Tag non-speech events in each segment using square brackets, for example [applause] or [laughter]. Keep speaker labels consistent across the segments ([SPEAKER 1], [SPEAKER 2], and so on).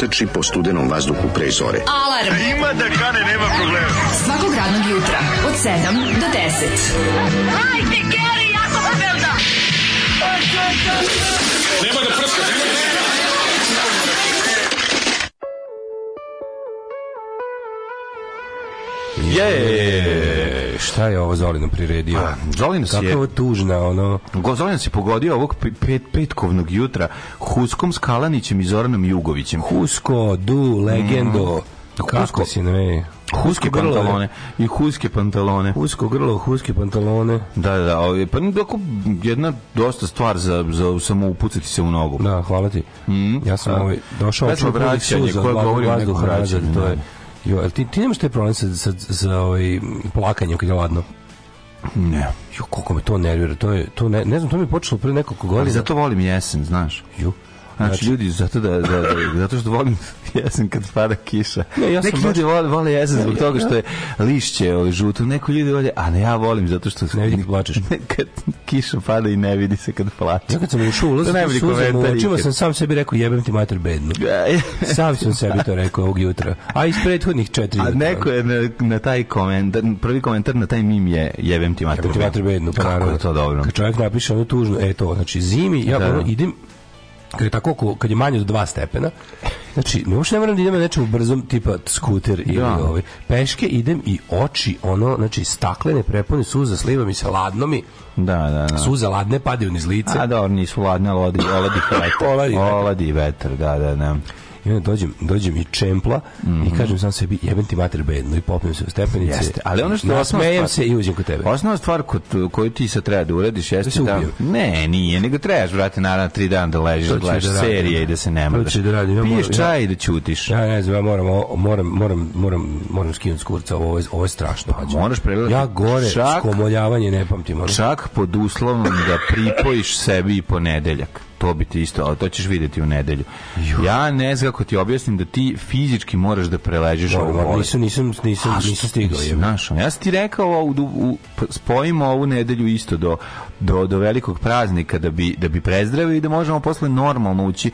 [SPEAKER 1] proteči po studenom vazduhu pre zore. Alarm! A ima da kane, nema problema. Svakog radnog jutra, od 7 do 10. Hajde, Geri, jako se velda! Nema da prska, nema da prska!
[SPEAKER 2] Je, šta je ovo Zolino priredio? Pa, Zolino si Kako
[SPEAKER 3] je... tužna, ono...
[SPEAKER 2] Go, Zolino si pogodio ovog pet, petkovnog jutra Huskom Skalanićem i Zoranom Jugovićem.
[SPEAKER 3] Husko, Du, Legendo. Mm. Kako si ne
[SPEAKER 2] Huske pantalone i huske pantalone.
[SPEAKER 3] Husko grlo, huske pantalone.
[SPEAKER 2] Da, da, da. Pa jedna dosta stvar za, za samo upucati se u nogu.
[SPEAKER 3] Da, hvala ti. Mm. Ja sam A, ovaj došao
[SPEAKER 2] od vraćanje, koja govori o nekom vraćanju. To je,
[SPEAKER 3] da. jo, ti, ti nemaš taj problem sa, sa, sa ovaj, plakanjem kad je ladno?
[SPEAKER 2] Ne.
[SPEAKER 3] Jo, koliko me to nervira, to je, to ne, ne znam, to mi je počelo pre nekoliko godina. Ali
[SPEAKER 2] zato volim jesen, znaš.
[SPEAKER 3] Ju.
[SPEAKER 2] Znači, znači ljudi, zato da, da, da, zato što volim [laughs] jesen kad pada kiša. Ne, ja sam neki baš... ljudi vole, vole jesen zbog toga što je lišće ovaj, žuto, neki ljudi vole, a ne ja volim zato što...
[SPEAKER 3] Ne vidi plačeš. [laughs]
[SPEAKER 2] Kad kiša pada i ne vidi se kad plače.
[SPEAKER 3] Sad
[SPEAKER 2] kad
[SPEAKER 3] sam ušao, ulazim u suze, uočivo sam sam sebi rekao, jebem ti mater bednu. Da, [laughs] sam sam sebi to rekao ovog jutra. A iz prethodnih četiri. A
[SPEAKER 2] neko je na, na taj komentar, prvi komentar na taj mim je jebem ti mater bednu. Jebem ti mater bednu, pa
[SPEAKER 3] naravno. Kako je to dobro? Kad čovjek napiše ono tužno, eto, znači zimi, ja da. idem kad je tako kad je manje od 2 stepena znači ne uopšte ne moram da idem nečemu brzom tipa skuter ili da. ovaj peške idem i oči ono znači staklene prepune suza sliva mi se ladno mi
[SPEAKER 2] da, da, da.
[SPEAKER 3] Suze ladne padaju niz lice.
[SPEAKER 2] A da nisu ladne, ali oladi, oladi [laughs]
[SPEAKER 3] vetar. oladi, oladi vetar, da, da, da i onda dođem, dođem i čempla mm -hmm. i mhm. kažem sam sebi jebem ti mater bedno i popijem se u stepenice.
[SPEAKER 2] Jeste,
[SPEAKER 3] ali ono što osmejem se i uđem kod tebe. Osnovna stvar kod, koju ti sad treba da uradiš
[SPEAKER 2] da
[SPEAKER 3] jeste da...
[SPEAKER 2] Ne, nije, nego trebaš, brate, naravno, tri dana da ležiš, da gledaš da serije i da se ne mrdaš. Da radim, ja Piješ moram, čaj i da ćutiš.
[SPEAKER 3] Ja ne znam, ja moram, moram, moram, moram, moram skinuti skurca, ovo je, ovo je strašno. Pa, moraš pregledati. Ja gore, čak, skomoljavanje ne pamtim.
[SPEAKER 2] Ono. Čak pod uslovom da pripojiš sebi i ponedeljak to bi ti isto, ali to ćeš videti u nedelju. Juh. Ja ne znam kako ti objasnim da ti fizički moraš da preležeš ovu bolest.
[SPEAKER 3] Nisam, nisam, nisam, A, nisam stigao.
[SPEAKER 2] ja sam ti rekao, u, u, spojimo ovu nedelju isto do, do, do velikog praznika da bi, da bi prezdravio i da možemo posle normalno ući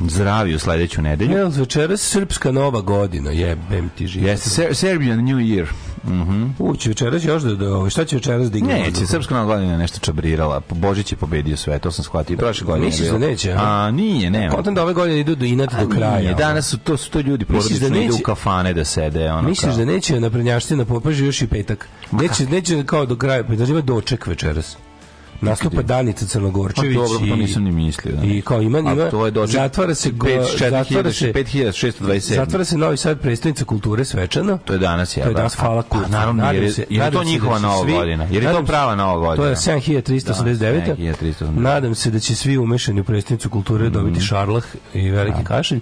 [SPEAKER 2] zdravi u sledeću nedelju.
[SPEAKER 3] Ja, večeras srpska nova godina, jebem ti život.
[SPEAKER 2] Jeste, Serbian New Year.
[SPEAKER 3] Mhm. Mm večeras još da, da ovaj, šta će večeras dignuti?
[SPEAKER 2] Da
[SPEAKER 3] neće,
[SPEAKER 2] srpska nova godina nešto čabrirala. Božić je pobedio sve, to sam
[SPEAKER 3] shvatio. Prošle da, godine. Misliš
[SPEAKER 2] da neće? A nije, ne.
[SPEAKER 3] Potom da ove godine idu do inat do kraja.
[SPEAKER 2] Nije. Danas su to su to ljudi porodično da idu u kafane da sede, ono.
[SPEAKER 3] Misliš
[SPEAKER 2] da
[SPEAKER 3] neće na na popaži još i petak? Neće, neće kao do kraja, pa da ima doček večeras nastupa Danica Crnogorčević
[SPEAKER 2] pa, dobro, pa nisam ni mislio
[SPEAKER 3] da. i kao ima ima to je dođe, zatvara se
[SPEAKER 2] 5, zatvara se
[SPEAKER 3] 5627 zatvara se Novi Sad predstavnica kulture svečano
[SPEAKER 2] to je danas ja to
[SPEAKER 3] je da. danas hvala
[SPEAKER 2] kultura naravno jer, jer je to da njihova nova godina jer je to prava nova godina
[SPEAKER 3] to je 7389 da, nadam se da će svi umešani u predstavnicu kulture mhm. dobiti šarlah i veliki kašelj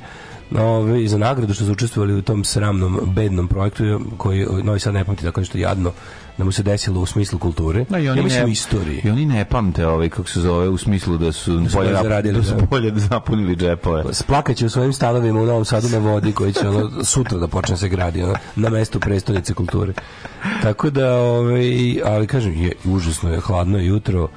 [SPEAKER 3] Ove, i za nagradu što su učestvovali u tom sramnom, bednom projektu koji Novi Sad ne pamti tako nešto jadno da mu se desilo u smislu kulture. Da,
[SPEAKER 2] i
[SPEAKER 3] oni ja mislim ne, u istoriji.
[SPEAKER 2] I oni ne pamte ovaj, kako se zove, u smislu da su da bolje, zaradili, da su da. bolje da zapunili
[SPEAKER 3] džepove. Splakaće u svojim stanovima u Novom Sadu na vodi koji će ono, sutra da počne se gradi ono, na mestu prestolnice kulture. Tako da, ovaj, ali kažem, je, užasno je hladno jutro.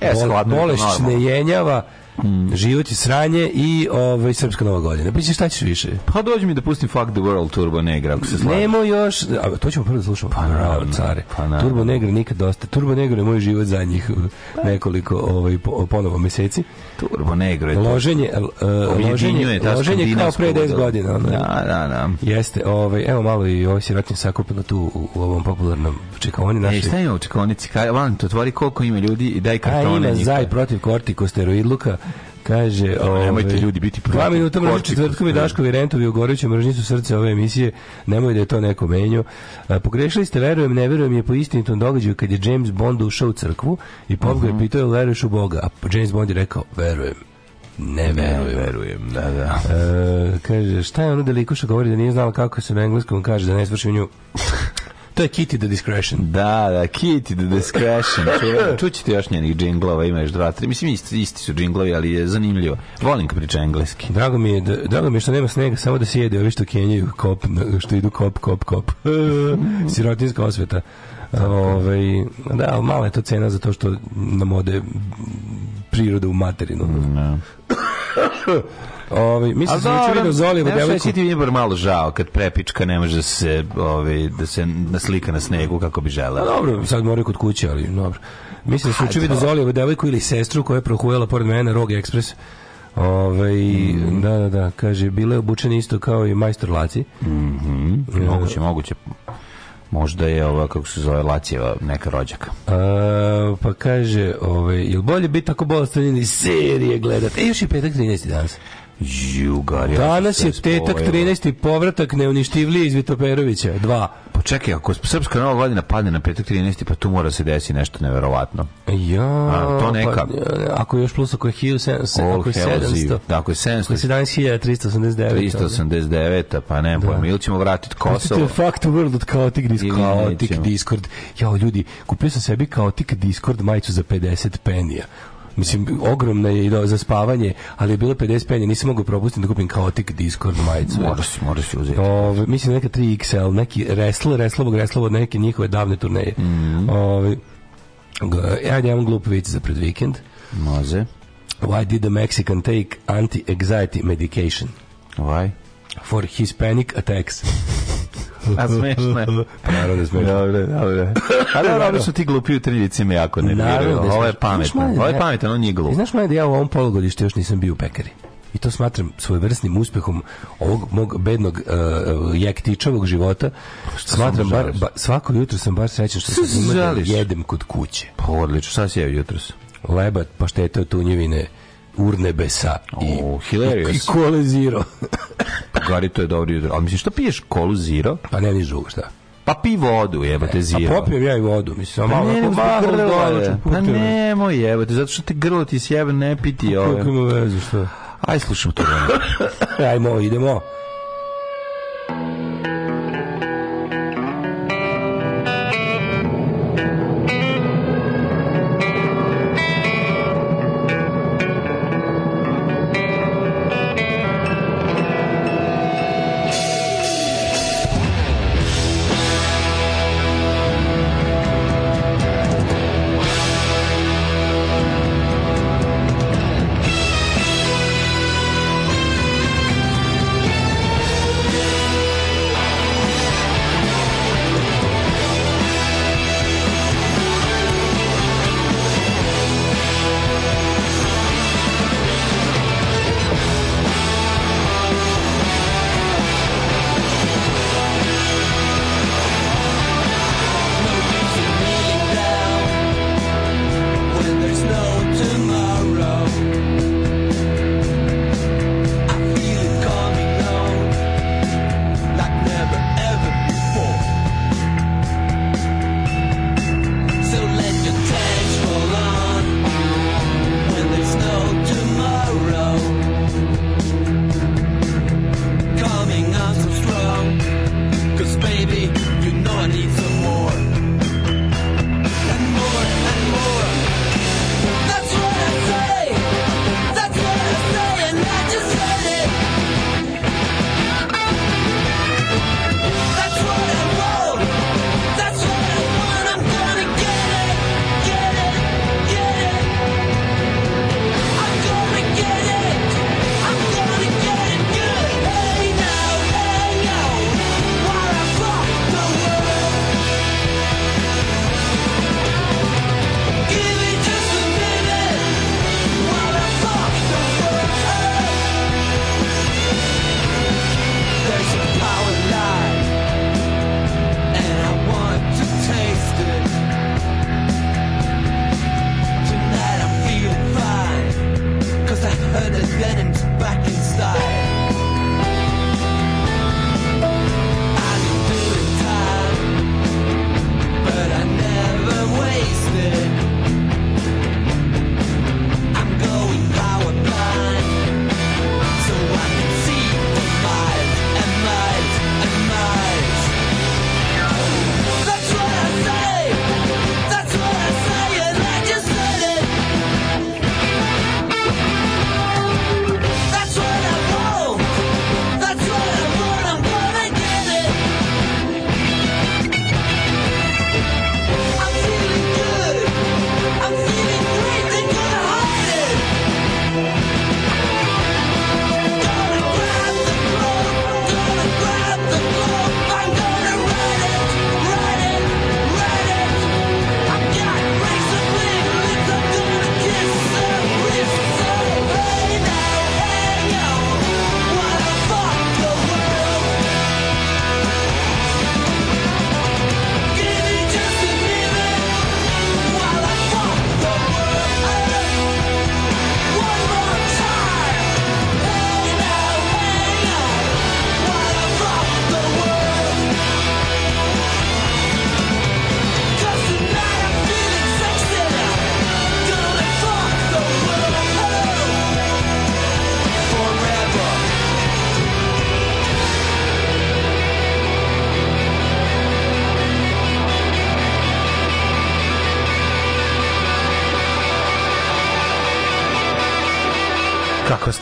[SPEAKER 3] E,
[SPEAKER 2] Bol, bolešć
[SPEAKER 3] ne jenjava Mm. Život je sranje i ovaj srpska nova godina. Pa šta ćeš više?
[SPEAKER 2] Pa dođi mi da pustim Fuck the World Turbo Negra ako se slažeš. Nemo
[SPEAKER 3] još, a to ćemo prvo da slušamo. Pa naravno, care. Pa naravno. Turbo Negra nikad dosta. Turbo Negra je moj život za njih uh, nekoliko ovaj ponovo meseci.
[SPEAKER 2] Turbo Negro je
[SPEAKER 3] loženje uh, loženje, loženje kao pre 10 godina.
[SPEAKER 2] Ono. Da, da, da.
[SPEAKER 3] Jeste, ovaj evo malo i ovaj sirotin sakupno tu u, u ovom popularnom čekaoni
[SPEAKER 2] naše. E, šta je u čekaonici? Kaj, van, otvori koliko
[SPEAKER 3] ima
[SPEAKER 2] ljudi i daj kartone.
[SPEAKER 3] A ima za i protiv kortikosteroidluka Kaže, pa o, ovaj, nemojte
[SPEAKER 2] ljudi biti protiv.
[SPEAKER 3] Dva minuta mržnje četvrtkovi Daškovi Rentovi u gorećoj mržnicu su srce ove emisije. Nemoj da je to neko menio. Pogrešili ste, verujem, ne verujem je po istinitom događaju kad je James Bond ušao u crkvu i Bob ga mhm. je pitao, veruješ u Boga? A James Bond je rekao, verujem.
[SPEAKER 2] Ne
[SPEAKER 3] verujem. Ne verujem,
[SPEAKER 2] da, da. E,
[SPEAKER 3] kaže, šta je ono delikuša govori da nije znala kako se na engleskom kaže da ne svrši nju? [laughs]
[SPEAKER 2] To je Kitty the Discretion. Da, da, Kitty the Discretion. [laughs] Čućete još njenih džinglova, ima još dva, tri. Mislim, isti, isti su džinglovi, ali je zanimljivo. Volim kad priča engleski.
[SPEAKER 3] Drago mi je, da, drago mi je što nema snega, samo da se jede ovi što kenjaju kop, što idu kop, kop, kop. [laughs] Sirotinska osveta. Ove, ovaj, da, mala je to cena za to što nam ode priroda u materinu.
[SPEAKER 2] No. Da.
[SPEAKER 3] [laughs] Ovaj mislim da juče video
[SPEAKER 2] Zoli u devojku. Sve ti mi malo žao kad prepička ne može da se
[SPEAKER 3] ovaj da
[SPEAKER 2] se naslika na snegu kako bi želela. Pa
[SPEAKER 3] dobro, sad moraju kod kuće, ali dobro. Mislim da se juče video Zoli devojku ili sestru koja je prohujala pored mene Rog Express. Ove, ovaj, mm. da, da, da, kaže, bila je obučena isto kao i majstor Laci. Mm
[SPEAKER 2] -hmm. Moguće, moguće. Možda je ova, kako se zove, Lacijeva neka rođaka.
[SPEAKER 3] A, pa kaže, ove, ovaj, jel bolje biti tako bolestan ili serije gledati? E, još je petak 13. danas.
[SPEAKER 2] Jugarija.
[SPEAKER 3] Danas je tetak 13. povratak neuništivlije iz Vitoperovića. Dva.
[SPEAKER 2] Pa čekaj, ako Srpska nova godina padne na petak 13. pa tu mora se desi nešto neverovatno.
[SPEAKER 3] Ja. A, to neka.
[SPEAKER 2] Pa, ako
[SPEAKER 3] još plus ako je 1700, ako je 700.
[SPEAKER 2] Da, ako
[SPEAKER 3] je
[SPEAKER 2] 700. 17389. 389, pa ne pa da.
[SPEAKER 3] pojma. Ili
[SPEAKER 2] ćemo
[SPEAKER 3] vratiti
[SPEAKER 2] Kosovo. Pustite
[SPEAKER 3] Fact World od Chaotic Discord. Chaotic Discord. Jao, ljudi, kupio sam sebi Chaotic Discord majicu za 50 penija Mislim, ogromna je i za spavanje, ali je bilo 50 penja, nisam mogao propustiti da kupim kaotik Discord majicu.
[SPEAKER 2] Moraš, moraš uzeti.
[SPEAKER 3] Ove, mislim, neka 3XL, neki resl, reslovog reslova od neke njihove davne turneje.
[SPEAKER 2] Mm
[SPEAKER 3] -hmm. Ove, ja nemam glup vic za pred vikend.
[SPEAKER 2] Može.
[SPEAKER 3] Why did the Mexican take anti-anxiety medication?
[SPEAKER 2] Why?
[SPEAKER 3] For his panic attacks.
[SPEAKER 2] A
[SPEAKER 3] smešno je. [laughs] Pa naravno
[SPEAKER 2] da smešno. Dobre, dobre. Ali [laughs] dobro su ti glupi u triljici me jako ne vjeruju. Da Ovo je pametno. Ovo je pametno, on nije glup.
[SPEAKER 3] Znaš, da ja u ovom polugodištu još nisam bio u pekari i to smatram svojevrsnim uspehom ovog mog bednog uh, e, e, jektičavog života. Pa šta smatram bar, ba, svako jutro sam bar srećan što sam imao da jedem kod kuće.
[SPEAKER 2] Pa odlično, šta si
[SPEAKER 3] jeo
[SPEAKER 2] jutros?
[SPEAKER 3] Lebat, paštete, tunjevine, urnebesa i, oh, i kole zero.
[SPEAKER 2] pa gari to je dobro jutro. Ali misliš što piješ kolu zero?
[SPEAKER 3] Pa ne, ni žuga, šta?
[SPEAKER 2] Pa pi vodu, evo te zira. E, pa
[SPEAKER 3] popijem ja i vodu, mislim,
[SPEAKER 2] pa
[SPEAKER 3] malo
[SPEAKER 2] ne, malo grlo. Znači, pa nemoj, evo te, zato što te grlo ti sjebe ne piti. Pa
[SPEAKER 3] kako ima veze, što?
[SPEAKER 2] Aj, slušam to. E,
[SPEAKER 3] ajmo, idemo. Idemo.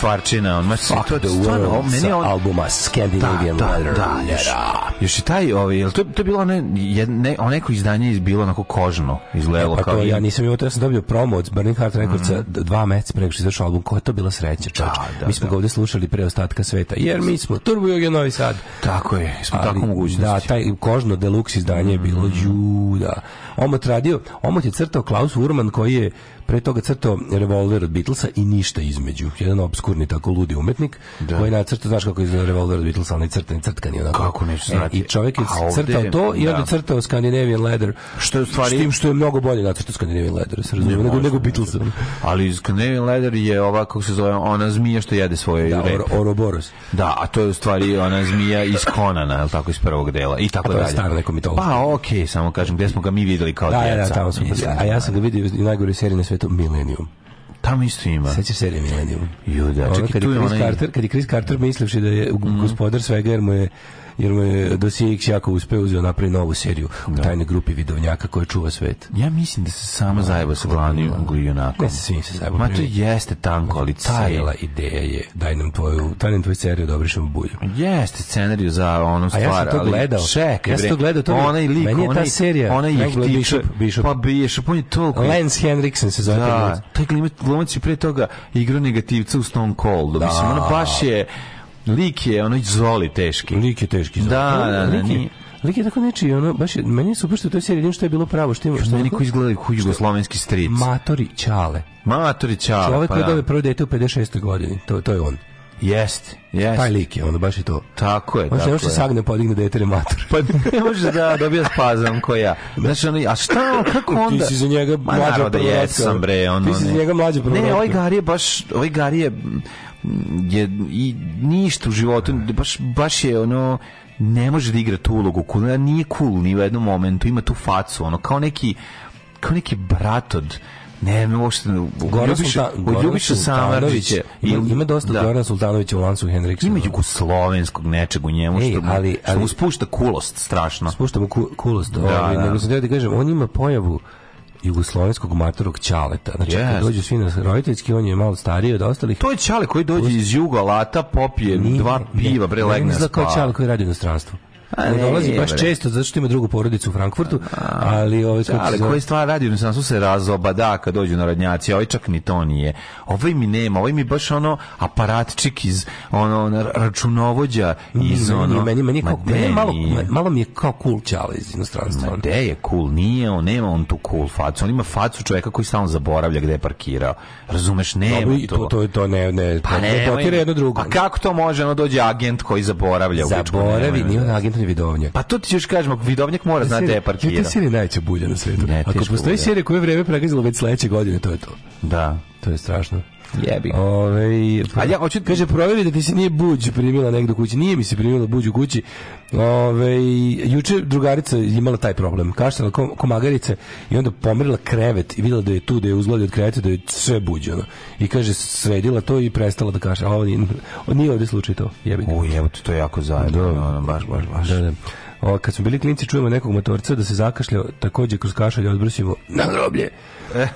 [SPEAKER 3] stvarčina, on baš to the stvarno, meni on albuma Scandinavian da, Leather. Da, da, još, da. još i taj, ovaj, to, to je bilo one, jedne, one neko izdanje je bilo onako kožno, izgledalo e, pa kao. To, ja nisam imao, ja sam dobio promo od Burning Heart Recordsa mm. dva meseca pre nego što izašao album, koja je to bila sreća, čač. Da, da, mi smo da. ga ovde slušali pre ostatka sveta, jer mi smo Turbo Jogi Novi Sad. Tako je, smo Ali, tako mogućnosti. Da, taj kožno deluxe izdanje je bilo, mhm. ju, da. Omot radio, Omot je crtao Klaus Urman koji je pre toga crtao revolver od Beatlesa i ništa između. Jedan obskurni tako ludi umetnik da. koji je nacrtao, znaš kako je revolver od Beatlesa, onaj crtan, crtka je onako. Kako neću e, znati. E, I čovjek je ovde, crtao to i da. onda crtao Scandinavian Leather. Što je u stvari... S tim što je mnogo bolje nacrtao Scandinavian Leather, se razumije, ne, nego, nego da Beatlesa. Ali Scandinavian Leather je ova, kako se zove, ona zmija što jede svoje da, rep. Oroboros. Da, a to je u stvari ona zmija iz Konana, je tako, iz prvog dela. I tako a to dalje. je stara neko mitologija. Pa okej, okay, samo kažem, gde smo ga mi videli igrali kao da, djeca. Da, tamo smo A ja sam ga vidio u najgore seriji na svetu Millennium. Tamo isto ima. Sećaš serije Millennium? Jo, da. Čekaj, tu je Chris onaj... Carter, kad je Chris Carter da. mislivši da je mm. gospodar svega jer mu je jer mu je dosije X jako uspeo uzeo napravi novu seriju u da. tajnoj grupi vidovnjaka koja čuva svet. Ja mislim da se samo zajeba sa glavnim da. junakom. Ne, svi se zajebao. Ma to jeste tanko, ali taj... Cijela ideja je, daj nam tvoju, daj nam tvoju seriju, dobrišemo bulju. Jeste scenariju za onom stvar, ali... A ja sam to gledao.
[SPEAKER 4] Čekaj, ja sam to gledao, to onaj lik, meni je ta serija. Onaj je Bishop, Bishop. Pa Bishop, on je toliko... Lance Henriksen se zove. Da, taj glumac je pre toga igrao negativca u Stone Cold. Da. Mislim, ona baš je Lik je ono zoli teški. Lik je teški. Zoli. Da, da, da, nije. Lik je tako nečiji, ono, baš, meni je super što je to serija, što je bilo pravo, što ima... Što meni ko izgleda kao jugoslovenski stric. Matori Čale. Matori Čale, Čovjek pa da. Čovjek prvo dete u 56. godini, to, to je on. Jeste, jeste. Taj lik je, ono baš je to. Tako je, on tako je. On se sagne podigne dete remator. Pa ne može da, da dobija spazam ko ja. Da. Znaš, ono, a šta, kako onda? Da Ti si za njega mlađa Ma, da jesam, bre. On, Ti si za njega mlađa prvorotka. Ne, ovaj Gari je baš, ovaj Gari je, je i ništa u životu, baš, baš je ono, ne može da igra tu ulogu, koja nije cool ni u jednom momentu, ima tu facu, ono, kao neki, kao neki brat od, ne, ne uopšte, od Ljubiša Samarđića. Ima, ima dosta da. Goran Sultanovića u Lansu Henriksa. Ima da. jugoslovenskog nečeg u njemu, Ej, što, mu, ali, ali, mu spušta kulost, strašno. Spušta mu ku, kulost, da, ovaj, da. nego sam da ti kažem, on ima pojavu, jugoslovenskog matorog Ćaleta. Znači, yes. kad dođu svi na roditeljski, on je malo stariji od ostalih. To je Ćale koji dođe Plus... iz juga, lata, popije Nije, dva piva, bre, legne da spava. kao Ćale koji radi u inostranstvu ne dolazi baš bre. često, zato što ima drugu porodicu u Frankfurtu, ali ovaj kako Ali koji stvar radi, na su se razoba, da, kad dođu narodnjaci, ovaj čak ni to nije. Ovaj mi nema, ovaj mi baš ono aparatčik iz ono računovođa iz ono. Meni meni, meni, kao, meni malo malo mi je kao cool čale iz inostranstva. Ma de je cool, nije, on nema on tu cool facu, on ima facu čoveka koji stalno zaboravlja gde je parkirao. Razumeš, nema Dobre, to. To, to, to ne, ne, pa ne, potire jedno drugo. Pa kako to može, ono dođe agent koji zaboravlja. Zaboravi, nije on agent, je vidovnjak. Pa to ti ćeš kažem, vidovnjak mora znati da je parkirao. Ne, ta serija je najveća na svetu. Ne, Ako postoji bulja. serija koja je vreme pregazila već sledeće godine, to je to. Da. To je strašno. Jebi. Ove, Ali ja hoću kaže provjeri da ti se nije buđ primila negde u kući. Nije mi se primila buđ u kući. Ove, juče drugarica imala taj problem. Kaštala komagarice i onda pomerila krevet i videla da je tu, da je uzgledala od kreveta, da je sve buđeno. I kaže sredila to i prestala da kaže. A on nije, nije ovdje slučaj to. Jebi. U, evo to je jako zajedno. Da, ono, baš, baš, baš. Da, da. O, kad su bili klinci čujemo nekog motorca da se zakašlja, takođe kroz kašalj odbrusimo na groblje. [laughs] e,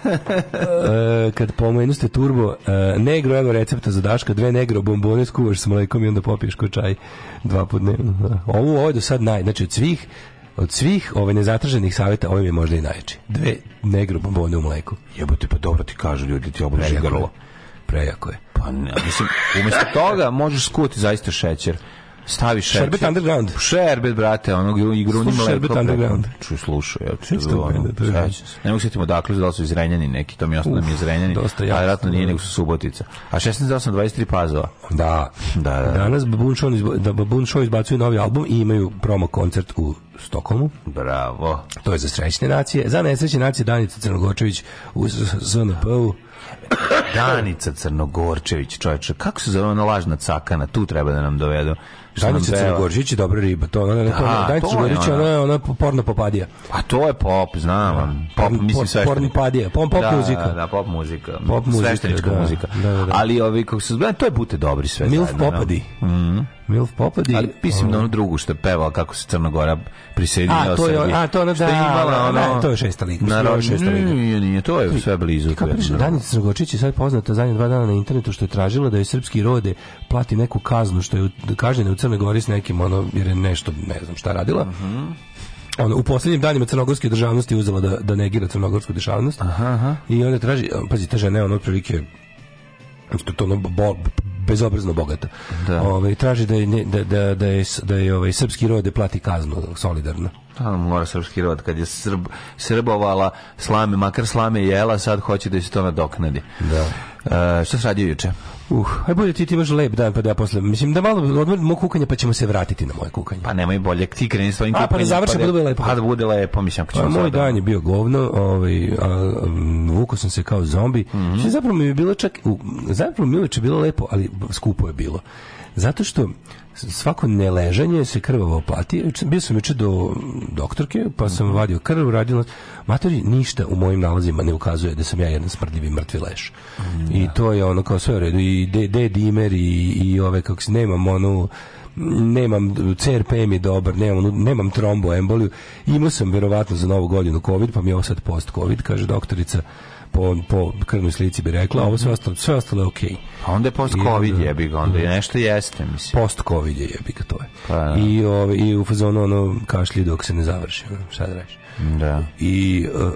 [SPEAKER 4] kad pomenu ste turbo, e, negro evo recepta za daška, dve negro bombone skuvaš s mlekom i onda popiješ ko čaj dva put dnevno. Da. Ovo, ovo je do sad naj, znači od svih od svih ove nezatraženih savjeta ovo je možda i najjači. Dve negro bombone u mleku. Jebote, pa dobro ti kažu ljudi, ti obliži grlo. Prejako je. Pa ne, mislim, umjesto toga možeš skuti zaista šećer. Stavi šer, Sherbet Underground. Šerbet, brate, onog igruni mleko. Sherbet Underground. Ču, slušaj, ja ću da ono, Ne mogu sjetiti odakle, da su iz Renjani neki, to mi je osnovno mi je iz Renjani, dosta jasno, a vjerojatno nije nego su Subotica. A 16.8.23 Pazova. Da. da. Da, da. Danas Babun Show, da Babun Show izbacuju novi album i imaju promo koncert u Stokomu. Bravo. To je za srećne nacije. Za nesrećne nacije Danica Crnogorčević u ZNP-u. Danica Crnogorčević, čovječe, kako se zove ona lažna cakana, tu treba da nam dovedu. Danica Crnogorčić je dobra riba, to ona ne, da, to ne, Danica Crnogorčić ona je ona porno popadija. A to je pop, znam vam. Da. Pop, mislim sve. Porno popadija, pop, pop da, muzika. Da, pop muzika. Pop muzika, sveštenička da, muzika. Da, da, da. Ali ovi kako se zove, to je bute dobri sve. Milf popadi. Mhm. Mm Milf Popadi. Ali mislim na onu drugu što je pevala kako se Crna Gora prisedinila. A, to je, a, to je, da, imala, da, da, ono, ne, da, to je šesta liga. Narod, šesta liga. Nije, nije, to je sve blizu. Kako piše, Danica Crgočić je sad poznata zadnje dva dana na internetu što je tražila da je srpski rode plati neku kaznu što je kažnjena u Crnoj Gori s nekim, ono, jer je nešto, ne znam šta radila. Mhm. -huh ono, u posljednjim danima crnogorske državnosti uzela da, da negira crnogorsku državnost aha, aha. i onda traži, pazi, ta žena je ono otprilike to, to ono, bol, bezobrazno bogata. Da. Ove, ovaj, traži da je, da, da, da je, da je ovaj, srpski rod da plati kaznu solidarno šta pa, mora srpski rod kad je srb, srbovala slame, makar slame jela, sad hoće da se to nadoknadi. Da. Uh, šta se radio juče? Uh, aj bolje ti ti baš lep dan pa da ja posle. Mislim da malo odmor mog kukanja pa ćemo se vratiti na moje kukanje. Pa nemoj bolje, ti kreni svojim kukanjem. A pa da završi pa, pa da bude da- lepo. Pa da bude lepo, mislim ako ćemo. Pa, moj dan je bio govno, ovaj a, vuko sam se kao zombi. Mm -hmm. Što zapravo mi je bilo čak u, zapravo mi je bilo lepo, ali skupo je bilo. Zato što svako neležanje se krvavo oplati. Bio sam juče do doktorke, pa sam mhm. vadio krv, radila... Matori, ništa u mojim nalazima ne ukazuje da sam ja jedan smrdljivi mrtvi leš. Mm, I da. to je ono kao sve u redu. I de, de dimer i, i ove, kako se nemam onu nemam CRP mi dobar, nemam, nemam tromboemboliju. Imao sam verovatno za novu godinu COVID, pa mi je ovo sad post-COVID, kaže doktorica po, po krvnoj slici bi rekla, ovo sve ostalo, sve ostalo je okej. Okay. A onda je post-covid jebi ga, onda je mm. nešto jeste, mislim. Post-covid je jebi ga, to je. Pa, da. I, ove, I u fazonu ono kašlji dok se ne završi, šta da radiš. Da. I... Uh,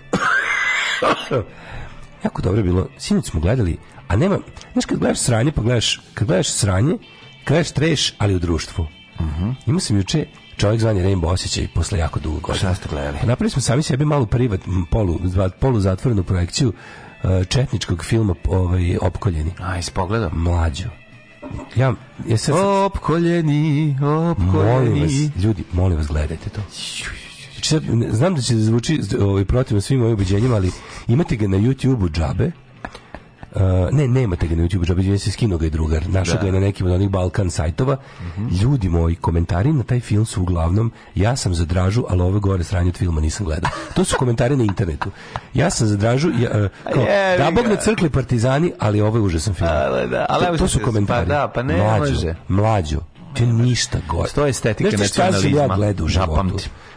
[SPEAKER 4] [coughs] jako dobro je bilo, sinoć smo gledali, a nema, znaš kad gledaš sranje, pa gledaš, kad gledaš sranje, kad gledaš treš, ali u društvu. Uh mhm. -huh. Imao sam juče čovjek zvan Rain Bosić posle jako dugo godina. Šta ste gledali? Napravili smo sami sebi malu privat, polu, polu zatvorenu projekciju e, četničkog filma ovaj, Opkoljeni.
[SPEAKER 5] A, pogleda?
[SPEAKER 4] Mlađo.
[SPEAKER 5] Ja, ja sad... Opkoljeni, opkoljeni. Molim vas,
[SPEAKER 4] ljudi, molim vas, gledajte to. Znači, znam da će zvuči ovaj, protivno svim mojim ubeđenjima, ali imate ga na YouTube-u džabe, Uh, ne, nemate ga na YouTube, Džabe se skinuo ga i drugar. Našao ga da. je na nekim od onih Balkan sajtova. Mm -hmm. Ljudi moji, komentari na taj film su uglavnom ja sam za Dražu, ali ove gore sranje od filma nisam gledao. To su komentari na internetu. Ja sam za Dražu, ja, e, kao, da bog na crkli partizani, ali ovo je užasan film. Ale,
[SPEAKER 5] da, ale, to,
[SPEAKER 4] to su pa komentari.
[SPEAKER 5] Pa da, pa ne mlađo, može. Mlađo,
[SPEAKER 4] To znači, ništa
[SPEAKER 5] gore. To je estetika nacionalizma. ja
[SPEAKER 4] gledao u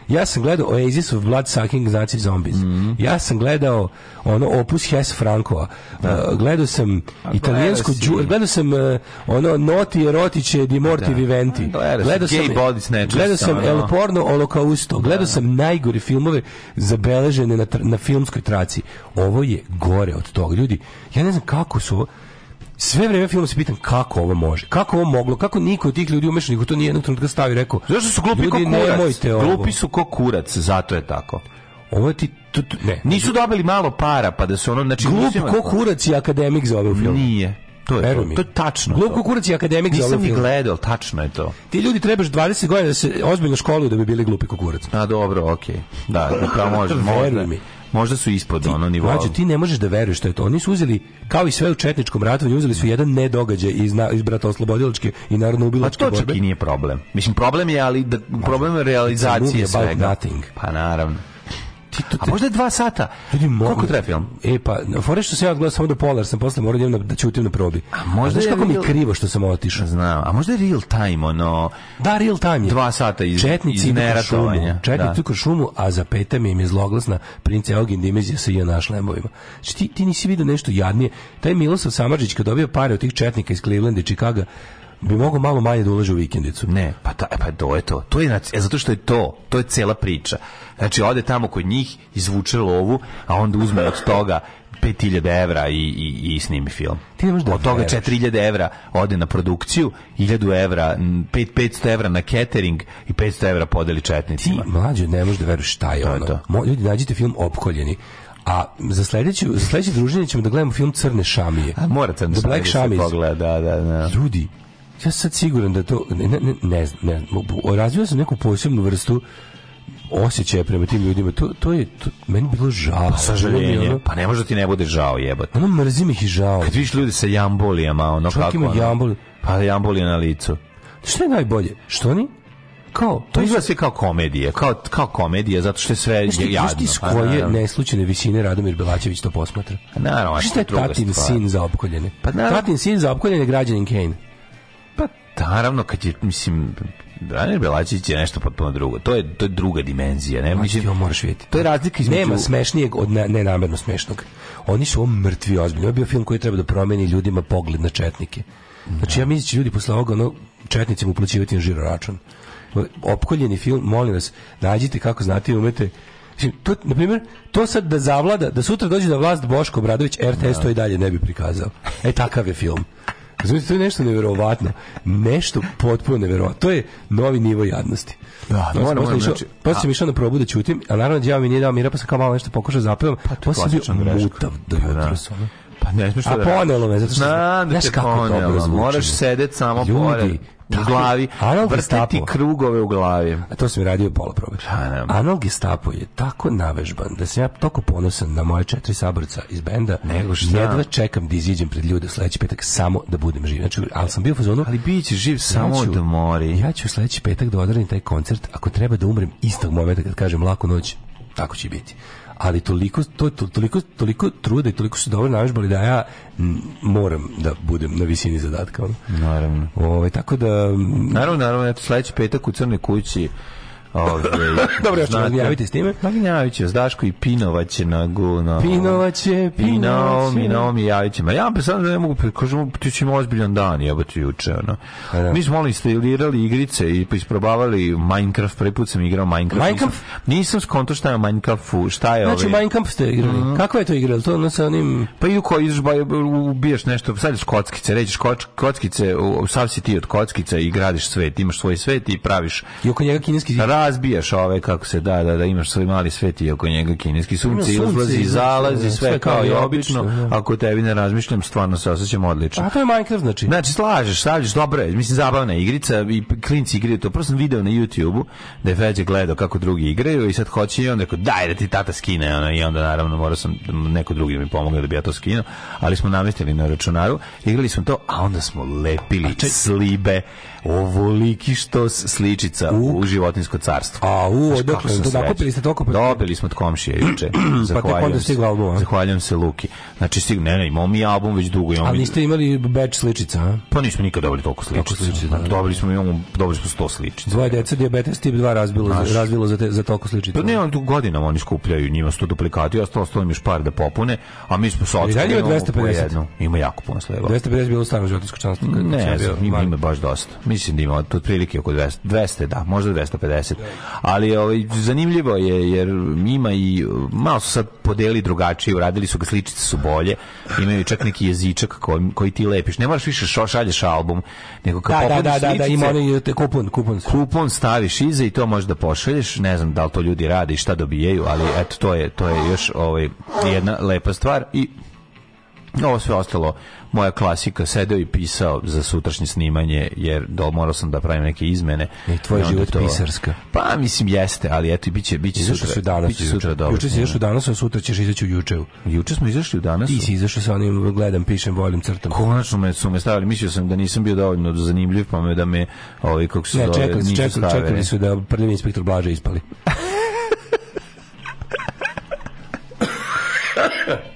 [SPEAKER 4] Ja sam gledao Oasis of Blood Sucking Nazi Zombies. Mm -hmm. Ja sam gledao ono Opus Hes Frankova. Da. Uh, gledao sam italijansku gledao sam uh, ono Noti erotiče di morti da. viventi. Gledao, gledao sam Gay Gledao sam El porno holokausto. Gledao da. sam najgori filmove zabeležene na, na filmskoj traci. Ovo je gore od toga, ljudi. Ja ne znam kako su ovo sve vreme filma se pitam kako ovo može, kako ovo moglo, kako niko od tih ljudi umešanih u to nije jednog trenutka stavi rekao.
[SPEAKER 5] Zašto su glupi ljudi, ko kurac? Glupi su ko kurac, zato je tako.
[SPEAKER 4] Ovo ti tu, tu,
[SPEAKER 5] ne. Nisu dobili malo para, pa da se ono... Znači,
[SPEAKER 4] Glup ko kurac i akademik za u ovaj film.
[SPEAKER 5] Nije. To je, to, to, je tačno.
[SPEAKER 4] Glup ko kurac i akademik Nisam zove ovaj
[SPEAKER 5] u filmu. Nisam ni gledao, tačno je to.
[SPEAKER 4] Ti ljudi trebaš 20 godina da se ozbiljno školu da bi bili glupi ko kurac.
[SPEAKER 5] A dobro, okej. Okay. Da, upravo može. [laughs] Veruj mi možda su ispod ti, ono nivoa.
[SPEAKER 4] Mlađe, ti ne možeš da veruješ što je to. Oni su uzeli, kao i sve u Četničkom ratovanju, uzeli su jedan nedogađaj iz, na, iz brata oslobodilačke i narodno ubilačke
[SPEAKER 5] borbe. Pa to čak
[SPEAKER 4] i
[SPEAKER 5] nije problem. Mislim, problem je, ali da, problem je realizacije svega. Pa naravno ti to... A možda je dva sata. Ljudi, mogu... Koliko traje film?
[SPEAKER 4] E, pa, fore što se ja odgledao samo do pola, sam posle morao da, da ćutim na probi. A možda a znaš je... kako real... mi krivo što sam otišao?
[SPEAKER 5] Znam, a možda je real time, ono...
[SPEAKER 4] Da, real time je.
[SPEAKER 5] Dva sata iz,
[SPEAKER 4] Četnici
[SPEAKER 5] iz
[SPEAKER 4] neratovanja. Da. Četnici da. šumu, a za petam im je zloglasna prince Eugin Dimezija sa Iona Šlemovima. Znači, ti, ti nisi vidio nešto jadnije. Taj Milosav Samarđić kad dobio pare od tih četnika iz Clevelanda i Čikaga, bi mogao malo manje
[SPEAKER 5] da
[SPEAKER 4] ulaže u vikendicu.
[SPEAKER 5] Ne, pa, ta, e, pa to je to. To je, znači, e, zato što je to, to je cela priča. Znači, ode tamo kod njih, izvuče lovu, a onda uzme od toga 5000 evra i, i, i snimi film. Ti da Od toga 4000 evra ode na produkciju, 1000 evra, 500 evra na catering i 500 evra podeli četnicima.
[SPEAKER 4] Ti, mlađe, ne možeš da veruješ šta je to ono. Je to. Ljudi, nađite film Opkoljeni. A za sledeću za sledeće druženje ćemo da gledamo film Crne šamije. A mora crne The
[SPEAKER 5] Black šamije. Da pogleda, da, da, da.
[SPEAKER 4] Ljudi, ja sad siguran da to ne ne ne ne, ne razvio sam neku posebnu vrstu osjećaja prema tim ljudima to to je to, meni bilo žao pa,
[SPEAKER 5] sažaljenje pa ne može ti ne bude žao jebote
[SPEAKER 4] ono mrzim ih i žao
[SPEAKER 5] kad vidiš ljude sa jambolijama
[SPEAKER 4] ono
[SPEAKER 5] Čovjek kako ima ono, pa jambolija na licu
[SPEAKER 4] što je najbolje što oni
[SPEAKER 5] kao to izgleda sve kao komedije, kao kao komedije zato što je sve Znaš,
[SPEAKER 4] jadno. Znaš iz pa, koje neslučajne visine Radomir Belačević to posmatra?
[SPEAKER 5] Pa, naravno,
[SPEAKER 4] što je pa, tatin sin za opkoljene?
[SPEAKER 5] Pa
[SPEAKER 4] Tatin sin za opkoljene građanin Kane.
[SPEAKER 5] Da, naravno kad je mislim Branimir Belačić je nešto potpuno drugo. To je to je druga dimenzija,
[SPEAKER 4] ne?
[SPEAKER 5] Mislim,
[SPEAKER 4] ti moraš vidjeti. To je razlika između Nema smešnijeg od ne, nenamerno smešnog. Oni su ovo mrtvi ozbiljno. Ovo je bio film koji treba da promeni ljudima pogled na četnike. Znači ja da. mislim da ljudi posle ovoga ono četnicima uplaćivati na žiro račun. Opkoljeni film, molim vas, nađite kako znate i umete. Mislim, to, na primjer, to sad da zavlada, da sutra dođe da vlast Boško Bradović, RTS da. to i dalje ne bi prikazao. E, takav je film. Razumite, to je nešto neverovatno. Nešto potpuno neverovatno. To je novi nivo jadnosti. Da, da, moram, moram, znači, pa se mišao na probu da ćutim, a naravno đavo mi nije dao mira, pa sam kao malo nešto pokušao da zapevam, pa, pa sam bio mutav do jutros. Da.
[SPEAKER 5] Pa ne znaš
[SPEAKER 4] što
[SPEAKER 5] da...
[SPEAKER 4] A ponelo me, zato što... Znam da
[SPEAKER 5] te ponelo, moraš sedet samo Ljudi, pored u glavi, vrtiti krugove u glavi.
[SPEAKER 4] A to sam radio pola probe. Anal pa, Gestapo je tako navežban da sam ja toliko ponosan na moje četiri sabrca iz benda. Nego šta? Jedva čekam da iziđem pred ljude sledeći petak samo da budem živ. Znači, ali sam bio u fazonu...
[SPEAKER 5] Ali bit živ ja samo ću, da mori.
[SPEAKER 4] Ja ću sledeći petak da odradim taj koncert. Ako treba da umrem istog momenta kad kažem laku noć, tako će biti ali toliko, to, to, toliko, toliko truda i toliko su dobro navežbali da ja moram da budem na visini zadatka. Ono.
[SPEAKER 5] Naravno.
[SPEAKER 4] Ove, ovaj, tako da...
[SPEAKER 5] Naravno, naravno, eto, sledeći petak u Crnoj kući
[SPEAKER 4] [laughs] Dobro, ja ću vas s time.
[SPEAKER 5] Pa je će Daško i Pinovać će na gu. Na,
[SPEAKER 4] Pinovać će, Pinovać će.
[SPEAKER 5] Pinovat i javit će. ja pa sad ne mogu, pa kažemo, ti ćemo ozbiljan dan, jebati juče. Ono. Pa da. Mi smo ono instalirali igrice i isprobavali Minecraft, prvi put sam igrao Minecraft.
[SPEAKER 4] Minecraft? Nisam,
[SPEAKER 5] nisam skonto šta je
[SPEAKER 4] Minecraft,
[SPEAKER 5] šta je
[SPEAKER 4] znači, ove...
[SPEAKER 5] Ovaj-
[SPEAKER 4] Minecraft ste igrali.
[SPEAKER 5] Mm.
[SPEAKER 4] Kako je to
[SPEAKER 5] igrali?
[SPEAKER 4] To ono sa onim... Pa i u koji izžba, ubiješ nešto, sad je kockice, rećeš kockice,
[SPEAKER 5] sav si ti od kockica i gradiš svet, imaš svoj svet i praviš... I oko njega kineski... Ra razbijaš ove kako se da da da imaš svoj mali svet i oko njega kineski sunce i uzlazi i zalazi da. sve kao i obično da. ako tebi ne razmišljam stvarno se osećam odlično
[SPEAKER 4] a to je Minecraft znači
[SPEAKER 5] znači slažeš stavljaš dobro mislim zabavna igrica i klinci igraju to prosto sam video na YouTubeu da je Feđe gledao kako drugi igraju i sad hoće i on rekao daj da ti tata skine ono, i onda naravno morao sam neko drugi da mi pomogne da bi ja to skinuo ali smo namestili na računaru igrali smo to a onda smo lepili ček... slibe ovoliki što sličica u, u životinsko carstvo.
[SPEAKER 4] A u, Znaš, dok ste to
[SPEAKER 5] ste
[SPEAKER 4] toliko?
[SPEAKER 5] Dobili smo od komšije juče.
[SPEAKER 4] [clears throat] pa tek onda
[SPEAKER 5] stigla album. Zahvaljujem se Luki. Znači stigne, ne, ne, imamo mi album već dugo. Imamo
[SPEAKER 4] Ali niste imali batch sličica, a?
[SPEAKER 5] Pa nismo nikad dobili toliko sličica. sličica da, da, dobili smo, imamo, dobili smo 100 sličica. Dvoje
[SPEAKER 4] deca diabetes tip 2 razbilo, Znaš, razbilo za, te, za toliko sličica. Pa
[SPEAKER 5] ne, on tu godinama oni skupljaju, njima su to duplikati, ostalo stoji još par da popune, a mi smo sa očkom
[SPEAKER 4] imamo
[SPEAKER 5] 250. Ima jako puno sleva. 250 bilo staro životinsko čanstvo. Ne, ima, ima baš dosta. Mi mislim da ima otprilike oko 200, 200 da, možda 250. Ali ovaj, zanimljivo je, jer ima i, malo su sad podeli drugačije, uradili su ga, sličice su bolje, imaju čak neki jezičak koji, koji ti lepiš. Ne moraš više šo, šalješ album, nego kao da da, da, da, da,
[SPEAKER 4] sličice, da, ima onaj kupon, kupon.
[SPEAKER 5] Kupon staviš iza i to da pošalješ, ne znam da li to ljudi rade i šta dobijaju, ali eto, to je, to je još ovaj, jedna lepa stvar i ovo sve ostalo moja klasika, sedeo i pisao za sutrašnje snimanje, jer do, morao sam da pravim neke izmene.
[SPEAKER 4] I tvoj I život to... pisarska.
[SPEAKER 5] Pa, mislim, jeste, ali eto, biće, biće sutra. Su danas, biće sutra,
[SPEAKER 4] sutra Juče si izašao danas, a sutra ćeš izaći u jučevu.
[SPEAKER 5] Juče smo izašli u danas.
[SPEAKER 4] Ti si izašao sa onim, gledam, pišem, volim, crtam.
[SPEAKER 5] Konačno me su me stavili, mislio sam da nisam bio dovoljno zanimljiv, pa me da me,
[SPEAKER 4] ovi, ovaj, kako su ne, čekali, nisu čekali, stavili. čekali su da prvi inspektor Blaže ispali. [laughs]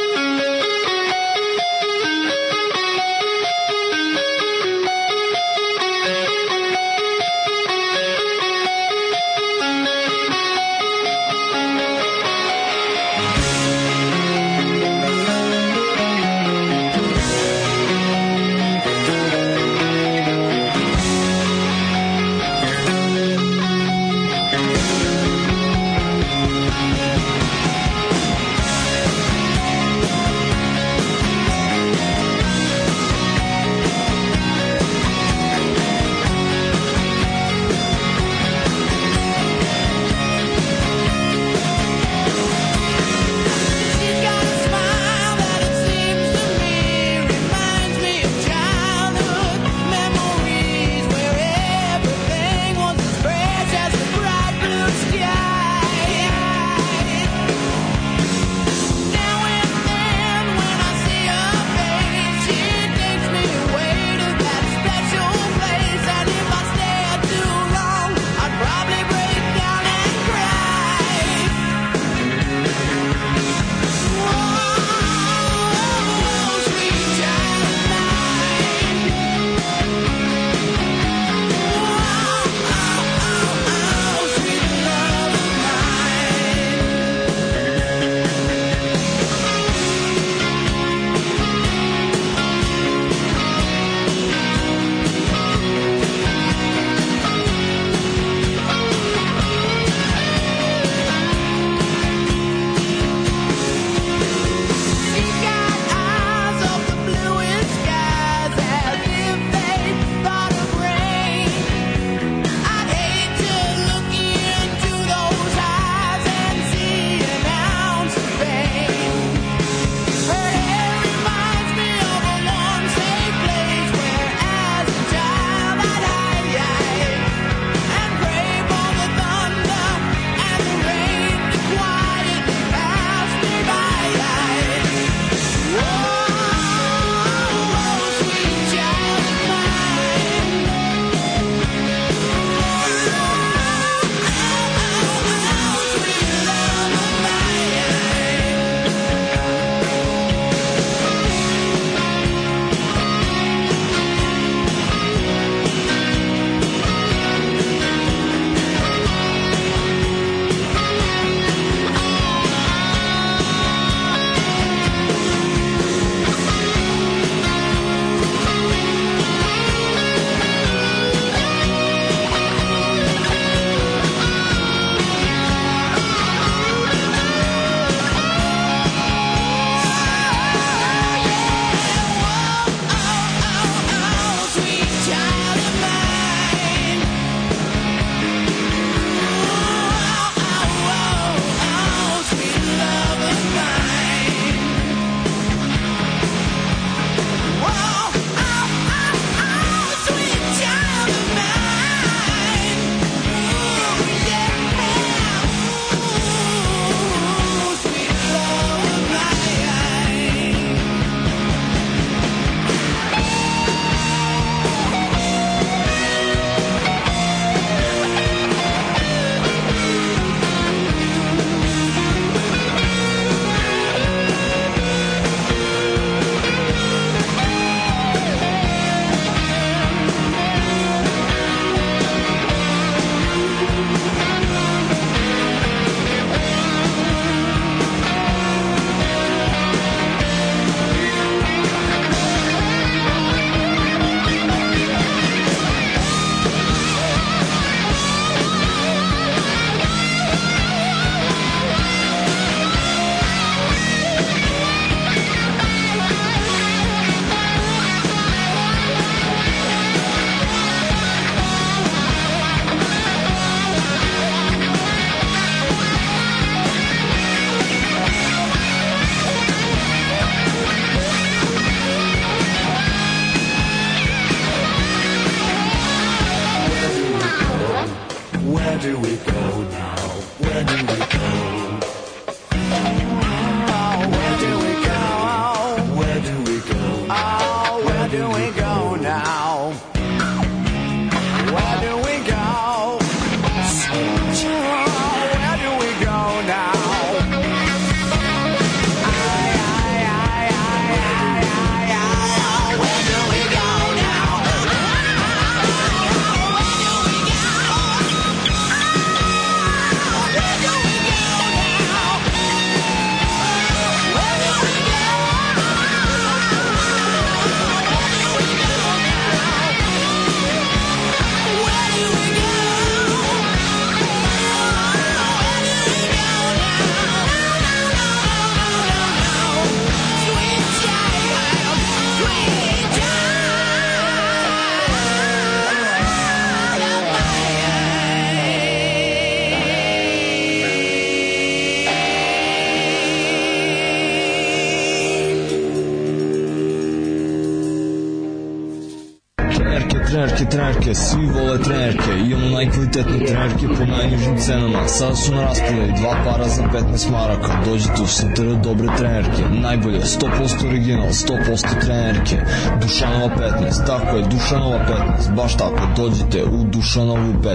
[SPEAKER 5] gole trenerke, imamo najkvalitetne trenerke po najnižim cenama. Sada su na raspodaju dva para za 15 maraka. Dođite u Santero dobre trenerke, najbolje, 100% original, 100% trenerke. Dušanova 15, tako je, Dušanova 15, baš tako, dođite u Dušanovu 15.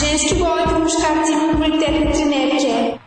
[SPEAKER 5] Ženski gole po muškarci imaju kvalitetne trenerke.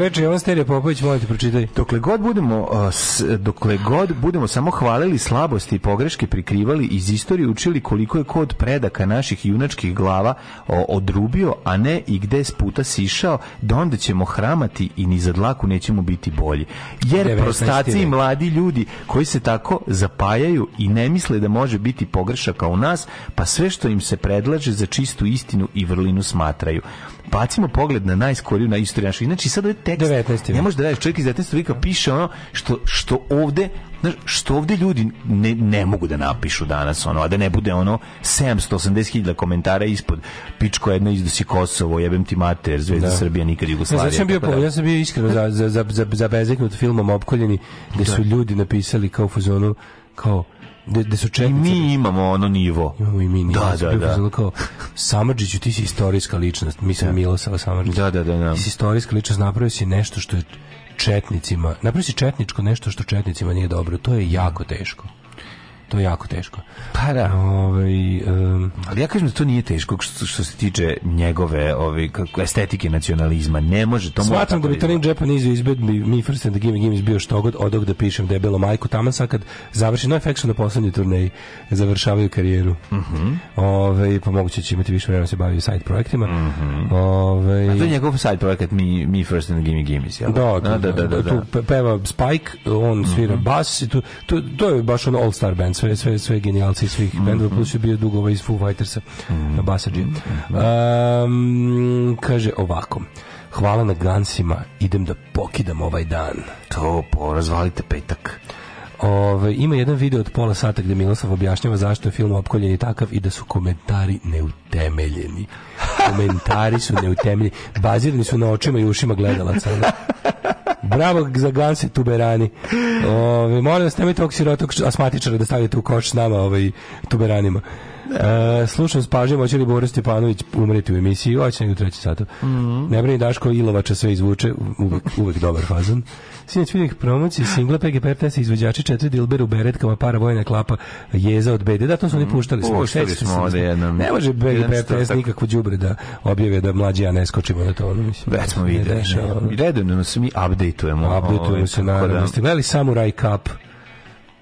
[SPEAKER 5] reče Jovan Sterija Popović, molite pročitaj. Dokle god budemo uh, dokle god budemo samo hvalili slabosti i pogreške prikrivali iz istorije učili koliko je kod predaka naših junačkih glava odrubio, a ne i gde s puta sišao, da onda ćemo hramati i ni za dlaku nećemo biti bolji. Jer prostaci i mladi ljudi koji se tako zapajaju i ne misle da može biti pogrešaka u nas, pa sve što im se predlaže za čistu istinu i vrlinu smatraju bacimo pogled na najskoriju na istoriju našu. Inači sad ovaj je tekst
[SPEAKER 4] 19.
[SPEAKER 5] ne može da radiš čovjek iz 19. veka piše ono što što ovde znaš, što ovde ljudi ne, ne mogu da napišu danas ono, a da ne bude ono 780.000 komentara ispod pičko jedno izdosi Kosovo, jebem ti mater, Zvezda da. Srbija nikad Jugoslavija.
[SPEAKER 4] Ja, znači sam bio, da. ja sam bio iskreno za, za, za, za, za bezeknut filmom Opkoljeni gde su da. ljudi napisali kao fazonu kao da, da su četnici.
[SPEAKER 5] I mi imamo ono nivo. Imamo
[SPEAKER 4] i
[SPEAKER 5] mi nivo. Da, da, da.
[SPEAKER 4] Kao, Samardžiću, ti si istorijska ličnost. Mislim, da. Miloslava Samardžića. Da,
[SPEAKER 5] da, da, da. Ti
[SPEAKER 4] si istorijska ličnost, napravio si nešto što je četnicima, napravio si četničko nešto što četnicima nije dobro. To je jako teško to je jako teško.
[SPEAKER 5] Pa da. Ovaj, um, ali ja kažem da to nije teško što, što se tiče njegove ove, ovaj, kako, estetike nacionalizma. Ne može to
[SPEAKER 4] Smatram da bi da Tarim Japanese izbed mi, first and the game, game bio što god odog da pišem debelo majku taman sad kad završi no effection na poslednjoj turneji završavaju karijeru. Mhm. Uh -huh. Ove, ovaj, pa moguće će imati više vremena da se bavi side projektima. Mhm. Uh -huh. Ove,
[SPEAKER 5] ovaj, A to je njegov side projekat mi, mi first and the game, game
[SPEAKER 4] jel? Da, da, da, da, da, Tu da. peva Spike, on svira uh mhm. -huh. bas i tu, tu, to je baš on all star band sve, sve, sve genijalci svih mm -hmm. bendova, plus je bio dugo ovaj iz Foo Fightersa, mm -hmm. Basađe. Um, mhm. kaže ovako, hvala na gansima, idem da pokidam ovaj dan.
[SPEAKER 5] To, porazvalite petak.
[SPEAKER 4] Ove, ima jedan video od pola sata gde Miloslav objašnjava zašto je film opkoljen i takav i da su komentari neutemeljeni. [laughs] Komentari su neutemeljeni. Bazirani su na očima i ušima gledalaca. [laughs] Bravo za ganse tuberani. Ove, molim vas, nemojte ovog sirotog asmatičara da stavite u koš s nama ovaj, tuberanima. E, slušam s pažnjom, hoće li Boris Stepanović umreti u emisiji, hoće nego u treći satu. Mm -hmm. Ne brini Daško Ilovača sve izvuče, uvek, uvek dobar fazon. Sinjeć vidim promocije singla PGP Tesa izvođači četiri Dilber u beretkama, para vojna klapa, jeza od bede. Da, to su oni mhm. puštali.
[SPEAKER 5] Mm, puštali smo ovdje
[SPEAKER 4] jednom. Ne može PGP Tesa nikakvo džubre da objave da mlađi ja ne skočimo na to. Ono,
[SPEAKER 5] mislim. Već smo
[SPEAKER 4] videli. Redovno
[SPEAKER 5] se mi
[SPEAKER 4] updateujemo. Updateujemo ovaj, se, naravno. Da. Ste gledali Samurai Cup?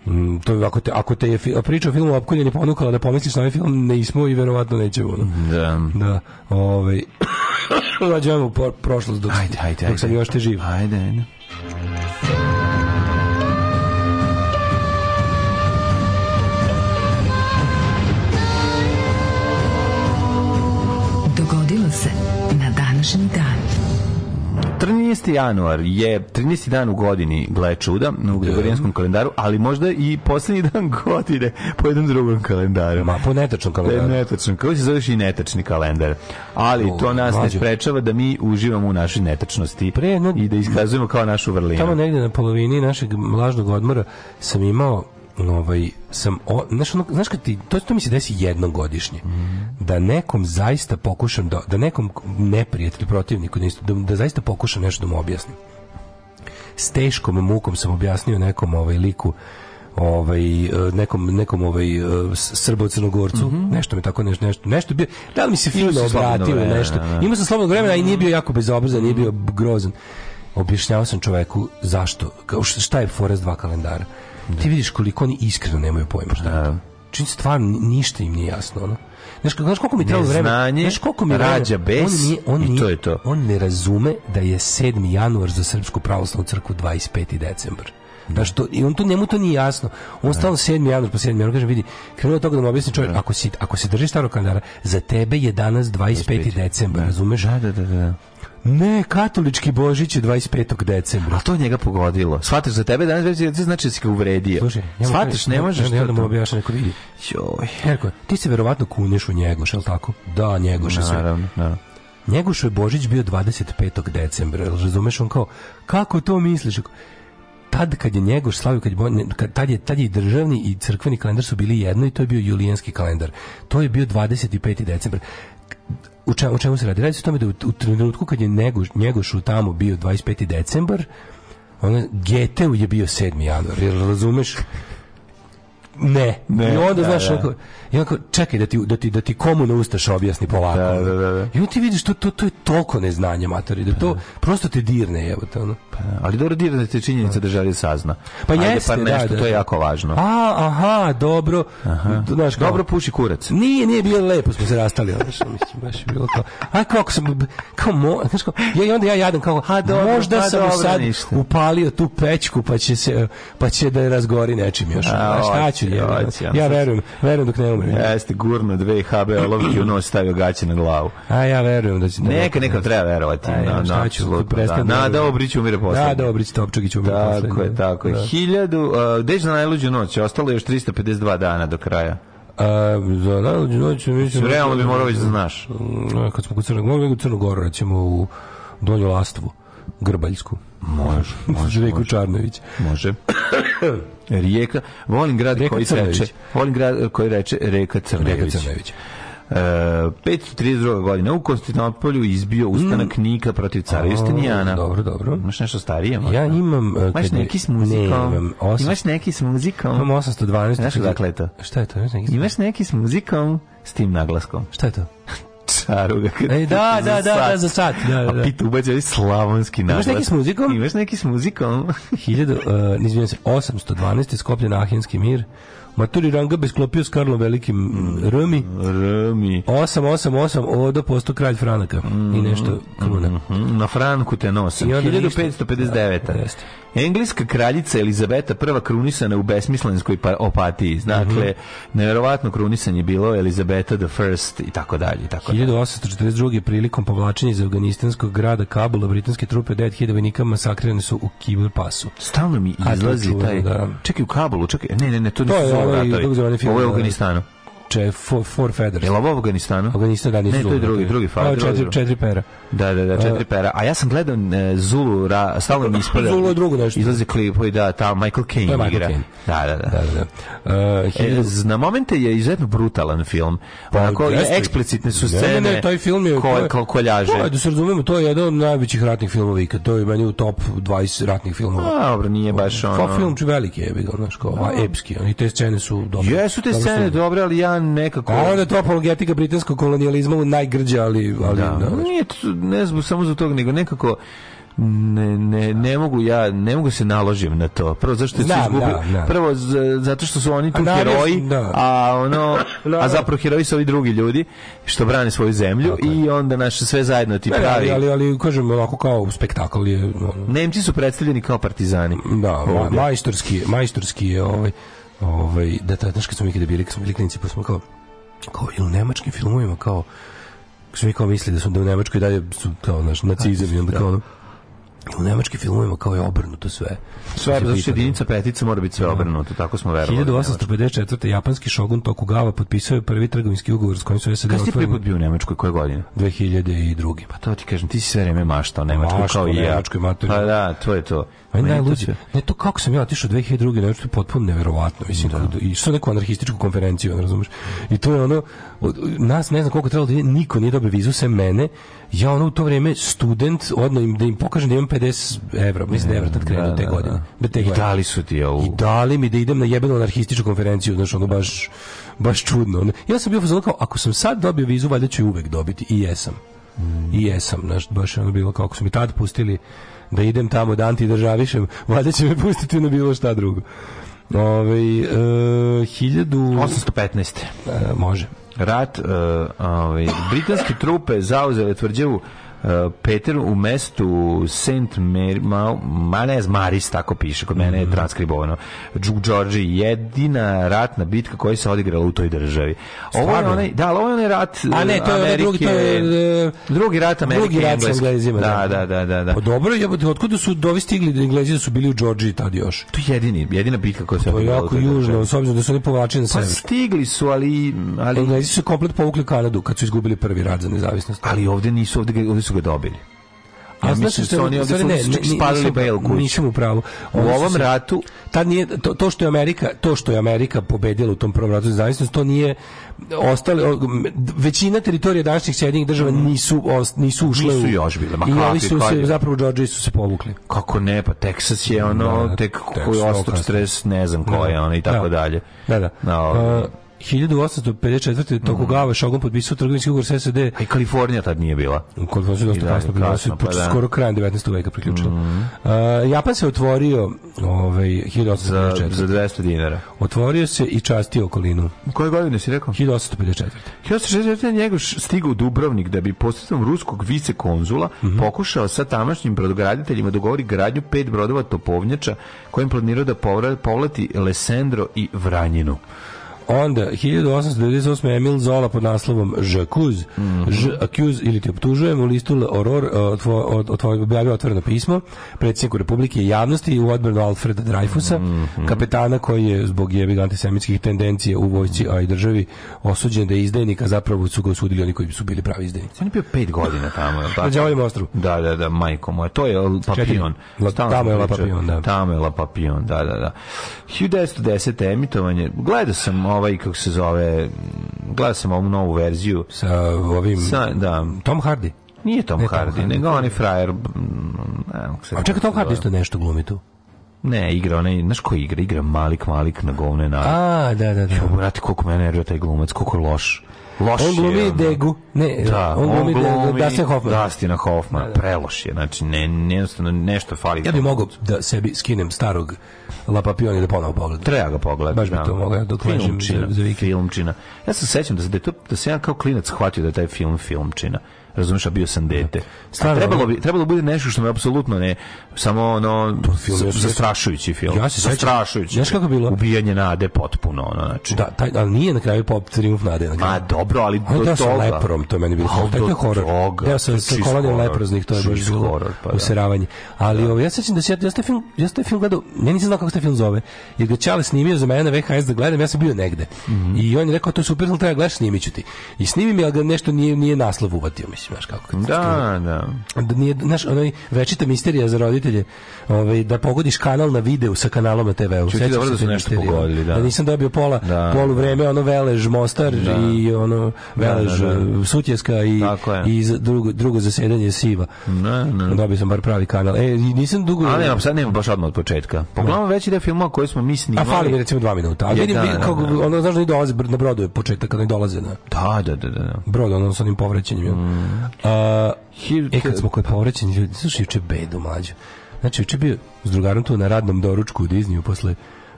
[SPEAKER 4] Mm, to ako te, ako te je priča o filmu Opkoljenje ponukala da pomisliš na ovaj film, ne ismo i verovatno neće ono.
[SPEAKER 5] Da. Da.
[SPEAKER 4] Ovaj [coughs] Rađamo prošlost dok, ajde, ajde, dok sam još te živ.
[SPEAKER 5] Ajde, ajde. 13. januar je 13. dan u godini, gle čuda, u da. gregorijanskom kalendaru, ali možda i poslednji dan [laughs] godine po jednom drugom kalendaru. Ma,
[SPEAKER 4] po netačnom kalendaru.
[SPEAKER 5] Netačnom, kako se zoveš i netačni kalendar. Ali to nas ne sprečava da mi uživamo u našoj netačnosti Pre, pa no, i da iskazujemo kao našu vrlinu. Tamo
[SPEAKER 4] negde na polovini našeg mlažnog odmora sam imao ovaj sam o, znaš, ono, znaš kad ti to, to mi se desi jednom godišnje mm. da nekom zaista pokušam da, da nekom neprijatelju protivniku da, da, da zaista pokušam nešto da mu objasnim s teškom mukom sam objasnio nekom ovaj liku ovaj nekom nekom ovaj srbo-crnogorcu mm -hmm. nešto mi tako nešto nešto nešto bio da li mi se fino obratio vremena, nešto ima se slobodnog vremena mm -hmm. i nije bio jako bezobrazan nije mhm. bio grozan objašnjavao sam čoveku zašto kao šta je Forest 2 kalendara Ti da. vidiš koliko oni iskreno nemaju pojma šta je da. to. Čini stvarno ništa im nije jasno, ono. Znaš, znaš koliko mi trebalo vremena? Znaš koliko
[SPEAKER 5] mi rađa bes on, nije, on nije, i
[SPEAKER 4] to je to. On ne razume da je 7. januar za Srpsku pravoslavnu crkvu 25. decembar. Da što i on tu njemu to nije jasno. On da. stalno 7. januar po 7. januar kaže vidi, krenuo toga da mu objasni čovjek, da. ako si ako se drži starog kalendara, za tebe je danas 25. 25. decembar, da. razumeš? Da,
[SPEAKER 5] da, da, da.
[SPEAKER 4] Ne, katolički Božić je 25. decembra.
[SPEAKER 5] A to njega pogodilo. Shvatiš za tebe danas već znači da si ga uvredio. Slušaj, Shvatiš, ne možeš ne,
[SPEAKER 4] ne, da mu objašnjaš neko vidi. Joj. Jerko, ti se verovatno kuneš u Njegoša, je tako?
[SPEAKER 5] Da, Njegoša
[SPEAKER 4] se. Naravno, naravno. Njegoš je Božić bio 25. decembra, razumeš on kao, kako to misliš? tad kad je Njegoš slavio, kad kad, tad, je, tad je i državni i crkveni kalendar su bili jedno i to je bio julijanski kalendar. To je bio 25. decembar. U, čemu, u čemu se radi? Radi se o tome da u, u trenutku kad je Njegoš, Njegošu tamo bio 25. decembar, ono, Geteu je bio 7. januar, jer razumeš? ne. ne. I onda da, znaš, da. Onako, onako, čekaj da ti, da ti, da ti komu na ustaš objasni polako. Da, da, da, da. I onda ti vidiš, to, to, to je toliko neznanje, materije da to pa da. prosto te dirne, evo to ono. Pa,
[SPEAKER 5] da, ali dobro dirne te činjenica da želi sazna. Pa Ajde, jeste, par da, nešto, da, da. to je jako važno. A,
[SPEAKER 4] aha, dobro. Aha.
[SPEAKER 5] Znaš, kao, dobro puši kurac.
[SPEAKER 4] Nije, nije bilo lepo, smo se rastali, znaš, mislim, baš je bilo to. A kako sam, kao, mo, znaš, kao, ja, i onda ja jadam, kao, ha, dobro, možda pa, sam dobro, sad ništa. upalio tu pećku, pa će se, pa će da je razgori nečim još. A, šta ovaj, ću će. Ja, da. ja verujem, verujem dok ne umrem.
[SPEAKER 5] Jeste gurno dve HB olovke u nos stavio gaće na glavu.
[SPEAKER 4] A ja verujem
[SPEAKER 5] da će. Neka, neka treba verovati. Da, Aj, da, na, na, ću, da, na, da Obrić
[SPEAKER 4] umire poslednji. Da, da
[SPEAKER 5] Obrić Topčagić
[SPEAKER 4] umire
[SPEAKER 5] poslednji.
[SPEAKER 4] Tako je,
[SPEAKER 5] tako
[SPEAKER 4] je. Da.
[SPEAKER 5] Hiljadu, uh, gde na najluđu noć? Ostalo je još 352 dana do kraja.
[SPEAKER 4] A, za najluđu noć
[SPEAKER 5] mislim... Realno bi morao već da znaš. Mm,
[SPEAKER 4] kad smo kod Crnog, u Crnogoru, recimo u Donju Lastvu, Grbaljsku.
[SPEAKER 5] Može, [laughs] može.
[SPEAKER 4] Reku Čarnović.
[SPEAKER 5] Može. [coughs] Rijeka, volim grad Reka koji Crnović. reče, volim grad koji reče Reka Crnović. Reka Crnović. Uh, 532. godine u Konstantinopolju izbio mm. ustanak mm. Nika protiv cara Justinijana.
[SPEAKER 4] Dobro, dobro.
[SPEAKER 5] Imaš nešto starije? Možda?
[SPEAKER 4] Ja imam... Uh,
[SPEAKER 5] Imaš neki s muzikom? Ne,
[SPEAKER 4] imam
[SPEAKER 5] 8... Imaš neki s muzikom?
[SPEAKER 4] Imam 812. Znaš
[SPEAKER 5] odakle
[SPEAKER 4] je to?
[SPEAKER 5] Šta je to? Imaš neki s muzikom s tim naglaskom.
[SPEAKER 4] Šta je to? [laughs]
[SPEAKER 5] šaru.
[SPEAKER 4] E, da, da, da, da, za sat. Da, da, da. A
[SPEAKER 5] pita ubađa i slavonski
[SPEAKER 4] naglas. Imaš neki s muzikom?
[SPEAKER 5] Imaš neki s muzikom?
[SPEAKER 4] 1000, uh, izvinjam se, 812. je skopljen Ahenski mir. Maturi Ranga bez klopio s Karlom Velikim Rmi.
[SPEAKER 5] Rmi.
[SPEAKER 4] 888 Odo posto kralj Franaka mm, i nešto mm,
[SPEAKER 5] kruna. Mm, mm, na Franku te nosim. 1559. Da, da, jeste. Engleska kraljica Elizabeta prva krunisana u besmislenskoj pa, opatiji. Dakle, mm -hmm. neverovatno krunisanje bilo Elizabeta the First i tako dalje. I tako
[SPEAKER 4] 1842. prilikom povlačenja iz afganistanskog grada Kabula britanske trupe 9000 vojnika masakrirane su u Kibul pasu.
[SPEAKER 5] Stalno mi izlazi taj... Da. Čekaj, u Kabulu, čekaj. Ne, ne, ne, to, to ratu. Ovo je u ovaj. Afganistanu.
[SPEAKER 4] Če, for, for feathers.
[SPEAKER 5] Je li ovo u Afganistanu?
[SPEAKER 4] Afganistan, da, nisu Ne, to je
[SPEAKER 5] drugi, drugi
[SPEAKER 4] far. Ovo četiri, četiri pera.
[SPEAKER 5] Da, da, da, četiri pera. A ja sam gledao e, Zulu, ra, stalno mi ispada. Zulu je drugo nešto. Izlazi klip, da, ta Michael Caine igra. Michael Caine. Da, da, da. da, da. Uh, e, e na momente je izuzetno brutalan film. Pa, Onako, eksplicitne su scene. Ne, ne, taj film je...
[SPEAKER 4] Ko, ko, koljaže. To, pa, da se razumemo, to je jedan od najvećih ratnih filmova ikad. To je meni u top 20 ratnih filmova.
[SPEAKER 5] Dobro, nije baš ono... Pa
[SPEAKER 4] film veliki je, vidio, znaš, kao, da. epski. I te scene su dobre. Jesu te scene dobre, ali
[SPEAKER 5] ja pa nekako...
[SPEAKER 4] A onda to apologetika britanskog kolonijalizma u najgrđa, ali... ali da,
[SPEAKER 5] da, nije, ne znam, samo zbog toga, nego nekako ne, ne, ne mogu ja ne mogu da se naložim na to. Prvo zašto da, se
[SPEAKER 4] izgubio, da, da.
[SPEAKER 5] prvo z, zato što su oni tu a heroji, da. a ono da. a zapravo heroji su ovi drugi ljudi što brane svoju zemlju Tako i onda naše sve zajedno ti ne, pravi.
[SPEAKER 4] Ali, ali ali kažem ovako kao spektakl je. ono.
[SPEAKER 5] Nemci su predstavljeni kao partizani.
[SPEAKER 4] Da, majstorski, majstorski je ovaj Ovaj, da, da, znaš, kad smo mi kada bili, kad smo bili klinici, pa smo kao, kao, ili u nemačkim filmovima, kao, su kao mislili da su da u Nemačkoj dalje su kao naš nacizam i onda kao ono, u nemačkim filmovima kao je obrnuto sve.
[SPEAKER 5] Sve, zato što jedinica petica mora biti sve da. obrnuto, tako smo verovali.
[SPEAKER 4] 1854. japanski šogun Tokugawa potpisao je prvi trgovinski ugovor s kojim su SAD... Kada
[SPEAKER 5] si prvi bio u Nemačkoj, koje godine?
[SPEAKER 4] 2002.
[SPEAKER 5] Pa to ti kažem, ti si sve vreme maštao
[SPEAKER 4] Nemačkoj Maško,
[SPEAKER 5] kao
[SPEAKER 4] i
[SPEAKER 5] ja. Nemačkoj Pa da, to je to.
[SPEAKER 4] Pa najluđe. Će... Ne, to kako sam ja otišao 2002. Nemačkoj, je potpuno neverovatno. Mislim, da. Kod, I što neku anarhističku konferenciju, ne razumeš? I to je ono, od, nas ne znam koliko trebalo da je, niko nije dobio vizu, sem mene, ja ono u to vrijeme student, odno im, da im pokažem da imam 50 evra, mislim da evra tad krenuo da, te da, da. godine. Da, te
[SPEAKER 5] I dali su ti ovu. I
[SPEAKER 4] dali mi da idem na jebenu anarhističku konferenciju, znaš, ono baš, baš čudno. Ja sam bio fazon kao, ako sam sad dobio vizu, valjda ću i uvek dobiti, i jesam. Mm. I jesam, znaš, baš ono bilo kako su mi tad pustili da idem tamo da antidržavišem, [laughs] valjda će me pustiti na bilo šta drugo. Ove, ovaj,
[SPEAKER 5] e, 1815. E,
[SPEAKER 4] može
[SPEAKER 5] rat, uh, ovaj, britanske trupe zauzele tvrđavu Eh, Peter u mestu Saint Mary, ma, ma ne znam, Maris tako piše, kod mene je mhm. transkribovano. Đorđe jedina ratna bitka koja se odigrala u toj državi. Ovo je onaj, da, ovo je onaj rat A ne, to je Amerike, eh, drugi, to je, eh, drugi rat Amerike. Drugi rat sa Englezima. Da, da, da, da, da. da. Pa
[SPEAKER 4] dobro, jebote, otkud da su dovi stigli da Englezi da su bili u Đorđiji tad još?
[SPEAKER 5] To je jedini, jedina bitka koja se
[SPEAKER 4] odigrala. To je jako južno, s obzirom da su oni povlačeni na pa sever.
[SPEAKER 5] Pa stigli su, ali ali
[SPEAKER 4] Englezi su komplet povukli Kanadu kad su izgubili prvi rat za nezavisnost.
[SPEAKER 5] Ali ovde nisu, ovde, ovde su ga dobili. Ja, ja mislim da su oni ovdje ne, spalili Bale kuću.
[SPEAKER 4] Nisam
[SPEAKER 5] u
[SPEAKER 4] pravu.
[SPEAKER 5] U ovom se, ratu...
[SPEAKER 4] Ta nije, to, to, što je Amerika, to što je Amerika pobedila u tom prvom ratu zavisnost, to nije ostali, većina teritorije današnjih sjedinjenih država mm. nisu, os, nisu ušle
[SPEAKER 5] nisu u... još bile. Ma I ovi su
[SPEAKER 4] se, zapravo Georgiji su se povukli.
[SPEAKER 5] Kako ne, pa Texas je ono, da, da tek koji ostao 40, ne znam da, koje, ona i da, tako dalje.
[SPEAKER 4] Da, da. No, uh, 1854. Tokugawa Shogun potpisao trgovinski ugovor sa SAD. A i
[SPEAKER 5] Kalifornija tad nije bila.
[SPEAKER 4] Kalifornija je dosta da, kasno, bila su pa da. skoro krajem 19. veka priključila. Mhm. Mm -hmm. uh, Japan se otvorio ovaj 1854.
[SPEAKER 5] Za,
[SPEAKER 4] za 200
[SPEAKER 5] dinara.
[SPEAKER 4] Otvorio se i častio okolinu.
[SPEAKER 5] U kojoj godine si rekao?
[SPEAKER 4] 1854.
[SPEAKER 5] 1864. njegov stigao u Dubrovnik da bi posredstvom ruskog vicekonzula mm -hmm. pokušao sa tamašnjim brodograditeljima dogovori da gradnju pet brodova topovnjača kojim planirao da povrati Lesendro i Vranjinu.
[SPEAKER 4] Onda, 1898. Emil Zola pod naslovom Žakuz, mm -hmm. Ž akuz ili ti optužujem u listu Le Horror e, objavio otvoreno pismo predsjedniku Republike i javnosti u odbranu Alfreda Dreyfusa, mm -hmm. kapetana koji je zbog jebi antisemitskih tendencija u vojci, a i državi osuđen da je izdajnika, zapravo su ga osudili oni koji su bili pravi izdajnici.
[SPEAKER 5] On je bio pet godina tamo,
[SPEAKER 4] je
[SPEAKER 5] tako? Na ostru. Da, da, da, majko moja. To je Papion. tamo
[SPEAKER 4] je
[SPEAKER 5] La
[SPEAKER 4] Papion,
[SPEAKER 5] da. Tamo je La Papion, da, da, da. 1910. emitovanje, gledao sam ovaj kako se zove gledao sam ovu novu verziju
[SPEAKER 4] sa ovim sa, da Tom Hardy
[SPEAKER 5] nije Tom ne Hardy, Tom nego on je frajer.
[SPEAKER 4] Mm, A čekaj, Tom Hardy isto nešto glumi tu.
[SPEAKER 5] Ne, igra onaj, znaš ko igra? Igra Malik Malik na govne na... A,
[SPEAKER 4] da, da, da. Jo,
[SPEAKER 5] brate, koliko me nervira taj glumac, koliko je loš. Loš on glumi je,
[SPEAKER 4] Degu. Ne, da, on, glumi, on da, Dustin
[SPEAKER 5] Hoffman. Dustin Hoffman, da, da. preloš je. Znači, ne, jednostavno nešto fali.
[SPEAKER 4] Ja bih mogao da sebi skinem starog La Papillon i da ponovo pogledam.
[SPEAKER 5] Treba ga pogledati. Baš bi da.
[SPEAKER 4] to mogao dok
[SPEAKER 5] ležim za,
[SPEAKER 4] za
[SPEAKER 5] vikend. Filmčina. Ja se sećam da, da, to, da se ja kao klinac hvatio da je taj film filmčina razumiješ, a bio sam dete. Stvarno, trebalo bi trebalo bude nešto što me apsolutno ne samo ono pa, film ja zastrašujući film. Ja se zastrašujući. Znaš kako bilo? Ubijanje nade potpuno, ono znači.
[SPEAKER 4] Da, taj ali nije na kraju pop triumf nade na kraju. Ma
[SPEAKER 5] dobro, ali
[SPEAKER 4] do
[SPEAKER 5] toga.
[SPEAKER 4] Sa leprom, to je meni bilo. Al, to je horor. Ja sam sa kolonijom leproznih, to je baš bilo horor, pa da. useravanje. Ali da. ovo ovaj, ja sećam da se ja taj film, ja taj film gledao, ja nisam znao kako se film zove. Jer ga Čale snimio za mene na VHS da gledam, ja sam bio negde. Mhm. I on je rekao to je super, treba gledaš snimiću ti. I snimim ja ga nešto nije nije naslov uvatio, mislim mislim, znaš kako. Kad
[SPEAKER 5] da, da. da.
[SPEAKER 4] Nije, znaš, onaj večita misterija za roditelje, ovaj, da pogodiš kanal na videu sa kanalom na TV-u. Čuti da su nešto misterija.
[SPEAKER 5] pogodili, da. da.
[SPEAKER 4] nisam dobio pola, da, da. polu vreme, ono Velež, Mostar da. i ono da, Velež, Sutjeska i, i drugo, drugo zasedanje Siva. Da, da. Dobio sam bar pravi kanal. E, nisam dugo...
[SPEAKER 5] Ali nema, sad nema baš odmah od početka. Pogledamo veći da filmova koji smo
[SPEAKER 4] mi snimali. A fali recimo 2 minuta. a vidim, kako, ono, znaš da oni dolaze na brodu je početak, kad oni dolaze na...
[SPEAKER 5] Da, da, da,
[SPEAKER 4] da. Brod, ono, sa onim povraćanjem Mm. A, e, kad smo kod povraćenih ljudi, slušaj, juče bedu mlađu. Znači, juče bio s drugarom tu na radnom doručku u Disneyu posle,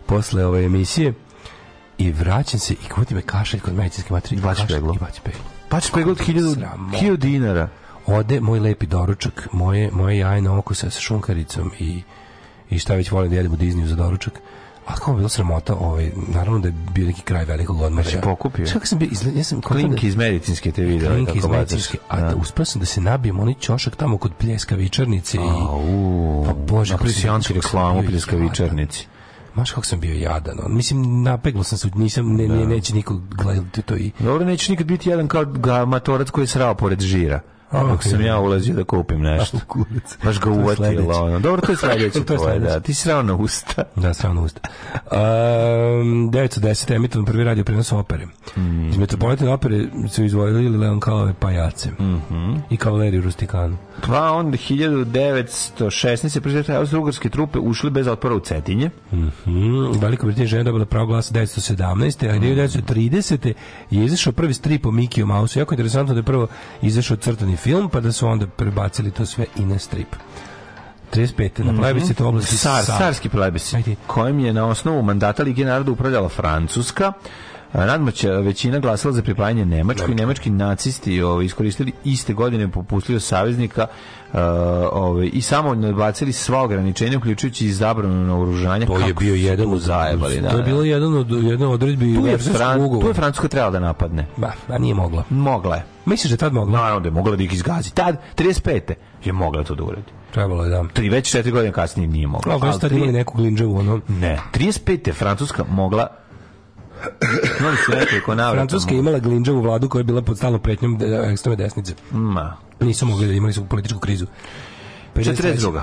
[SPEAKER 4] posle ove emisije i vraćam se i kvoti me kašalj kod medicinske materije. I baci peglo. I baci peglo. Baci
[SPEAKER 5] peglo od hiljadu dinara.
[SPEAKER 4] Ode moj lepi doručak, moje, moje jaje na oko sa šunkaricom i, i šta već volim da jedem u Disneyu za doručak a kako bilo sramota, ovaj, naravno da je bio neki kraj velikog odmora. Znači, pokupio.
[SPEAKER 5] Čak sam bio, izle,
[SPEAKER 4] ja sam
[SPEAKER 5] klinke da, iz medicinske te video. Ovaj,
[SPEAKER 4] kako iz medicinske, a da. da uspeo sam da se nabijem onaj ćošak tamo kod pljeska vičarnice. A,
[SPEAKER 5] u, pa bože, prisijanci reklamu pljeska večernice
[SPEAKER 4] Maš kako sam bio jadan. On, mislim, napeglo sam se, nisam, ne, da. ne, neće nikog gledati to i...
[SPEAKER 5] Dobro, neće nikad biti jadan kao matorac koji je srao pored žira. Ako sam ja ulazio da kupim nešto. Baš ga uvatilo. Dobro, to je [laughs] sledeće. to je
[SPEAKER 4] tvoje, da.
[SPEAKER 5] Ti si srao na
[SPEAKER 4] usta. Da, srao na
[SPEAKER 5] usta.
[SPEAKER 4] Um, 910. emitovan prvi radio prenos opere. Mm. Iz Metropolitan opere su izvojili Leon Kalove pajace. Mm -hmm. I Kavaleriju Rustikanu.
[SPEAKER 5] Pa onda 1916. se prezirata Austro-Ugarske trupe ušli bez otpora
[SPEAKER 4] u
[SPEAKER 5] Cetinje.
[SPEAKER 4] Mm -hmm. Velika Britanija žena dobila pravo glasa 1917. A 1930. Mhm. je izašao prvi strip o Mikiju Mausu. Jako interesantno da je prvo izašao crtani film, pa da su onda prebacili to sve i na strip. 35. na mhm. plebiscitu oblasti
[SPEAKER 5] Sar, Sar. Sarski plebiscit, kojem je na osnovu mandata Lige naroda upravljala Francuska, Nadmoća eh, većina glasala za pripajanje Nemačkoj. Nemački nacisti ovaj, iskoristili iste godine popustili saveznika uh, ovaj, i samo nadbacili sva ograničenja, uključujući i zabranu na oružanje.
[SPEAKER 4] To je bio jedan od zajebali. Da, to je da, da. bilo jedan od jedna odredbi tu
[SPEAKER 5] je, Fran, tu je Francuska trebala da napadne.
[SPEAKER 4] Ba, a nije mogla.
[SPEAKER 5] Mogla je.
[SPEAKER 4] Misliš da je
[SPEAKER 5] tad
[SPEAKER 4] mogla?
[SPEAKER 5] Naravno da je mogla da ih izgazi. Tad, 35. je mogla to da uredi.
[SPEAKER 4] Trebalo je da.
[SPEAKER 5] Tri već četiri godine kasnije nije mogla. Al,
[SPEAKER 4] ali, ali,
[SPEAKER 5] ali, ali, ali, ali, ali,
[SPEAKER 4] ali,
[SPEAKER 5] ali, ali, Imali su nekoliko navrata. Francuska je
[SPEAKER 4] imala glinđavu vladu koja je bila pod stalnom pretnjom eh, ekstreme desnice. Ma. Nisu mogli da imali su političku krizu.
[SPEAKER 5] 42.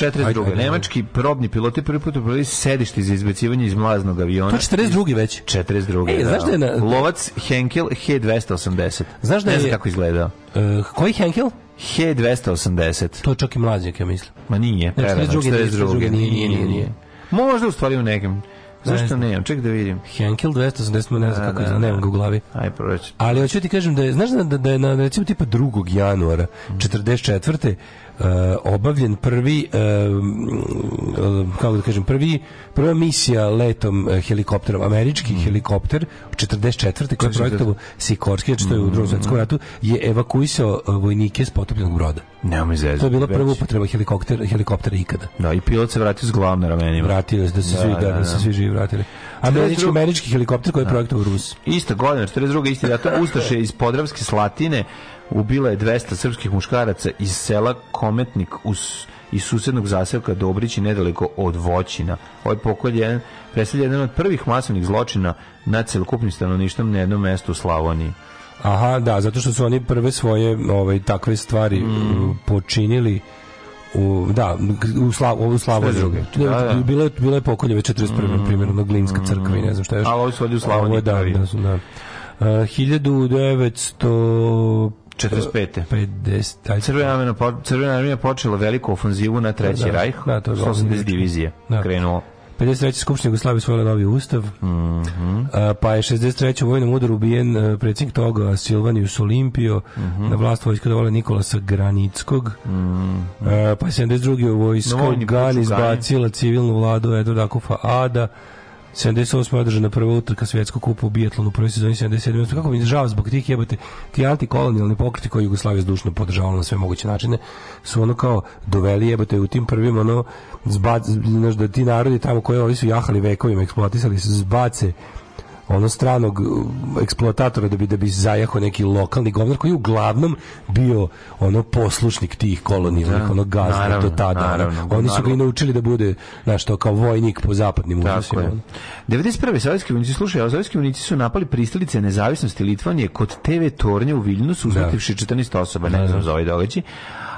[SPEAKER 5] 42. Nemački probni piloti prvi put upravili sedište za izbacivanje iz mlaznog aviona. Pa
[SPEAKER 4] to 42. već.
[SPEAKER 5] 42. E, znaš da, da je da. na... Lovac Henkel H280. Znaš da je... Ne znam kako izgledao. Uh, eh,
[SPEAKER 4] koji Henkel?
[SPEAKER 5] H280.
[SPEAKER 4] To je čak i mlaznjak, ja mislim.
[SPEAKER 5] Ma nije. Ne, 42. Nije, nije, nije. Možda u stvari u nekim Zašto ne? Ček da vidim.
[SPEAKER 4] Henkel 280, ne znam da, kako da, da, nemam ga u glavi.
[SPEAKER 5] Aj proći.
[SPEAKER 4] Ali hoću ti kažem da je, znaš da, da, da je na recimo tipa 2. januara 44. E, obavljen prvi e, e, kako da kažem prvi prva misija letom helikopterom američki mm. helikopter 44. koji je projektovao Sikorski što je u Drugom svetskom mhm. ratu je evakuisao vojnike s potopljenog broda.
[SPEAKER 5] Nema
[SPEAKER 4] To je bila prva upotreba helikoptera helikoptera ikada.
[SPEAKER 5] Da, i pilot se vratio s glavne ramenima.
[SPEAKER 4] Vratio se da se da, svi da, da, da, se da. svi živi vratili. Američki, američki helikopter koji je da. projektao Rus. Isto
[SPEAKER 5] godine, 42. isti datum, Ustaše iz Podravske Slatine ubila je 200 srpskih muškaraca iz sela Kometnik uz iz susednog zaselka Dobrići nedaleko od Voćina. Ovaj pokolj je predstavlja jedan od prvih masovnih zločina na celokupnim stanovništvom na jednom mestu u Slavoniji.
[SPEAKER 4] Aha, da, zato što su oni prve svoje ovaj, takve stvari mm. počinili u da u slavu ovu slavu druge. Da, da. Bilo je bilo je pokolje 41. Mm, primjer na Glinska crkva i ne znam šta još.
[SPEAKER 5] Ali ovo su ovdje u Slavoniji.
[SPEAKER 4] Da, da, da. Uh, 1900 45.
[SPEAKER 5] 50. Crvena armija, Crvena armija počela veliku ofanzivu na Treći da, da rajh. Da, to je 80 divizije da. krenulo.
[SPEAKER 4] 53. Skupština Jugoslavije usvojila novi ustav. Mm -hmm. pa je 63. u vojnom udaru ubijen e, predsjednik toga Silvanijus Olimpio. Mm -hmm. Na vlast vojska dovola Nikolasa Granickog. Mm -hmm. pa je 72. u vojsku no, Gan izbacila civilnu vladu Edvarda Akufa Ada. 78. održana prva utrka svjetskog kupa u biatlonu u prvoj sezoni 77. Kako mi je žao zbog tih jebote, ti antikolonijalni pokreti koji Jugoslavija zdušno podržavala na sve moguće načine, su ono kao doveli jebote u tim prvim ono, zbac, znaš, da ti narodi tamo koje ovi su jahali vekovima, eksploatisali, se, zbace ono stranog uh, eksploatatora da bi da bi zajahao neki lokalni govnar koji je uglavnom bio ono poslušnik tih kolonija, da, ono gazda do tada naravno, oni naravno. su ga i naučili da bude znaš to kao vojnik po zapadnim uzusima
[SPEAKER 5] 91. sovjetski vojnici slušaj sovjetski vojnici su napali pristalice nezavisnosti Litvanije kod TV tornja u Vilniusu da. uzmetivši 14 osoba ne da, znam da. za ovaj događaj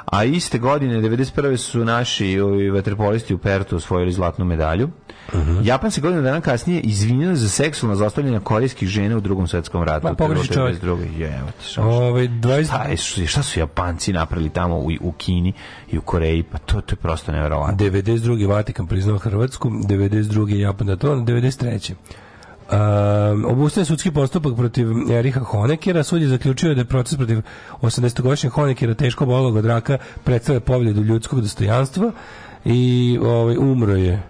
[SPEAKER 5] a iste godine 91. su naši ovi vaterpolisti u Pertu osvojili zlatnu medalju Uh -huh. Japan se godinu dana kasnije izvinio za seksualno zlostavljanje korejskih žena u drugom svetskom ratu.
[SPEAKER 4] Ma pa, pogreši čovjek.
[SPEAKER 5] Je, Ove, ovaj, 20... šta, je, šta su Japanci napravili tamo u, u Kini i u Koreji? Pa to, to je prosto nevjerovatno.
[SPEAKER 4] 92. Vatikan priznao Hrvatsku, 92. Japan da to, 93. Um, ehm, obustavljen sudski postupak protiv Eriha Honekera. Sud je zaključio da je proces protiv 80-godišnjeg Honekera teško bolog od raka predstavlja povljedu ljudskog dostojanstva i ovaj, umro je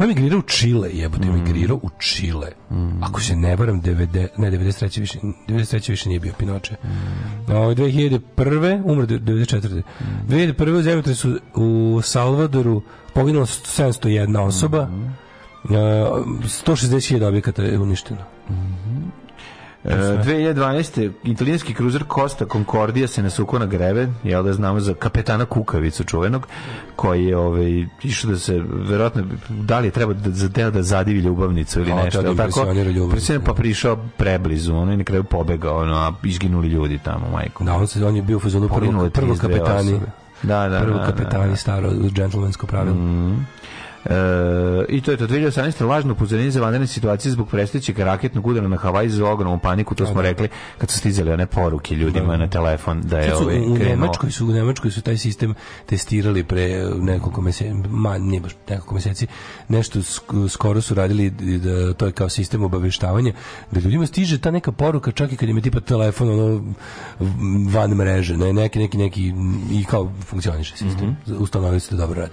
[SPEAKER 4] On emigrirao u Chile, jebote, mm. emigrirao u Chile. Mm. Ako se ne varam, 90, ne, 93. više, 93. više nije bio Pinoče. Mm. O, 2001. umre 94. Mm. 2001. u su u Salvadoru poginula 701 osoba. Mm. Uh, 160.000 objekata je uništeno. Mm
[SPEAKER 5] Uh, e, 2012. italijanski kruzer Costa Concordia se nasukao na greve, jel da znamo za kapetana Kukavicu čuvenog, koji je ovaj, išao da se, verovatno, da li je treba da, za da zadivi ljubavnicu ili nešto, da, tako? Ljubavnicu. Pa prišao preblizu, ono i na kraju pobegao, ono, a izginuli ljudi tamo, majko.
[SPEAKER 4] Da, on, se, on je bio u fazonu
[SPEAKER 5] prvo,
[SPEAKER 4] prvo kapetani. Da, da, prvo da, kapetani, da, da. staro,
[SPEAKER 5] džentlmensko pravilo. Mm E, I to je to 2018. lažno upozorenje za vanredne situacije zbog predstojećeg raketnog udara na Havaj za ogromnu paniku, to da, smo da. rekli kad su stizali one poruke ljudima da. na telefon da je
[SPEAKER 4] ovaj krenuo. su, u Nemačkoj su taj sistem testirali pre nekoliko meseci, ma nije baš nekoliko meseci, nešto skoro su radili, da, to je kao sistem obaveštavanja, da ljudima stiže ta neka poruka čak i kad im je tipa telefon ono, van mreže, ne, neki, neki, neki, i kao funkcioniše sistem. Mm -hmm. Ustanovili se da dobro radi.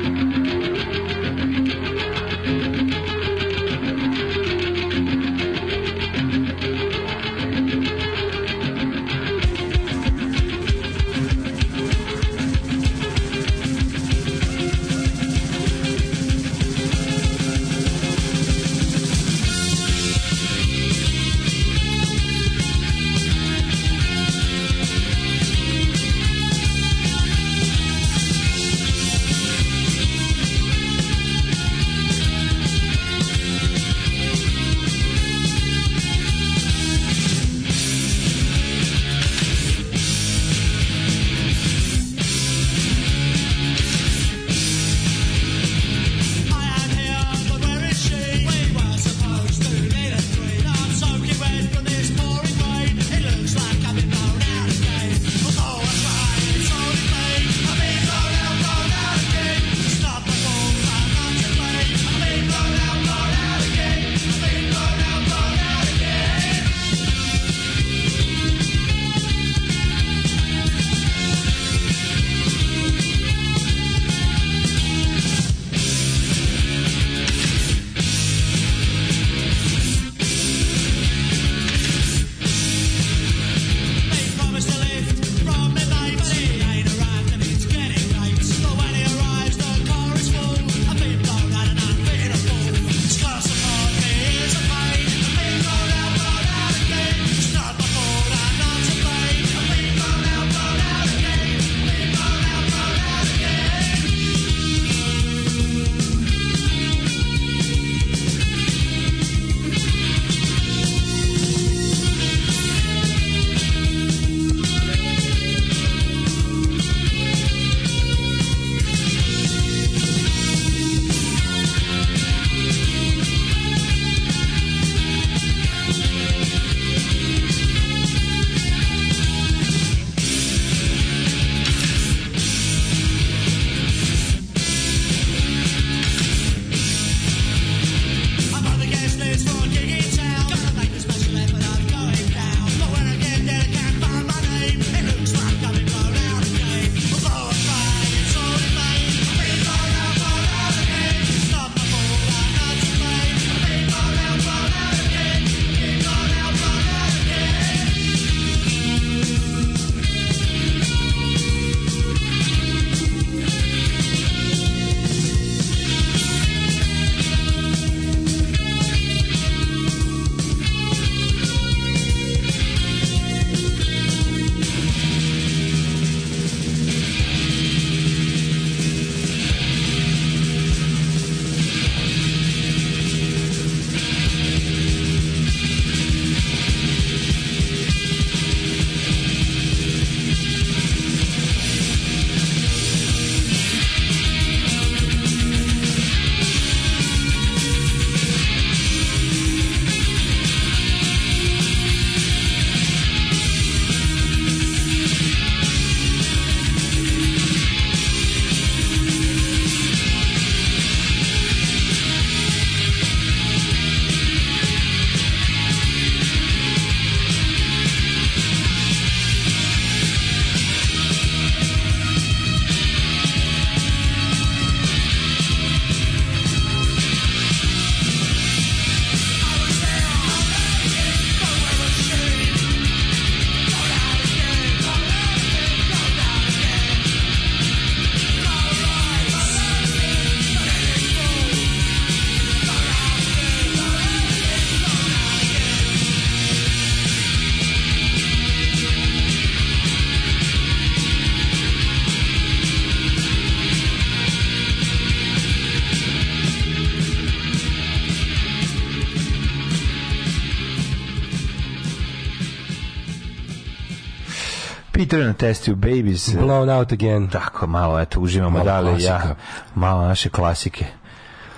[SPEAKER 5] Peter na testiju Babies.
[SPEAKER 4] Blown out again.
[SPEAKER 5] Tako, malo, eto, uživamo malo dalje. Ja, malo naše klasike.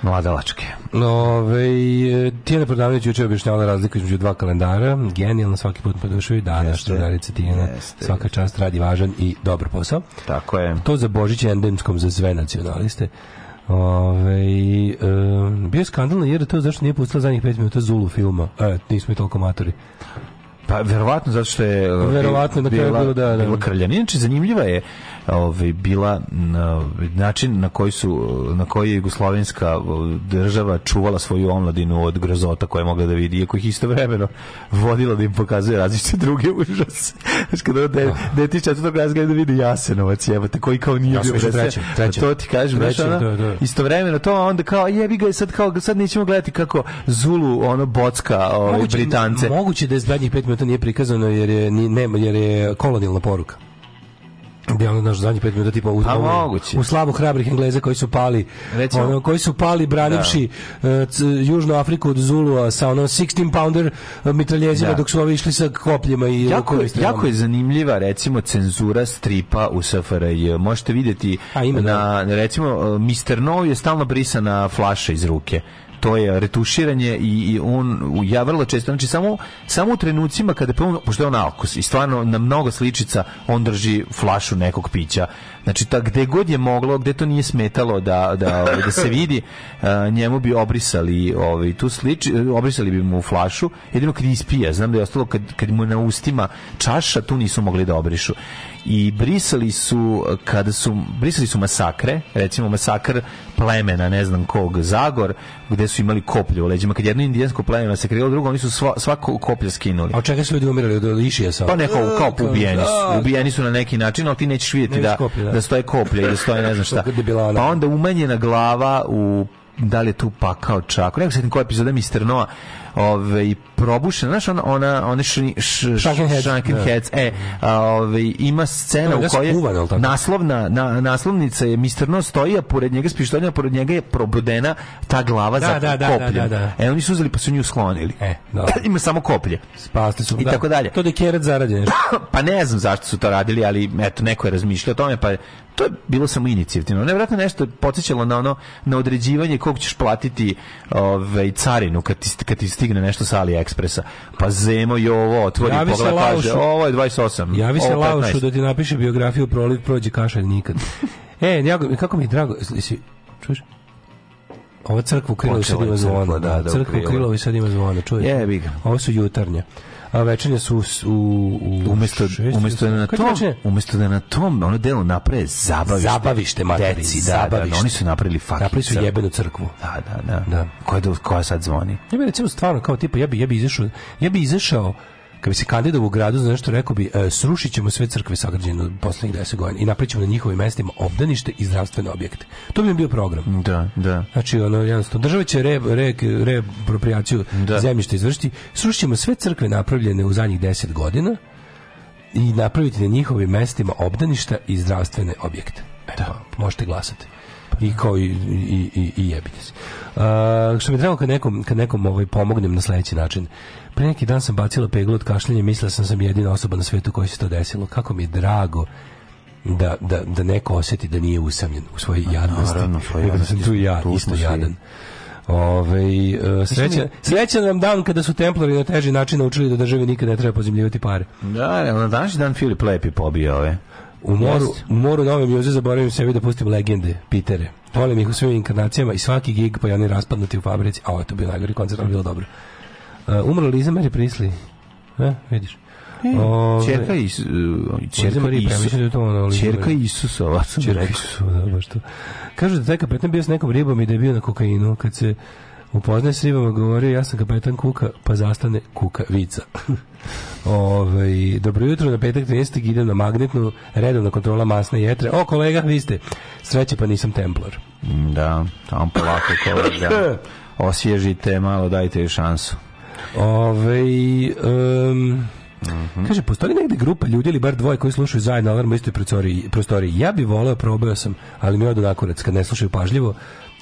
[SPEAKER 5] Mlade Mladalačke. Ove,
[SPEAKER 4] Tijena Prodavljević juče objašnjavala razliku između dva kalendara. Genijalno svaki put podošao i dana što Darica Tijena svaka čast radi važan i dobar posao.
[SPEAKER 5] Tako je.
[SPEAKER 4] To za Božić je endemskom za sve nacionaliste. Ove, e, bio je skandal jer to zašto nije pustila zadnjih pet minuta Zulu filma. E, nismo i toliko matori.
[SPEAKER 5] Pa verovatno zato što
[SPEAKER 4] je verovatno da je bilo da, da.
[SPEAKER 5] Bila krljana. Inače znači, zanimljiva je ovaj bila način na koji su na koji je jugoslovenska država čuvala svoju omladinu od grozota koje mogla da vidi, iako ih istovremeno vodila da im pokazuje različite druge užase. Znači kada da deti četvrtog razgleda da vidi Jasenovac, jebate, koji kao nije ja bio
[SPEAKER 4] treće,
[SPEAKER 5] treće, To ti kažem, treće, da, da. istovremeno to, onda kao, jebi ga, sad, kao, sad nećemo gledati kako Zulu, ono, bocka ove, ovaj, moguće, Britance.
[SPEAKER 4] Moguće da je zadnjih pet minuta nije prikazano jer je, nema, jer je kolonijalna poruka gde ono naš zadnji 5 minuta tipa u, pa, moguće. u slavu hrabrih Engleza koji su pali Recimo, ono, koji su pali branivši da. E, c, Južnu Afriku od Zulu sa onom 16 pounder e, mitraljezima da. dok su ovi išli sa kopljima i
[SPEAKER 5] jako, jako je zanimljiva recimo cenzura stripa u SFRJ možete videti A, na, da. recimo e, Mr. No je stalno brisana flaša iz ruke to je retuširanje i, i on ja vrlo često znači samo samo u trenucima kada je pošto je on alkos i stvarno na mnogo sličica on drži flašu nekog pića znači ta gde god je moglo gde to nije smetalo da, da, ovaj, da se vidi njemu bi obrisali ovaj tu slič obrisali bi mu flašu jedino kad ispija znam da je ostalo kad kad mu na ustima čaša tu nisu mogli da obrišu i brisali su kada su brisali su masakre, recimo masakr plemena, ne znam kog, Zagor, gde su imali koplje u leđima. Kad jedno indijansko pleme masakrilo drugo, oni su sva, svako koplje skinuli.
[SPEAKER 4] A od čega su ljudi umirali? Od lišija sa?
[SPEAKER 5] Pa neko, kao da, ubijeni su. Da. Ubijeni su na neki način, ali ti nećeš vidjeti da-, da, da stoje koplje i da stoje ne znam šta. [laughs] Pa onda umanjena glava u da li je tu pakao čako, nego se koja epizoda Mister Noa ovaj probušena, znaš, ona ona one
[SPEAKER 4] šni, š, Shrunken Heads, Shrunken
[SPEAKER 5] da. Heads e, ovaj ima scena u kojoj naslovna na, naslovnica je Mr. No stoji, a pored njega s pištoljima, pored njega je probudena ta glava da, za da, kopljem. Da, da, da, da, E, oni su uzeli pa su nju sklonili. E, dobro. [laughs] Ima samo koplje.
[SPEAKER 4] Spasli su. I da.
[SPEAKER 5] tako dalje.
[SPEAKER 4] To da je keret zarađen.
[SPEAKER 5] [coughs] pa ne znam zašto su to radili, ali eto, neko je razmišljao o tome, pa to je bilo samo inicijativno. Nevjerojatno nešto podsjećalo na ono na određivanje kog ćeš platiti ovaj carinu kad ti, kad ti stigne nešto sa AliExpressa. Pa zemo i ovo, otvori ja pogled, kaže, ovo je 28.
[SPEAKER 4] Javi se Laušu da ti napiše biografiju, proli, prođe kašalj nikad. [laughs] e, kako mi je drago, jesi, čuješ? Ova crkva u Krilovi sad ima zvona. Da, da, crkva u Krilovi sad ima zvona,
[SPEAKER 5] čuješ? Jebi ga.
[SPEAKER 4] Ovo su jutarnje a večerja su u, u
[SPEAKER 5] umesto, šest, umesto, da na tom, veče? umesto da na tom ono delo napre zabavište. Zabavište,
[SPEAKER 4] materi,
[SPEAKER 5] da, Da, da,
[SPEAKER 4] oni su napravili fakir.
[SPEAKER 5] Napravili su jebenu crkvu.
[SPEAKER 4] Da, da, da. da.
[SPEAKER 5] Koja, koja sad zvoni?
[SPEAKER 4] Ja bih recimo stvarno kao tipa, ja bih ja bih izašao, ja bih izašao kad bi se kandidovao u gradu za nešto rekao bi e, srušit ćemo sve crkve sagrađene u poslednjih 10 godina i napravićemo na njihovim mestima obdanište i zdravstvene objekte. To bi bio program.
[SPEAKER 5] Da, da.
[SPEAKER 4] Znači ono jednostavno država će re re repropriaciju re da. zemljišta izvršiti. Srušimo sve crkve napravljene u zadnjih 10 godina i napraviti na njihovim mestima obdaništa i zdravstvene objekte. Eto, da. možete glasati i kao i, i, i, i jebite se. Uh, što bi trebalo kad nekom, kad nekom ovaj, pomognem na sledeći način. Pre neki dan sam bacila peglu od kašljenja, mislila sam da sam jedina osoba na svetu koja se to desilo. Kako mi je drago da, da, da neko osjeti da nije usamljen u svojoj jadnosti. Naravno, svoj da jadnosti. sam tu ja, isto jadan. Ove, e, sreća, sreća nam dan kada su templari na teži način naučili da državi nikada ne treba pozimljivati pare.
[SPEAKER 5] Da, na danšnji dan Filip Lepi pobija ove.
[SPEAKER 4] U moru, yes. u moru nove mjuze zaboravim sebi da pustim legende, Pitere. Volim ih u svojim inkarnacijama i svaki gig pa i oni raspadnuti u fabrici. A ovo je to bio najgori koncert, ali bilo dobro. Eh, umro Liza Mary Priestley. E, vidiš. E,
[SPEAKER 5] Ove, čerka Is, čerka e, Isus, čerka da
[SPEAKER 4] Isusova. Čerka Isusova, da, baš to. Kažu da taj kapetan bio s nekom ribom i da je bio na kokainu. Kad se upoznaje s ribama, govorio, ja sam kapetan kuka, pa zastane kuka vica. [laughs] Ove, dobro jutro, na petak 13. idem na magnetnu, redovna kontrola masne jetre. O, kolega, vi ste. Sreće, pa nisam templar.
[SPEAKER 5] Da, tamo polako kolega. [clears throat] Osježite malo, dajte joj šansu.
[SPEAKER 4] Ove, um, Mm -hmm. Kaže, postoji negde grupa ljudi ili bar dvoje koji slušaju zajedno alarm u istoj prostoriji. Ja bih voleo, probao sam, ali mi je odonakurac kad ne slušaju pažljivo.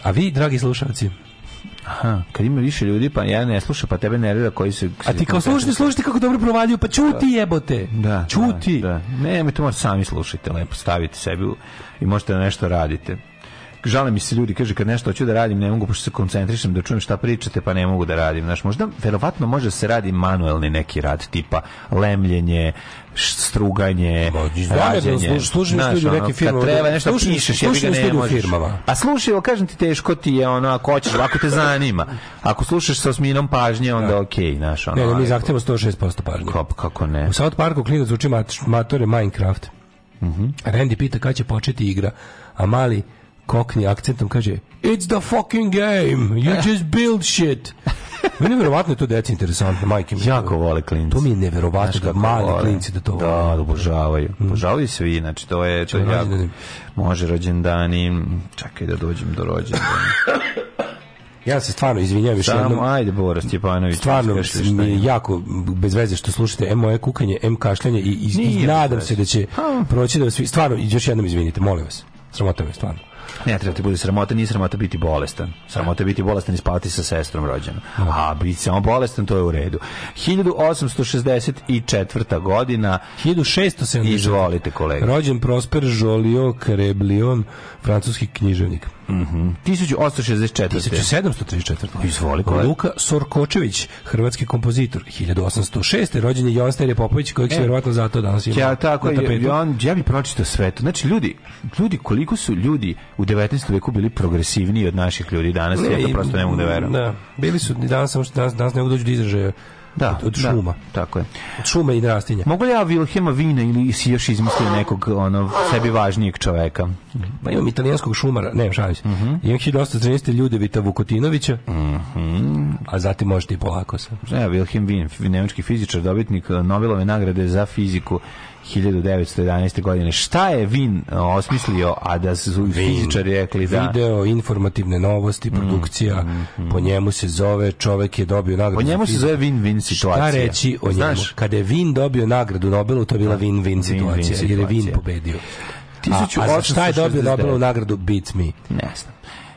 [SPEAKER 4] A vi, dragi slušalci,
[SPEAKER 5] Aha, kad ima više ljudi, pa ja ne slušam, pa tebe nervira koji se...
[SPEAKER 4] A ti kao slušati, slušati kako dobro provaljuju, pa čuti da. jebote! Da, da čuti! Da,
[SPEAKER 5] da. Ne, mi to morate sami slušati, lepo stavite sebi i možete nešto da radite žale mi se ljudi, kaže kad nešto hoću da radim, ne mogu pošto se koncentrišem da čujem šta pričate, pa ne mogu da radim. Znaš, možda verovatno može da se radi manuelni neki rad tipa lemljenje, struganje, rađenje.
[SPEAKER 4] Služi u studiju neke firme.
[SPEAKER 5] Kad treba nešto služi, pišeš, ja ga ne možeš. Firmama. A slušaj, kažem ti teško ti je ono, ako hoćeš, ako te zanima. Ako slušaš sa osminom pažnje, onda da. okej, okay, znaš. Ono,
[SPEAKER 4] ne, ne, mi zahtjeva 106% pažnje.
[SPEAKER 5] Kako, kako ne?
[SPEAKER 4] U South Parku klinac uči mat, matore Minecraft. Mm -hmm. Randy pita kada će početi igra, a mali kokni akcentom kaže It's the fucking game, you [laughs] just build shit. Meni neverovatno da je to deca interesantno, majke mi.
[SPEAKER 5] Jako vole klinci.
[SPEAKER 4] To mi je neverovatno da mali vole. klinci
[SPEAKER 5] da to da, vole. Da,
[SPEAKER 4] da
[SPEAKER 5] obožavaju. Mm. svi, znači to je... To je jako, može rođendani, čekaj da dođem do rođendana. [laughs]
[SPEAKER 4] Ja se stvarno izvinjavam još
[SPEAKER 5] jednom. ajde Bora Stjepanović.
[SPEAKER 4] Stvarno mi je jako bez veze što slušate em moje kukanje, M kašljanje i, i, i nadam se da će ha. proći da svi stvarno još jednom izvinite, molim vas. Sramota me stvarno.
[SPEAKER 5] Ne treba ti bude sramota, nije sramota biti bolestan. Sramota je biti bolestan i spavati sa sestrom rođenom. A biti samo bolestan, to je u redu. 1864. godina.
[SPEAKER 4] 1670.
[SPEAKER 5] Izvolite, kolega.
[SPEAKER 4] Rođen Prosper Joliot Careblion, francuski književnik.
[SPEAKER 5] Mm 1864.
[SPEAKER 4] 1734. Izvoli. Luka Sorkočević, hrvatski kompozitor, 1806. Rođen je Jovan Sterje Popović, kojeg e. se vjerovatno zato danas ima
[SPEAKER 5] ja, tako, na tapetu. Ja, ja bi pročitao sve to. Znači, ljudi, ljudi, koliko su ljudi u 19. veku bili progresivniji od naših ljudi danas, ne, ja to prosto ne mogu da verujem. Da,
[SPEAKER 4] bili su danas, samo što danas, danas ne mogu dođu do izražaja Da, od, od da. šuma. Da,
[SPEAKER 5] tako je.
[SPEAKER 4] Od šuma i rastinja.
[SPEAKER 5] Mogu li ja Wilhelma Vina ili si još izmislio nekog ono, sebi važnijeg čoveka?
[SPEAKER 4] Pa imam italijanskog šumara, ne, šalim se. Mm -hmm. Imam 1813. Ljudevita Vukutinovića, mm -hmm. a zatim možete i polako
[SPEAKER 5] se. Ja, Wilhelm Vin, nemački fizičar, dobitnik Nobelove nagrade za fiziku 1911. godine. Šta je Vin e, osmislio, a da su fizičari rekli da...
[SPEAKER 4] Video, informativne novosti, mm, produkcija, mm, mm, mm. po njemu se zove, čovek je dobio nagradu.
[SPEAKER 5] Po njemu se zove Vin-Vin situacija.
[SPEAKER 4] Šta reći o Znaš? njemu? Kada je Vin dobio nagradu Nobelu, to je bila Vin-Vin da. situacija, situacija, jer je Vin pobedio. A, a šta je dobio Nobelu nagradu Beat Me?
[SPEAKER 5] Ne znam.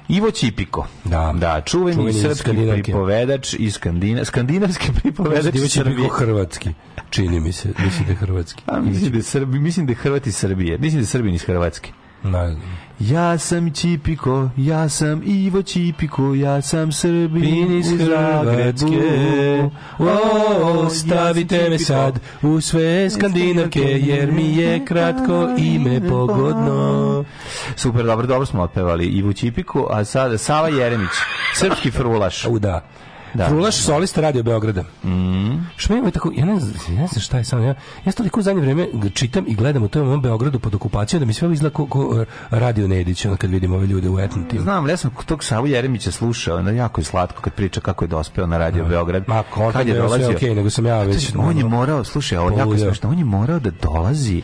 [SPEAKER 5] Ivo Čipiko.
[SPEAKER 4] Da,
[SPEAKER 5] da čuveni, čuveni srpski pripovedač iz skandina, skandinavski
[SPEAKER 4] da pripovedač Ivo Čipiko hrvatski. Čini mi se, mislim da je hrvatski. A, mislim
[SPEAKER 5] da je Srbi, mislim da je Hrvati Srbije. Mislim da je Srbin iz Hrvatske. Ne znam. Ja sam Čipiko, ja sam Ivo Čipiko, ja sam Srbin iz Zagrebu. O, o, stavite ja me sad u sve skandinavke, jer mi je kratko ime pogodno. Super, dobro, dobro smo otpevali Ivo Čipiko, a sada Sava Jeremić, srpski frulaš.
[SPEAKER 4] U da. Da, Frulaš, solista radio Beograda.
[SPEAKER 5] Mm.
[SPEAKER 4] Što meni tako, ja ne, znam, ja ne znam šta je sam, ja, ja toliko u zadnje vreme čitam i gledam u tom mom Beogradu pod okupacijom da mi sve ovo izgleda ko, ko e, radio Nedić, ono kad vidim ove ljude u etnom
[SPEAKER 5] Znam, ja sam tog Savu Jeremića slušao, ono jako je slatko kad priča kako je dospeo na radio no. Da. Beograd.
[SPEAKER 4] Ma,
[SPEAKER 5] ko,
[SPEAKER 4] je dolazio? Sve okay, nego sam ja već,
[SPEAKER 5] on, on je morao, slušaj, ovo jako smešno, on je morao da dolazi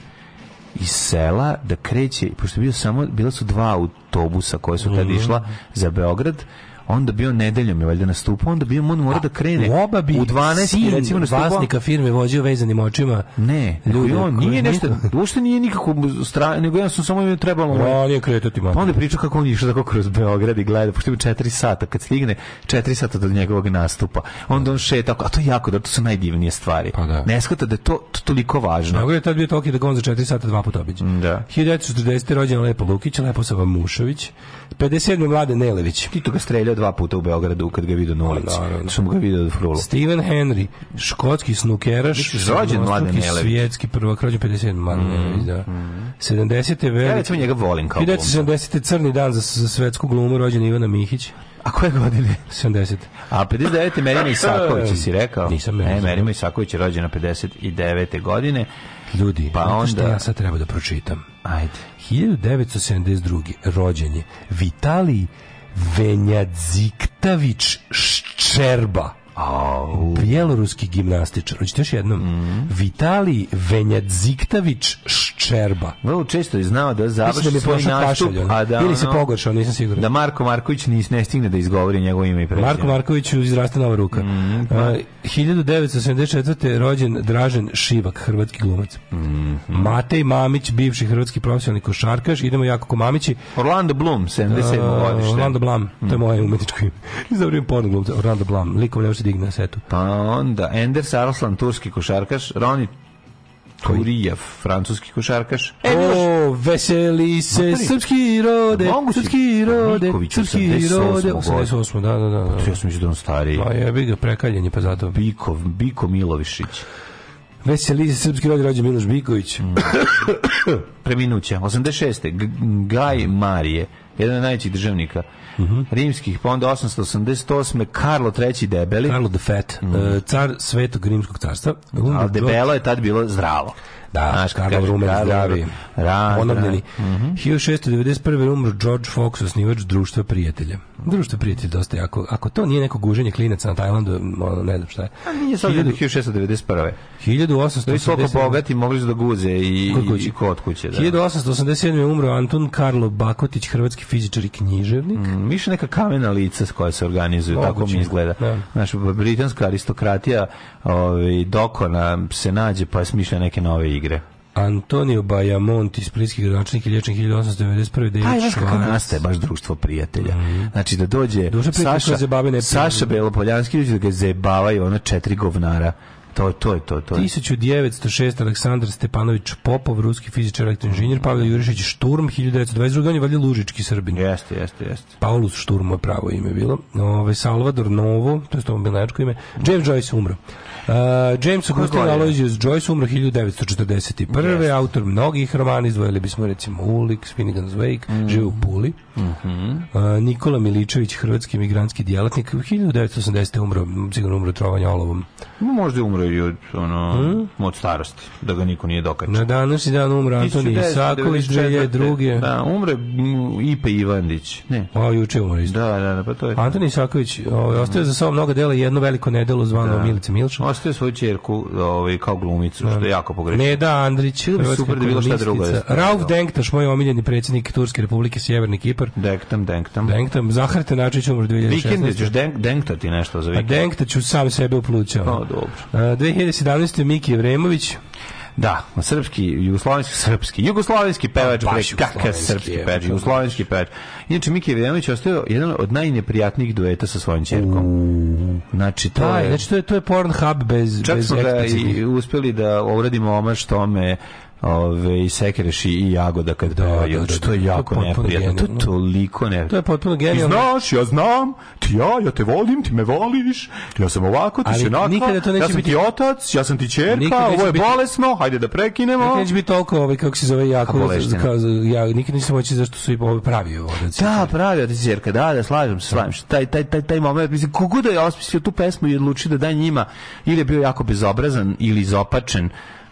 [SPEAKER 5] iz sela da kreće, pošto bio samo, bila su dva autobusa koje su tad mhm. išla za Beograd, onda bio nedeljom je valjda nastupao, onda bio on mora da krene.
[SPEAKER 4] U oba bi u 12 sin recimo nastupao. vlasnika firme vozio vezanim očima.
[SPEAKER 5] Ne, ljudi, on nije nešto, uopšte nije nikako stra, nego ja sam samo im trebalo. Ja,
[SPEAKER 4] nije je kretati Pa
[SPEAKER 5] onda priča kako on išao tako kroz Beograd i gleda, pošto je 4 sata, kad stigne 4 sata do njegovog nastupa. Onda on šeta, a to je jako, da to su najdivnije stvari. Pa da. Ne shvata da
[SPEAKER 4] je
[SPEAKER 5] to, to toliko važno.
[SPEAKER 4] Beograd je tad bio toki da
[SPEAKER 5] ga on za 4 sata dva puta obiđe. Mm, da. 1940.
[SPEAKER 4] rođen Lepo Lukić, Lepo Sava Mušović, 57. Mlade Nelević.
[SPEAKER 5] Tito ga streljao dva puta u Beogradu kad ga vidio na ulici. Da, Sam ga vidio od frulu.
[SPEAKER 4] Steven Henry, škotski snukeraš,
[SPEAKER 5] rođen Mladen Elević.
[SPEAKER 4] Svjetski prvak, rođen 57.
[SPEAKER 5] Mladen mm. Mm-hmm. Elević, da. Mm. 70. Veli... Ja recimo njega volim kao
[SPEAKER 4] 70. crni dan za, za svetsku glumu, rođen Ivana Mihić.
[SPEAKER 5] A koje godine?
[SPEAKER 4] 70.
[SPEAKER 5] A 59. Merima Isaković, si rekao?
[SPEAKER 4] Nisam
[SPEAKER 5] Merima. Ne, Merima Isaković je rođena 59. godine.
[SPEAKER 4] Ljudi, pa onda... što ja sad treba da pročitam?
[SPEAKER 5] Ajde.
[SPEAKER 4] 1972. rođen je Vitalij Venjadziktavić Ščerba
[SPEAKER 5] Au.
[SPEAKER 4] Bjeloruski gimnastičar. Hoćete još jednom? Mm. Vitali Venjadziktavić Ščerba.
[SPEAKER 5] Vrlo često je znao da, da završi da svoj nastup. A da,
[SPEAKER 4] Ili se pogoršao, nisam siguran.
[SPEAKER 5] Da Marko Marković nis, ne stigne da izgovori njegovo ime i prezime.
[SPEAKER 4] Marko Marković izrasta nova ruka. Mm. A, 1974. rođen Dražen Šivak, hrvatski glumac.
[SPEAKER 5] Mm.
[SPEAKER 4] Matej Mamić, bivši hrvatski profesionalni košarkaš. Idemo jako ko Mamići.
[SPEAKER 5] Orlando Bloom, 77. godište. E,
[SPEAKER 4] Orlando Blam, to je mhm. moje umetničko ime. [laughs] Zavrimo porno glumca. Orlando Blam, likom se digne na setu.
[SPEAKER 5] Pa onda Enders Arslan, turski košarkaš, Roni Turijev, francuski košarkaš.
[SPEAKER 4] E, o, veseli se, Matari. srpski rode, Mogu
[SPEAKER 5] srpski pa rode, Niković,
[SPEAKER 4] srpski
[SPEAKER 5] 88 rode.
[SPEAKER 4] 88, da, da, da. da. Pa, ja sam mislio da stariji.
[SPEAKER 5] Pa jebi ga,
[SPEAKER 4] prekaljen je, pa zato.
[SPEAKER 5] Bikov, Biko Milovišić.
[SPEAKER 4] Veseli se srpski rode, rođen Miloš Biković.
[SPEAKER 5] Mm. [coughs] Preminuća, 86. G Gaj Marije, jedan od najvećih državnika uh -huh. rimskih, pa onda 888. Karlo III. debeli.
[SPEAKER 4] Karlo the Fat, uh mhm. -huh. E, car svetog rimskog carstva. Da,
[SPEAKER 5] ali debelo je tad bilo zdravo.
[SPEAKER 4] Da, Znaš, Karlo Rumen,
[SPEAKER 5] zdravi.
[SPEAKER 4] Ponovljeni. Mm -hmm. 1691. umro George Fox, osnivač društva prijatelja. Društvo prijatelja dosta jako. Ako to nije neko guženje klinaca na Tajlandu, ne znam šta je.
[SPEAKER 5] A nije sad 1691. 1887. Visoko bogati mogli su da guze i, kod kuće. i
[SPEAKER 4] kod kuće. Da. 1887. je umro Anton Karlo Bakotić, hrvatski fizičar i književnik.
[SPEAKER 5] Mm, više neka kamena lica s koja se organizuju, Moguće. tako mi izgleda. Da. Znaš, britanska aristokratija ovaj, dokona se nađe pa smišlja neke nove igre igre.
[SPEAKER 4] Antonio Bajamont iz Splitskih gradonačnika Ilječan 1891. Dejan Aj, kako
[SPEAKER 5] nastaje baš društvo prijatelja. Mm. Znači da dođe
[SPEAKER 4] Saša,
[SPEAKER 5] Saša Belopoljanski, da ga zebavaju ona četiri govnara To, to je to, to
[SPEAKER 4] 1906 Aleksandar Stepanović Popov, ruski fizičar, elektroinženjer, mm. Pavel Jurišić Šturm, 1922. On je valjda Lužički Srbin.
[SPEAKER 5] Jeste, jeste,
[SPEAKER 4] jeste. Paulus Šturm je pravo ime bilo. Ove, Salvador Novo, to je to bilačko ime. James Joyce umro. Uh, James Augustine Aloysius Joyce umro 1941. Yes. Autor mnogih romana, izdvojili bismo recimo Ulik, Finnegan's Wake, mm. žive u Puli.
[SPEAKER 5] Mm -hmm. uh,
[SPEAKER 4] Nikola Miličević, hrvatski migrantski djelatnik, 1980. umro, sigurno umro trovanja olovom.
[SPEAKER 5] Možda je umro i od, ono, hmm? od starosti, da ga niko nije dokačio.
[SPEAKER 4] Na današnji dan umro Antoni Isaković, 2002.
[SPEAKER 5] Da, umre Ipe Ivandić.
[SPEAKER 4] Ne.
[SPEAKER 5] A, juče umro isto.
[SPEAKER 4] Da, da, da, pa to je. Antoni Isaković ovaj, ostaje za sobom mnogo dela i jedno veliko nedelo zvano da. Milice Milša.
[SPEAKER 5] Ostaje svoju čerku ovaj, kao glumicu, da. što je jako pogrešno.
[SPEAKER 4] Neda Andrić,
[SPEAKER 5] super da bilo šta drugo.
[SPEAKER 4] Da je Rauf da. Denktaš, moj omiljeni predsjednik Turske republike Sjeverni Kipar.
[SPEAKER 5] Denktam, Denktam.
[SPEAKER 4] Denktam, Zahar Tenačić umro
[SPEAKER 5] 2016. Vikend, ćeš
[SPEAKER 4] Denk, Denkta
[SPEAKER 5] nešto za
[SPEAKER 4] pa vikend. A Denkta ću sam sebe uplućao. No, pa, dobro. E, 2017. Miki Vremović.
[SPEAKER 5] Da, srpski, jugoslovenski, srpski, jugoslovenski pevač, bre, kakav srpski pevač, jugoslovenski pevač. Inače, Miki Vremović ostao jedan od najneprijatnijih dueta sa svojim čerkom.
[SPEAKER 4] Znači, to je... Znači, to je, to je Pornhub bez...
[SPEAKER 5] Čak
[SPEAKER 4] bez smo
[SPEAKER 5] ga i uspjeli da obradimo omaš tome ove, sekereši i jagoda kad
[SPEAKER 4] da,
[SPEAKER 5] peju, da, što da, znači,
[SPEAKER 4] da, da,
[SPEAKER 5] je jako to neprijatno. To je toliko neprijatno.
[SPEAKER 4] To je potpuno genijalno. Ti
[SPEAKER 5] znaš, ja znam, ti ja, ja te volim, ti me voliš, ja sam ovako, ti se nakla, to neće ja sam biti... ti otac, ja sam ti čerka, ovo je
[SPEAKER 4] biti...
[SPEAKER 5] bolesno, hajde da prekinemo. Nikad
[SPEAKER 4] neće biti toliko, ovaj, kako se zove, jako, kao, ja, nikad nisam moći zašto su i ovaj pravi
[SPEAKER 5] otac. Da, pravi otac čerka, da, da, slažem se, slažem se. Taj, taj, taj, taj moment, mislim, kogu da je osmislio tu pesmu i odlučio da da njima, ili je bio jako bezobrazan, ili izopačen,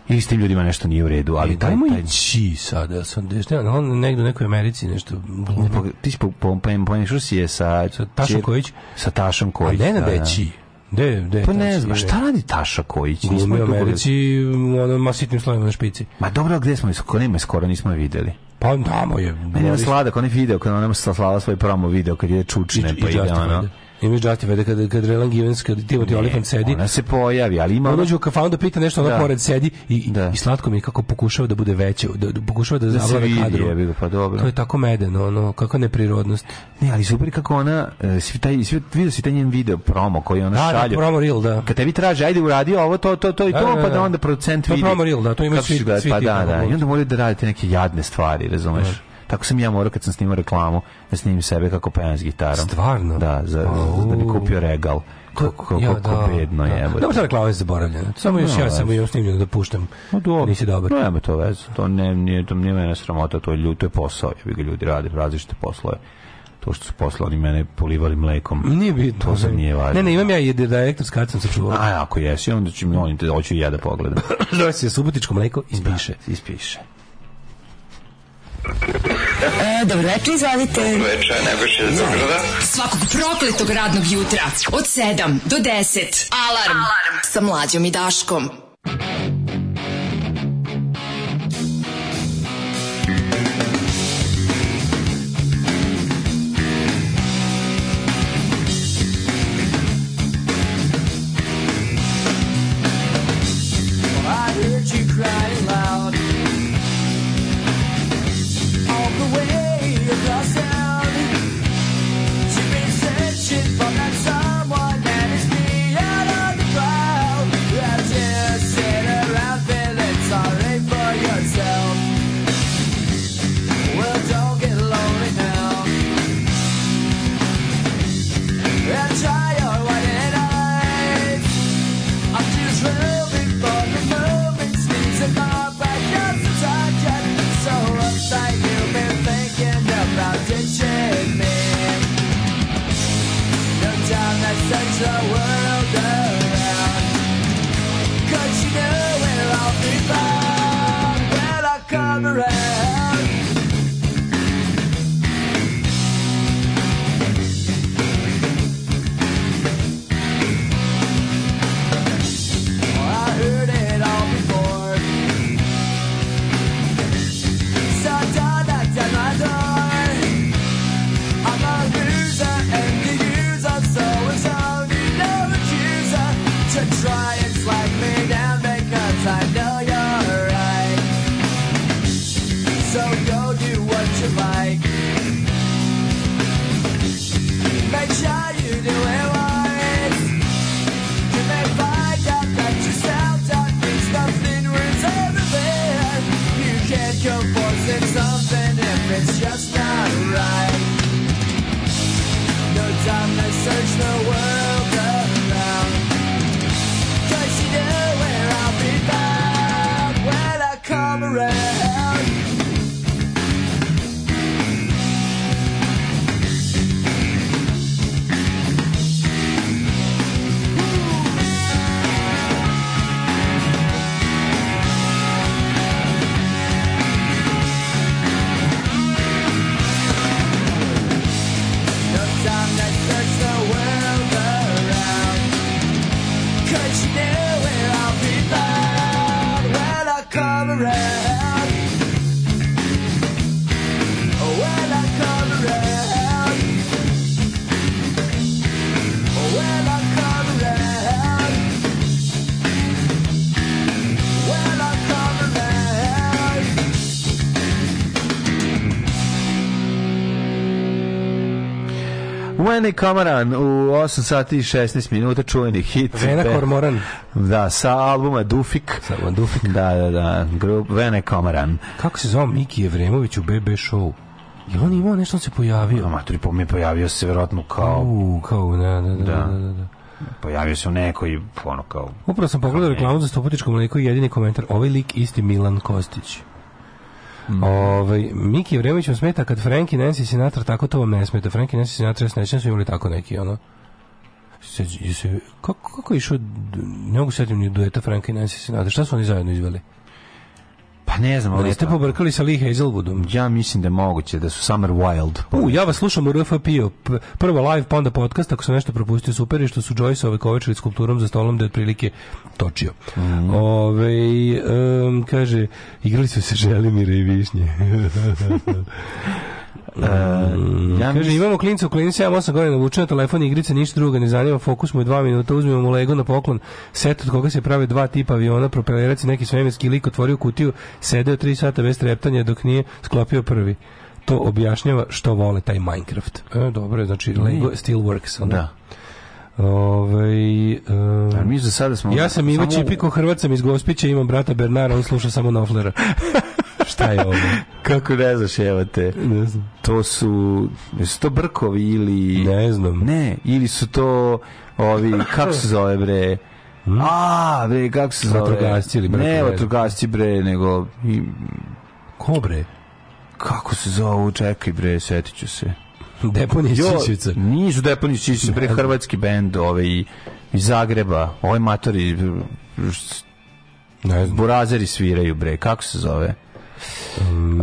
[SPEAKER 5] ili s tim ljudima nešto nije u redu, ali e,
[SPEAKER 4] taj moj či sad, ja sam dešten, on negde u nekoj Americi nešto... Po,
[SPEAKER 5] ti si po, po, po, si
[SPEAKER 4] je
[SPEAKER 5] sa... Sa
[SPEAKER 4] Tašom Kojić?
[SPEAKER 5] Sa Tašom
[SPEAKER 4] Kojić. A ne na da je
[SPEAKER 5] či.
[SPEAKER 4] De, de,
[SPEAKER 5] pa ne znam, šta radi Taša Kojić?
[SPEAKER 4] Nismo u Americi, ono, masitnim slovima na špici.
[SPEAKER 5] Ma dobro, gde smo, ko nema skoro nismo videli.
[SPEAKER 4] Pa tamo
[SPEAKER 5] je. Meni je sladak, on video, kada ona nema slava svoj promo video, kad je čučne, I, pa ide ono.
[SPEAKER 4] Imaš Justin Bieber kad kad Relan Givens kad Timothy Olyphant sedi.
[SPEAKER 5] Ona se pojavi, ali ima
[SPEAKER 4] ona dođe u kafanu da pita nešto, ona da. pored sedi i, da. i slatko mi kako pokušava da bude veće, da, da pokušava da, da
[SPEAKER 5] zavlada
[SPEAKER 4] kadru. Jebi,
[SPEAKER 5] pa dobro.
[SPEAKER 4] To je tako medeno, ono, kako neprirodnost.
[SPEAKER 5] Ne, ali super kako ona e, svi taj svi vidi si taj njen video promo koji ona da,
[SPEAKER 4] da
[SPEAKER 5] šalje.
[SPEAKER 4] Da, promo reel, da.
[SPEAKER 5] Kad tebi traže, ajde uradi ovo to to
[SPEAKER 4] to
[SPEAKER 5] i da, to, da, pa da, da. onda procent vidi. To
[SPEAKER 4] promo reel, da, to ima svi,
[SPEAKER 5] svi pa da, da, i onda moli da radite neke jadne stvari, razumeš? Tako sam ja morao kad sam snimao reklamu, da snim sebe kako pevam s gitarom.
[SPEAKER 4] Stvarno?
[SPEAKER 5] Da, za, oh. da bi kupio regal. Kako, kako,
[SPEAKER 4] ja, da, bedno da. je. Dobro, ta reklama je zaboravljena. Samo još no, ja sam joj snimljeno da puštam. No, do, Nisi dobar. No, nema
[SPEAKER 5] to veze. To ne, nije, to nije mene sramota, to je, ljudi, to je posao. Ja bi ga ljudi rade različite poslove to što su poslali mene polivali mlekom.
[SPEAKER 4] Nije bitno.
[SPEAKER 5] To sam nije
[SPEAKER 4] važno.
[SPEAKER 5] Ne,
[SPEAKER 4] ne, imam ja i direktor kad sam sačuvao. A
[SPEAKER 5] ako jesi, onda će mi oni te hoću i ja da pogledam. Zove
[SPEAKER 4] se subotičko mleko ispiše. Da, ispiše.
[SPEAKER 6] E, dobro večer, izvolite. Dobro večer, Nebojša iz Beograda. Svakog prokletog radnog jutra od 7 do 10. Alarm, Alarm. sa mlađom i Daškom. Alarm.
[SPEAKER 5] Vene Kamaran u 8 sati i 16 minuta čuveni hit.
[SPEAKER 4] Vena Kormoran.
[SPEAKER 5] Da, sa albuma Dufik.
[SPEAKER 4] Sa albuma Dufik.
[SPEAKER 5] Da, da, da. Grup Vene Kamaran.
[SPEAKER 4] Kako se zove Miki Jevremović u BB show? Je on imao nešto on se pojavio?
[SPEAKER 5] Amatori po mi pojavio se verovatno kao...
[SPEAKER 4] U, kao, da da, da, da, da, da. da, da.
[SPEAKER 5] Pojavio se u nekoj, ono kao...
[SPEAKER 4] Upravo sam pogledao reklamu za stoputičko mleko i jedini komentar, ovaj lik isti Milan Kostić. Mm. Ovaj Miki mu smeta kad Franki Nancy Sinatra tako to vam ne smeta. Franki Nancy Sinatra snećan su imali tako neki ono. Se, se, kako, kako je išao, ne mogu setim ni dueta Franka i Nancy Sinatra, šta su oni zajedno izveli?
[SPEAKER 5] Pa ne znam, ali
[SPEAKER 4] da ste pobrkali sa Lee Hazelwoodom.
[SPEAKER 5] Ja mislim da je moguće da su Summer Wild. U,
[SPEAKER 4] ja vas slušam u rfp Prvo live, pa onda podcast, ako sam nešto propustio super i što su Joyce-ove kovečili skulpturom za stolom da je otprilike točio. Mm -hmm. Ove, um, kaže, igrali su se Želimire i Višnje. [laughs] Uh, ja Kaže, imamo klinca u klinici, ja 8 godina vuče telefon igrice, ništa druga, ne zanima, fokus mu je 2 minuta, uzmemo mu Lego na poklon, set od koga se prave dva tipa aviona, propeleraci, neki svemirski lik otvorio kutiju, sedeo 3 sata bez treptanja dok nije sklopio prvi. To objašnjava što vole taj Minecraft.
[SPEAKER 5] E, dobro, znači Lego still works. Onda. Da.
[SPEAKER 4] Ove, um, mi za sada smo... Ja sam Ivo Čipiko, Hrvat sam iz Gospića, imam brata Bernara, on sluša samo Noflera. [laughs] Šta je ovo? [laughs]
[SPEAKER 5] Kako ne znaš, evo te. Ne znam. To su, su to brkovi ili...
[SPEAKER 4] Ne znam.
[SPEAKER 5] Ne, ili su to ovi, kako se zove bre... Hmm? A, bre, kako se zove? Vatrogasci ili brkovi? Ne, vatrogasci bre, nego... I...
[SPEAKER 4] Ko bre?
[SPEAKER 5] Kako se zove? Čekaj bre, setit ću se.
[SPEAKER 4] Deponije Sišivica.
[SPEAKER 5] Nisu Deponije Sišivica, bre hrvatski bend ove i iz Zagreba. Ovaj matori ne znam. Burazeri sviraju bre, kako se zove?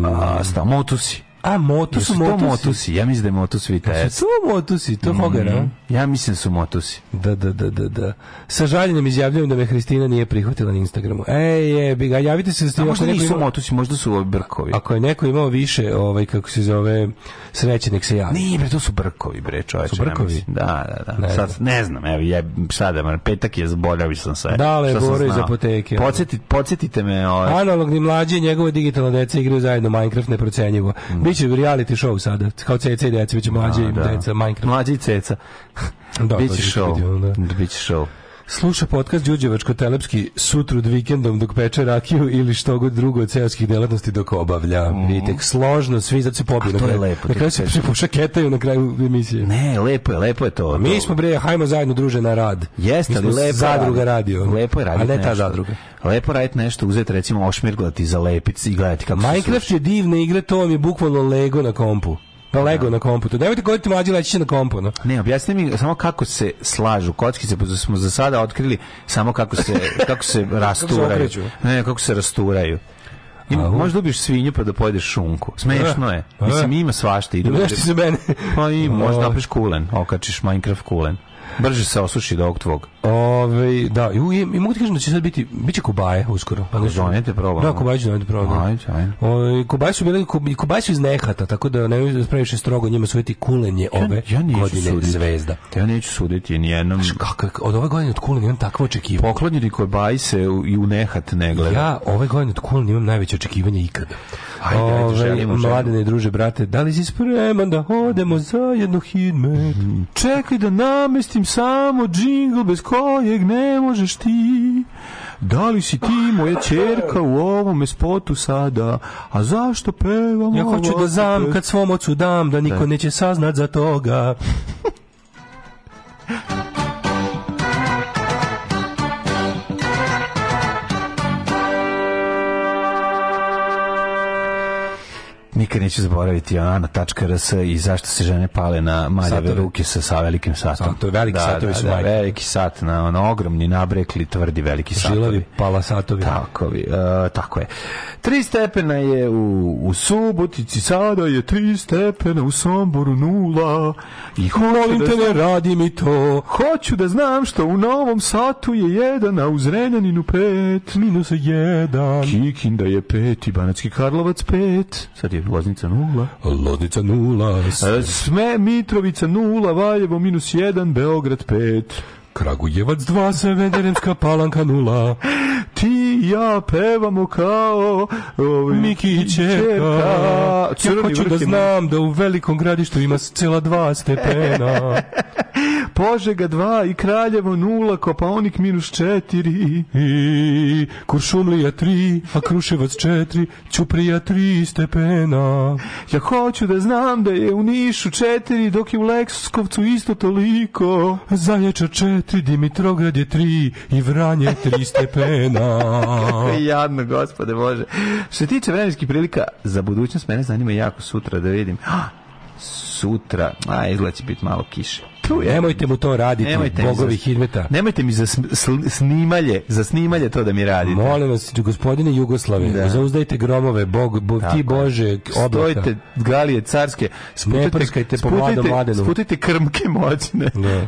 [SPEAKER 5] Ah, c'est un mot aussi.
[SPEAKER 4] A moto su motusi? To motusi,
[SPEAKER 5] ja mislim da je motus Vita
[SPEAKER 4] Su To motusi, to mm -hmm. Fogara.
[SPEAKER 5] Ja mislim da su motusi.
[SPEAKER 4] Da, da, da, da, da. Sa žaljenjem izjavljujem da me Hristina nije prihvatila na Instagramu. Ej, bi ga, javite se.
[SPEAKER 5] Da, možda nisu imao, motusi, možda su brkovi.
[SPEAKER 4] Ako je neko imao više, ovaj, kako se zove, sreće, nek se javi.
[SPEAKER 5] Nije, bre, to su brkovi, bre, čoveče.
[SPEAKER 4] Su brkovi?
[SPEAKER 5] Da, da, da. Ne, sad, ne znam, evo, je, sada, petak je zboljavio sam se.
[SPEAKER 4] Dale, Bore iz apoteke.
[SPEAKER 5] Podsjeti,
[SPEAKER 4] podsjetite
[SPEAKER 5] me.
[SPEAKER 4] Ovaj. Analogni mlađi njegove njegovo digitalno deca igraju zajedno Minecraft neprocenjivo. Mm će reality show sada, kao ceca i deca, biće mlađe i da. deca, Minecraft.
[SPEAKER 5] Mlađe i ceca. Da, da. Biće show. Biće show.
[SPEAKER 4] Sluša podcast Đuđevačko-Telepski sutrud vikendom dok peče rakiju ili što god drugo od seoskih delatnosti dok obavlja. Mm. Vidite, složno, svi zato se pobiju.
[SPEAKER 5] to
[SPEAKER 4] je
[SPEAKER 5] lepo.
[SPEAKER 4] Na kraju se pošaketaju na kraju emisije.
[SPEAKER 5] Ne, lepo je, lepo je to. A
[SPEAKER 4] mi smo, bre, hajmo zajedno druže na rad.
[SPEAKER 5] Jeste, ali lepo
[SPEAKER 4] zadruga radio.
[SPEAKER 5] Lepo je raditi A ne ta zadruga. Lepo raditi nešto, uzeti recimo ošmirglati, zalepiti i gledati kako
[SPEAKER 4] Minecraft je divna igra, to vam je bukvalno Lego na kompu. Pa da Lego da. na kompu. To nemojte govoriti mlađi leći na kompu, no.
[SPEAKER 5] Ne, objasni mi samo kako se slažu kockice, pošto smo za sada otkrili samo kako se [laughs] kako se rasturaju. ne, kako se rasturaju. Ima, možeš dobiš svinju pa da pojedeš šunku. Smešno je. Mislim, ima svašta.
[SPEAKER 4] Idu Nešto se mene.
[SPEAKER 5] Pa ima, možda napriš kulen. Okačiš Minecraft kulen. Brže se osuši do ovog tvog.
[SPEAKER 4] Ove, da, i, u, i, mogu ti kažem da će sad biti, bit će Kobaje uskoro. Pa ne da,
[SPEAKER 5] zonete da probamo.
[SPEAKER 4] Da, Kubaje će zonete probamo.
[SPEAKER 5] Ajde, ajde.
[SPEAKER 4] Ove, kobaje su bile, Kobaje su iz Nehata, tako da ne da previše strogo njima suditi kulenje ove ja, ja godine suditi. zvezda.
[SPEAKER 5] Ja neću suditi nijednom.
[SPEAKER 4] Znaš kak, od ove godine od kulenja imam takvo očekivanje.
[SPEAKER 5] Poklonjeni Kobaje se u, i u Nehat ne gleda.
[SPEAKER 4] Ja ove godine od kulenja imam najveće očekivanje ikada. Ajde, ove, ajde, želimo, Mladene i druže, brate, da li si spreman da odemo zajedno hitmet? Mm. Čekaj da namestim samo džingl bez ko kojeg ne možeš ti. Da li si ti moja čerka u ovom spotu sada? A zašto pevam
[SPEAKER 5] Ja hoću da znam kad svom ocu dam, da niko da. neće saznat za toga. [laughs] nikad neću zaboraviti ana.rs i zašto se žene pale na maljave ruke sa, sa velikim satom.
[SPEAKER 4] Sam, to je veliki da, satovi da, su da,
[SPEAKER 5] veliki sat, na, ono, ogromni, nabrekli, tvrdi veliki satovi. Žilavi
[SPEAKER 4] pala satovi. Tako, uh, e,
[SPEAKER 5] tako je. Tri stepena je u, u Subotici, sada je tri stepena u Somboru nula. I da molim te ne radi mi to. Hoću da znam što u novom satu je jedan, a u Zrenjaninu pet.
[SPEAKER 4] Minus jedan.
[SPEAKER 5] Kikinda je pet i Banacki Karlovac pet.
[SPEAKER 4] Sad je
[SPEAKER 5] Loznica nula. Loznica nula.
[SPEAKER 4] E, Sme, Mitrovica nula, Valjevo minus jedan, Beograd pet.
[SPEAKER 5] Kragujevac 2, Severenska palanka 0.
[SPEAKER 4] [laughs] Ti i ja pevamo kao ovaj, Miki i Čerka.
[SPEAKER 5] Ja hoću da znam da u velikom gradištu ima cela dva stepena. [laughs]
[SPEAKER 4] Požega 2 i Kraljevo 0, Kopaonik minus 4, i
[SPEAKER 5] Kuršumlija 3, a Kruševac 4, Ćuprija 3 stepena.
[SPEAKER 4] Ja hoću da znam da je u Nišu 4, dok je u Lekskovcu isto toliko.
[SPEAKER 5] Zaječar 4, Dimitrograd je 3 i Vranje 3 stepena.
[SPEAKER 4] [laughs] jadno, gospode Bože. Što se tiče vremenskih prilika, za budućnost mene zanima jako sutra da vidim. [gasps] Sutra, a izgleda će biti malo kiše
[SPEAKER 5] tu je. Nemojte mu to raditi, nemojte bogovi hidmeta.
[SPEAKER 4] Nemojte mi za snimalje, za snimalje to da mi radite.
[SPEAKER 5] Molim vas, gospodine Jugoslave, da. zauzdajte gromove, bog, bo, ti Bože,
[SPEAKER 4] oblaka. Stojite galije carske,
[SPEAKER 5] sputajte, ne prskajte po
[SPEAKER 4] Sputite krmke moćne.
[SPEAKER 5] Ne. Da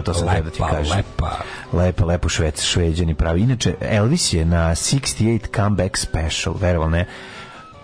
[SPEAKER 5] lepa, to
[SPEAKER 4] sam
[SPEAKER 5] lepa, da ti kažem. Lepa, lepa. Lepo švec, šveđani pravi. Inače, Elvis je na 68 Comeback Special, veroval ne,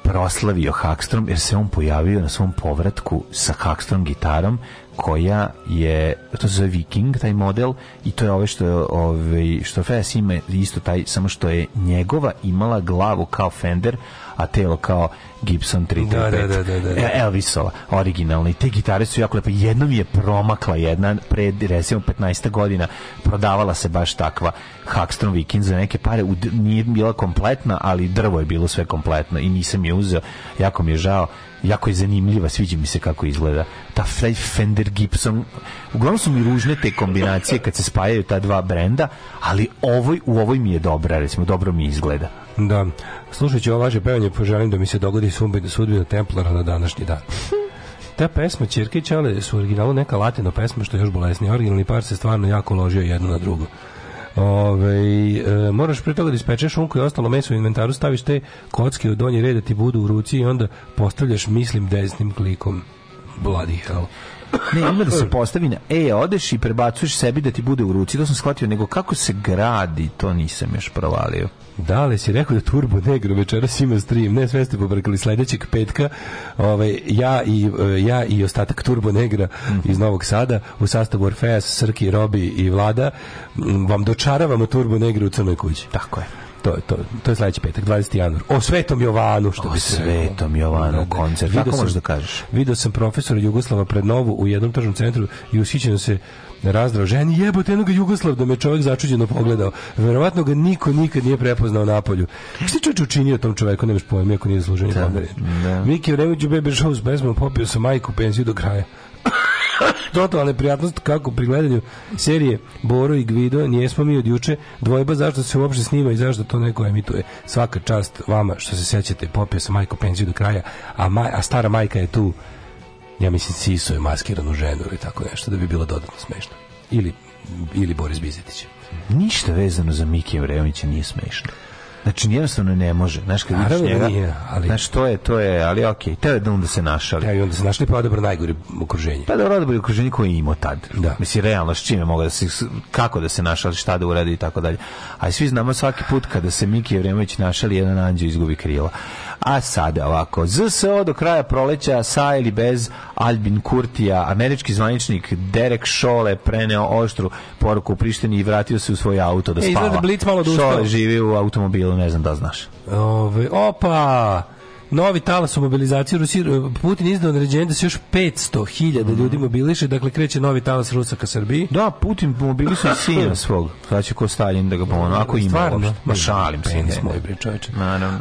[SPEAKER 5] proslavio Hakstrom, jer se on pojavio na svom povratku sa Hakstrom gitarom, koja je to se zove Viking taj model i to je ove što ovaj što Fes ima isto taj samo što je njegova imala glavu kao Fender a telo kao Gibson 335. Da, da, da, da, da. Elvisova, originalni. Te gitare su jako lepe. Jednom je promakla jedna, pred, recimo, 15. godina, prodavala se baš takva Hackstrom Viking za neke pare. U, nije bila kompletna, ali drvo je bilo sve kompletno i nisam je uzeo. Jako mi je žao jako je zanimljiva, sviđa mi se kako izgleda. Ta Fender Gibson, uglavnom su mi ružne te kombinacije kad se spajaju ta dva brenda, ali ovoj, u ovoj mi je dobra, recimo, dobro mi izgleda.
[SPEAKER 4] Da. Slušajući ovo vaše pevanje, poželim da mi se dogodi sudbina Templara na današnji dan. [laughs] Ta pesma Čirke Čale su u originalu neka latino pesma što je još bolesnija. Originalni par se stvarno jako ložio jedno na drugo. Ove, e, moraš prije toga da ispečeš šunku i ostalo meso u inventaru, staviš te kocke u donji red da ti budu u ruci i onda postavljaš, mislim, desnim klikom. Bloody hell.
[SPEAKER 5] Ne, ima da se [clears throat] postavi na E, odeš i prebacuješ sebi da ti bude u ruci, to sam shvatio, nego kako se gradi, to nisam još provalio.
[SPEAKER 4] Da, li si rekao da Turbo Negro večeras ima stream? Ne, sve ste pobrkali sledećeg petka. Ovaj, ja, i, eh, ja i ostatak Turbo Negra mhm. iz Novog Sada u sastavu Orfeja, Srki, Robi i Vlada mm, vam dočaravamo Turbo Negro u Crnoj kući.
[SPEAKER 5] Tako je
[SPEAKER 4] to to, to je sledeći petak 20. januar. O Svetom Jovanu
[SPEAKER 5] što bi se Svetom Jovanu da, da. koncert. Kako možeš
[SPEAKER 4] da
[SPEAKER 5] kažeš?
[SPEAKER 4] Video sam profesora Jugoslava Prednovu u jednom tržnom centru i ushićeno se Razdrao ženi, jebote, jednog Jugoslav da me čovjek začuđeno pogledao. Verovatno ga niko nikad nije prepoznao na polju. Šta si čovječ učinio tom čovjeku, nemaš pojma, iako nije zaslužen. Da, da. Miki u Bebe Show s bezmom popio sam majku penziju do kraja. [laughs] Totalna neprijatnost kako pri gledanju serije Boro i Gvido nijesmo mi od juče dvojba zašto se uopšte snima i zašto to neko emituje. Svaka čast vama što se sećate, popio sam majku penziju do kraja, a, maj, a stara majka je tu ja mislim Siso je maskiranu ženu ili tako nešto, da bi bilo dodatno smešno. Ili, ili Boris Bizetić.
[SPEAKER 5] Ništa vezano za Miki Evreovića nije smešno. Znači jednostavno ne može. Znaš kad vidiš da njega, nije, ali znaš to je, to je, ali okej, okay, teo je da onda se našali.
[SPEAKER 4] Ja, da,
[SPEAKER 5] i
[SPEAKER 4] onda se našli pa odabro najgore okruženje.
[SPEAKER 5] Pa da odabro okruženje koje je imao tad. Da. Mislim realno s čime mogu da se kako da se našali, šta da uradi i tako dalje. A svi znamo svaki put kada se Miki Jevremović našali, jedan anđeo izgubi krila. A sada ovako, ZSO do kraja proleća sa ili bez Albin Kurtija, američki zvaničnik Derek Šole preneo oštru poruku u Prištini i vratio se u svoj auto da spava. E, izgleda
[SPEAKER 4] Blitz
[SPEAKER 5] malo
[SPEAKER 4] da Šole
[SPEAKER 5] živi u automobilu, ne znam da znaš.
[SPEAKER 4] Ove, opa! Novi talas u mobilizaciji Rusi, Putin izdao naređenje da se još 500.000 mhm. ljudi mobiliše, dakle kreće novi talas Rusa ka Srbiji.
[SPEAKER 5] Da, Putin mobilizuje sina da. svog. Sada će ko Stalin da ga pomoći, da, ako ima Stvarno, uopšte. Ma pa šalim se. Penis moj, bre, čoveče.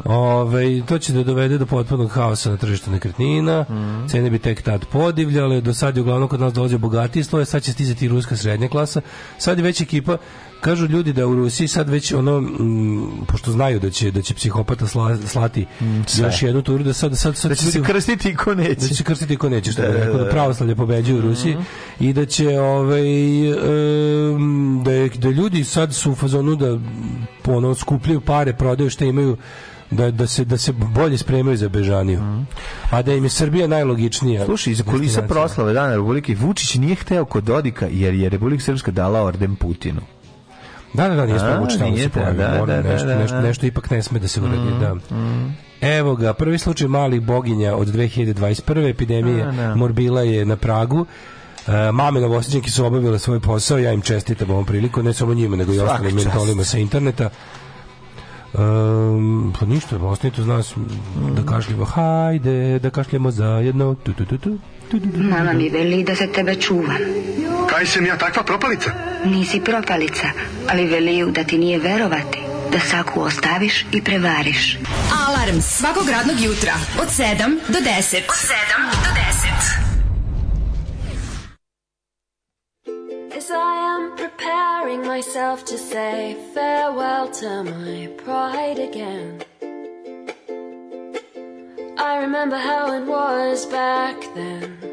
[SPEAKER 4] Ove, to će da dovede do potpunog haosa na tržištu nekretnina, mm. cene bi tek tad podivljale, do sad je uglavnom kod nas dolaze bogatiji sloje, sad će stizati i ruska srednja klasa, sad je već ekipa kažu ljudi da u Rusiji sad već ono m, mm, pošto znaju da će da će psihopata sla, slati mm, Sve. još jednu turu da sad sad, sad
[SPEAKER 5] da će se krstiti ko neće. Da
[SPEAKER 4] će se krstiti ko neće što da, da, rekao da, da, da pravoslavlje pobeđuje u mhm. Rusiji mm -hmm. i da će ovaj um, da, je, da ljudi sad su u fazonu da ono skupljaju pare, prodaju što imaju da, da, se, da se bolje spremaju za Bežaniju. Mm. A da im je Srbija najlogičnija.
[SPEAKER 5] Slušaj, iz kulisa proslave dana Republike Vučić nije hteo kod Dodika jer je Republika Srpska dala orden Putinu.
[SPEAKER 4] Da, da, da, nije spravo učitalo da se pojavi. Da, Moram, da, da, nešto, da, nešto, da. nešto ipak ne sme da se uradi, mm, da. Mm. Evo ga, prvi slučaj malih boginja od 2021. epidemije da, Morbila je na Pragu. E, mame novostiđenke su obavile svoj posao, ja im čestitam ovom priliku, ne samo njima, nego i ostalim mentolima sa interneta. Um, pa ništa, ostanite uz nas mm. da kašljamo, hajde, da kašljamo zajedno. Tu, tu, tu, tu.
[SPEAKER 7] Mama mi veli da se tebe čuvam.
[SPEAKER 8] Kaj sam ja takva propalica?
[SPEAKER 7] Nisi propalica, ali veliju da ti nije verovati da saku ostaviš i prevariš.
[SPEAKER 9] Alarm svakog radnog jutra od 7 do 10. Od 7 do 10. As I am preparing myself to say farewell to my pride again. I remember how it was back then.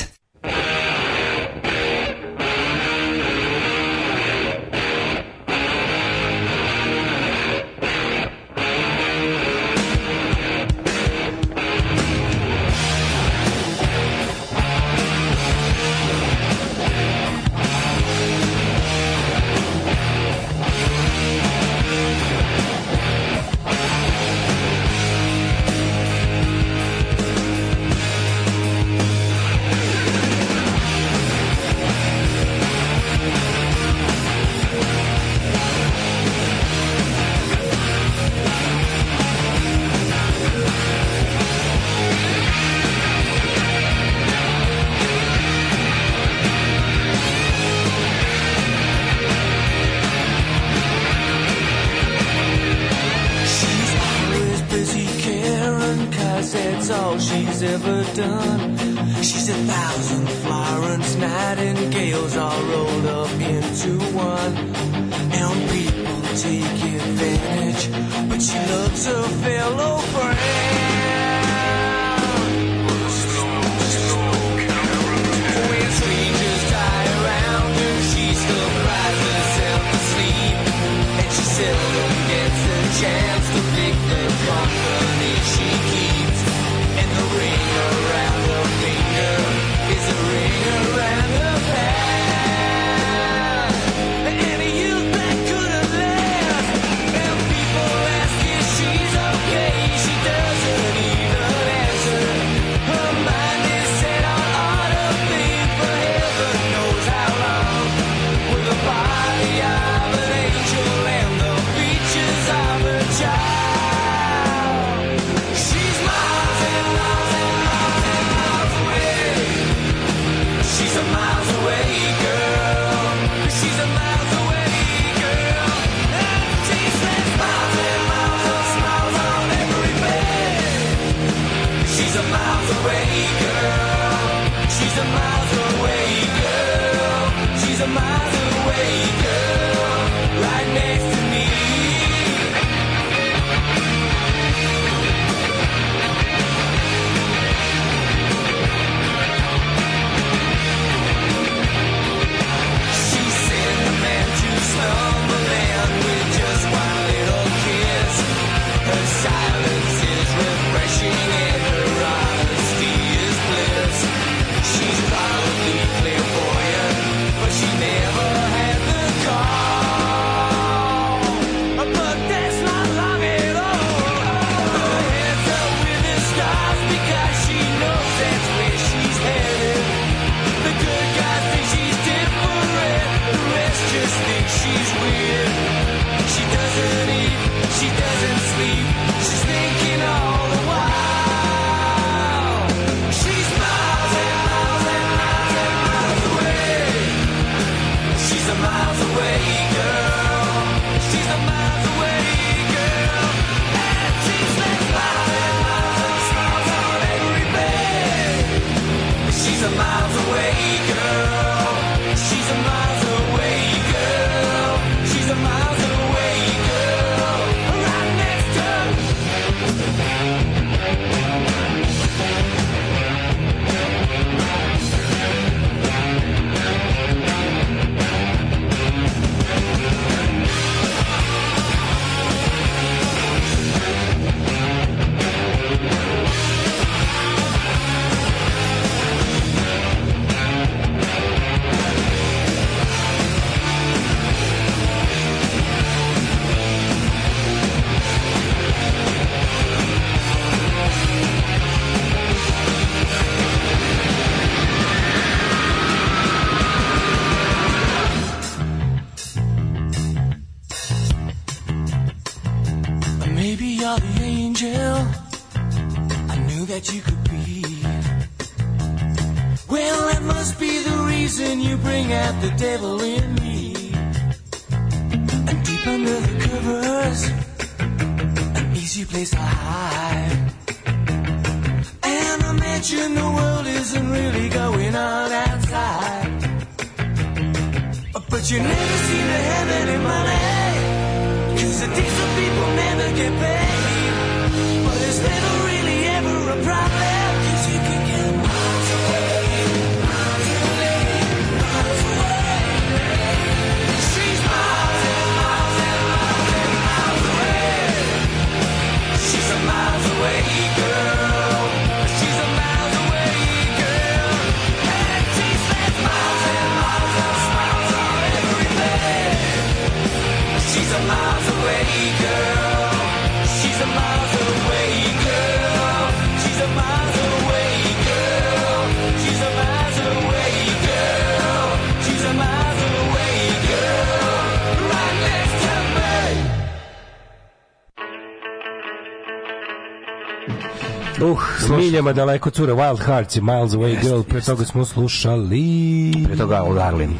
[SPEAKER 4] linijama daleko cure Wild Hearts i Miles Away jest, Girl. Pre jest. toga smo slušali...
[SPEAKER 5] Pre toga Al Darlin.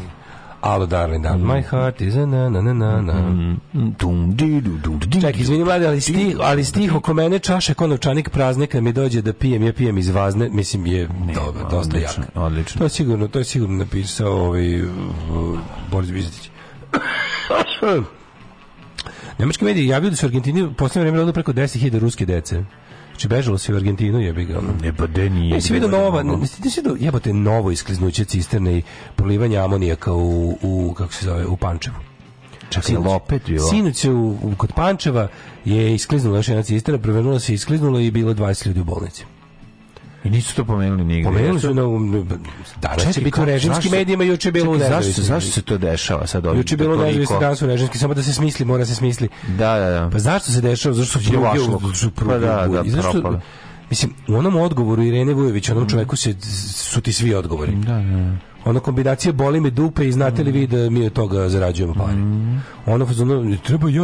[SPEAKER 4] Alo Darlin, da. Mm. My heart is a na na na na na. Mm. mm, mm. Ček, izvini mlade, ali stih, ali stih oko mene čaša kao novčanik praznika mi dođe da pijem, ja pijem iz vazne, mislim je dobro, dosta odlično, jak.
[SPEAKER 5] Odlično. To je
[SPEAKER 4] sigurno, to je sigurno napisao ovaj Boris Bizetić. [coughs] Nemački mediji javljaju da su Argentini u poslednje vreme rodili preko 10.000 ruske dece. Znači, bežalo se u Argentinu,
[SPEAKER 5] jebi
[SPEAKER 4] ga.
[SPEAKER 5] Ne, pa de nije.
[SPEAKER 4] Nisi vidio da nova, nisi vidio, da jebote, novo iskliznuće cisterne i polivanje amonijaka u, u, kako se zove, u Pančevu.
[SPEAKER 5] Čekaj, lopet bilo.
[SPEAKER 4] Sinoć u, kod Pančeva je iskliznula još jedna cisterna, prevenula se, iskliznula i bilo 20 ljudi u bolnici.
[SPEAKER 5] I nisu to pomenuli
[SPEAKER 4] nigde. Pomenuli su na... Um- da će biti u režimskim medijima, juče je bilo u nezavisnim. Zašto
[SPEAKER 5] se to dešava sad ovdje?
[SPEAKER 4] Juče bilo u da nezavisnim, danas u režimskim, samo da se smisli, mora se smisli.
[SPEAKER 5] Da, da, da.
[SPEAKER 4] Pa zašto se dešava? Zašto su
[SPEAKER 5] ljudi...
[SPEAKER 4] Pa da, da, propale. Mislim, u onom odgovoru Irene Vujović, onom mm. čovjeku se, su ti svi odgovori.
[SPEAKER 5] Da, da.
[SPEAKER 4] Ono kombinacija boli me dupe i znate li mm. vi da mi od toga zarađujemo pare. Mm. Ono, ono treba ja,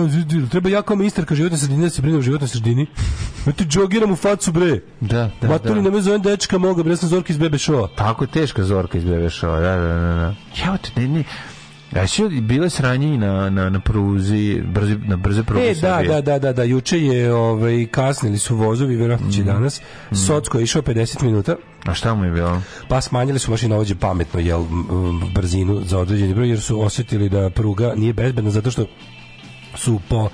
[SPEAKER 4] treba ja kao ministarka životne sredine da se brinem o životnoj sredini. Ja ti džogiram u facu bre.
[SPEAKER 5] Da, da,
[SPEAKER 4] Maturi da. na me zovem dečka moga, bre, ja sam Zorka iz Bebe Showa.
[SPEAKER 5] Tako je teška Zorka iz Bebe Showa, da, da, da. da. Ja, ne, ne, Ja su bile sranje na na na pruzi, brzi na brze pruze.
[SPEAKER 4] E da, da, da, da, da, juče je ovaj kasnili su vozovi, verovatno će mm. danas. Mm. Socko je išao 50 minuta.
[SPEAKER 5] A šta mu je bilo?
[SPEAKER 4] Pa smanjili su mašinovođe pametno jel brzinu za određeni broj jer su osjetili da pruga nije bezbedna zato što su po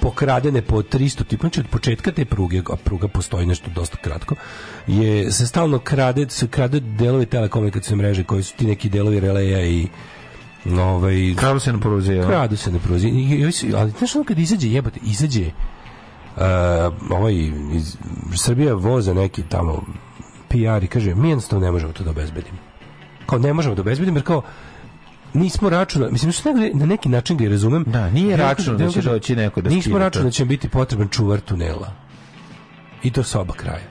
[SPEAKER 4] pokradene po 300 tipa, znači od početka te pruge, a pruga postoji nešto dosta kratko, je se stalno krade, se krade delovi telekomunikacijne mreže koji su ti neki delovi releja i ovaj
[SPEAKER 5] kradu se na pruzi.
[SPEAKER 4] Kradu se na pruzi. Ali znaš ono kad izađe jebote, izađe uh, ovaj iz Srbija voza neki tamo PR i kaže mi jednostavno ne možemo to da obezbedimo. Kao ne možemo da obezbedimo jer kao nismo računali, mislim što na neki način ga razumem.
[SPEAKER 5] Da,
[SPEAKER 4] nije
[SPEAKER 5] računalo da će doći neko da
[SPEAKER 4] Nismo računali da će biti potreban čuvar tunela. I to sa oba kraja.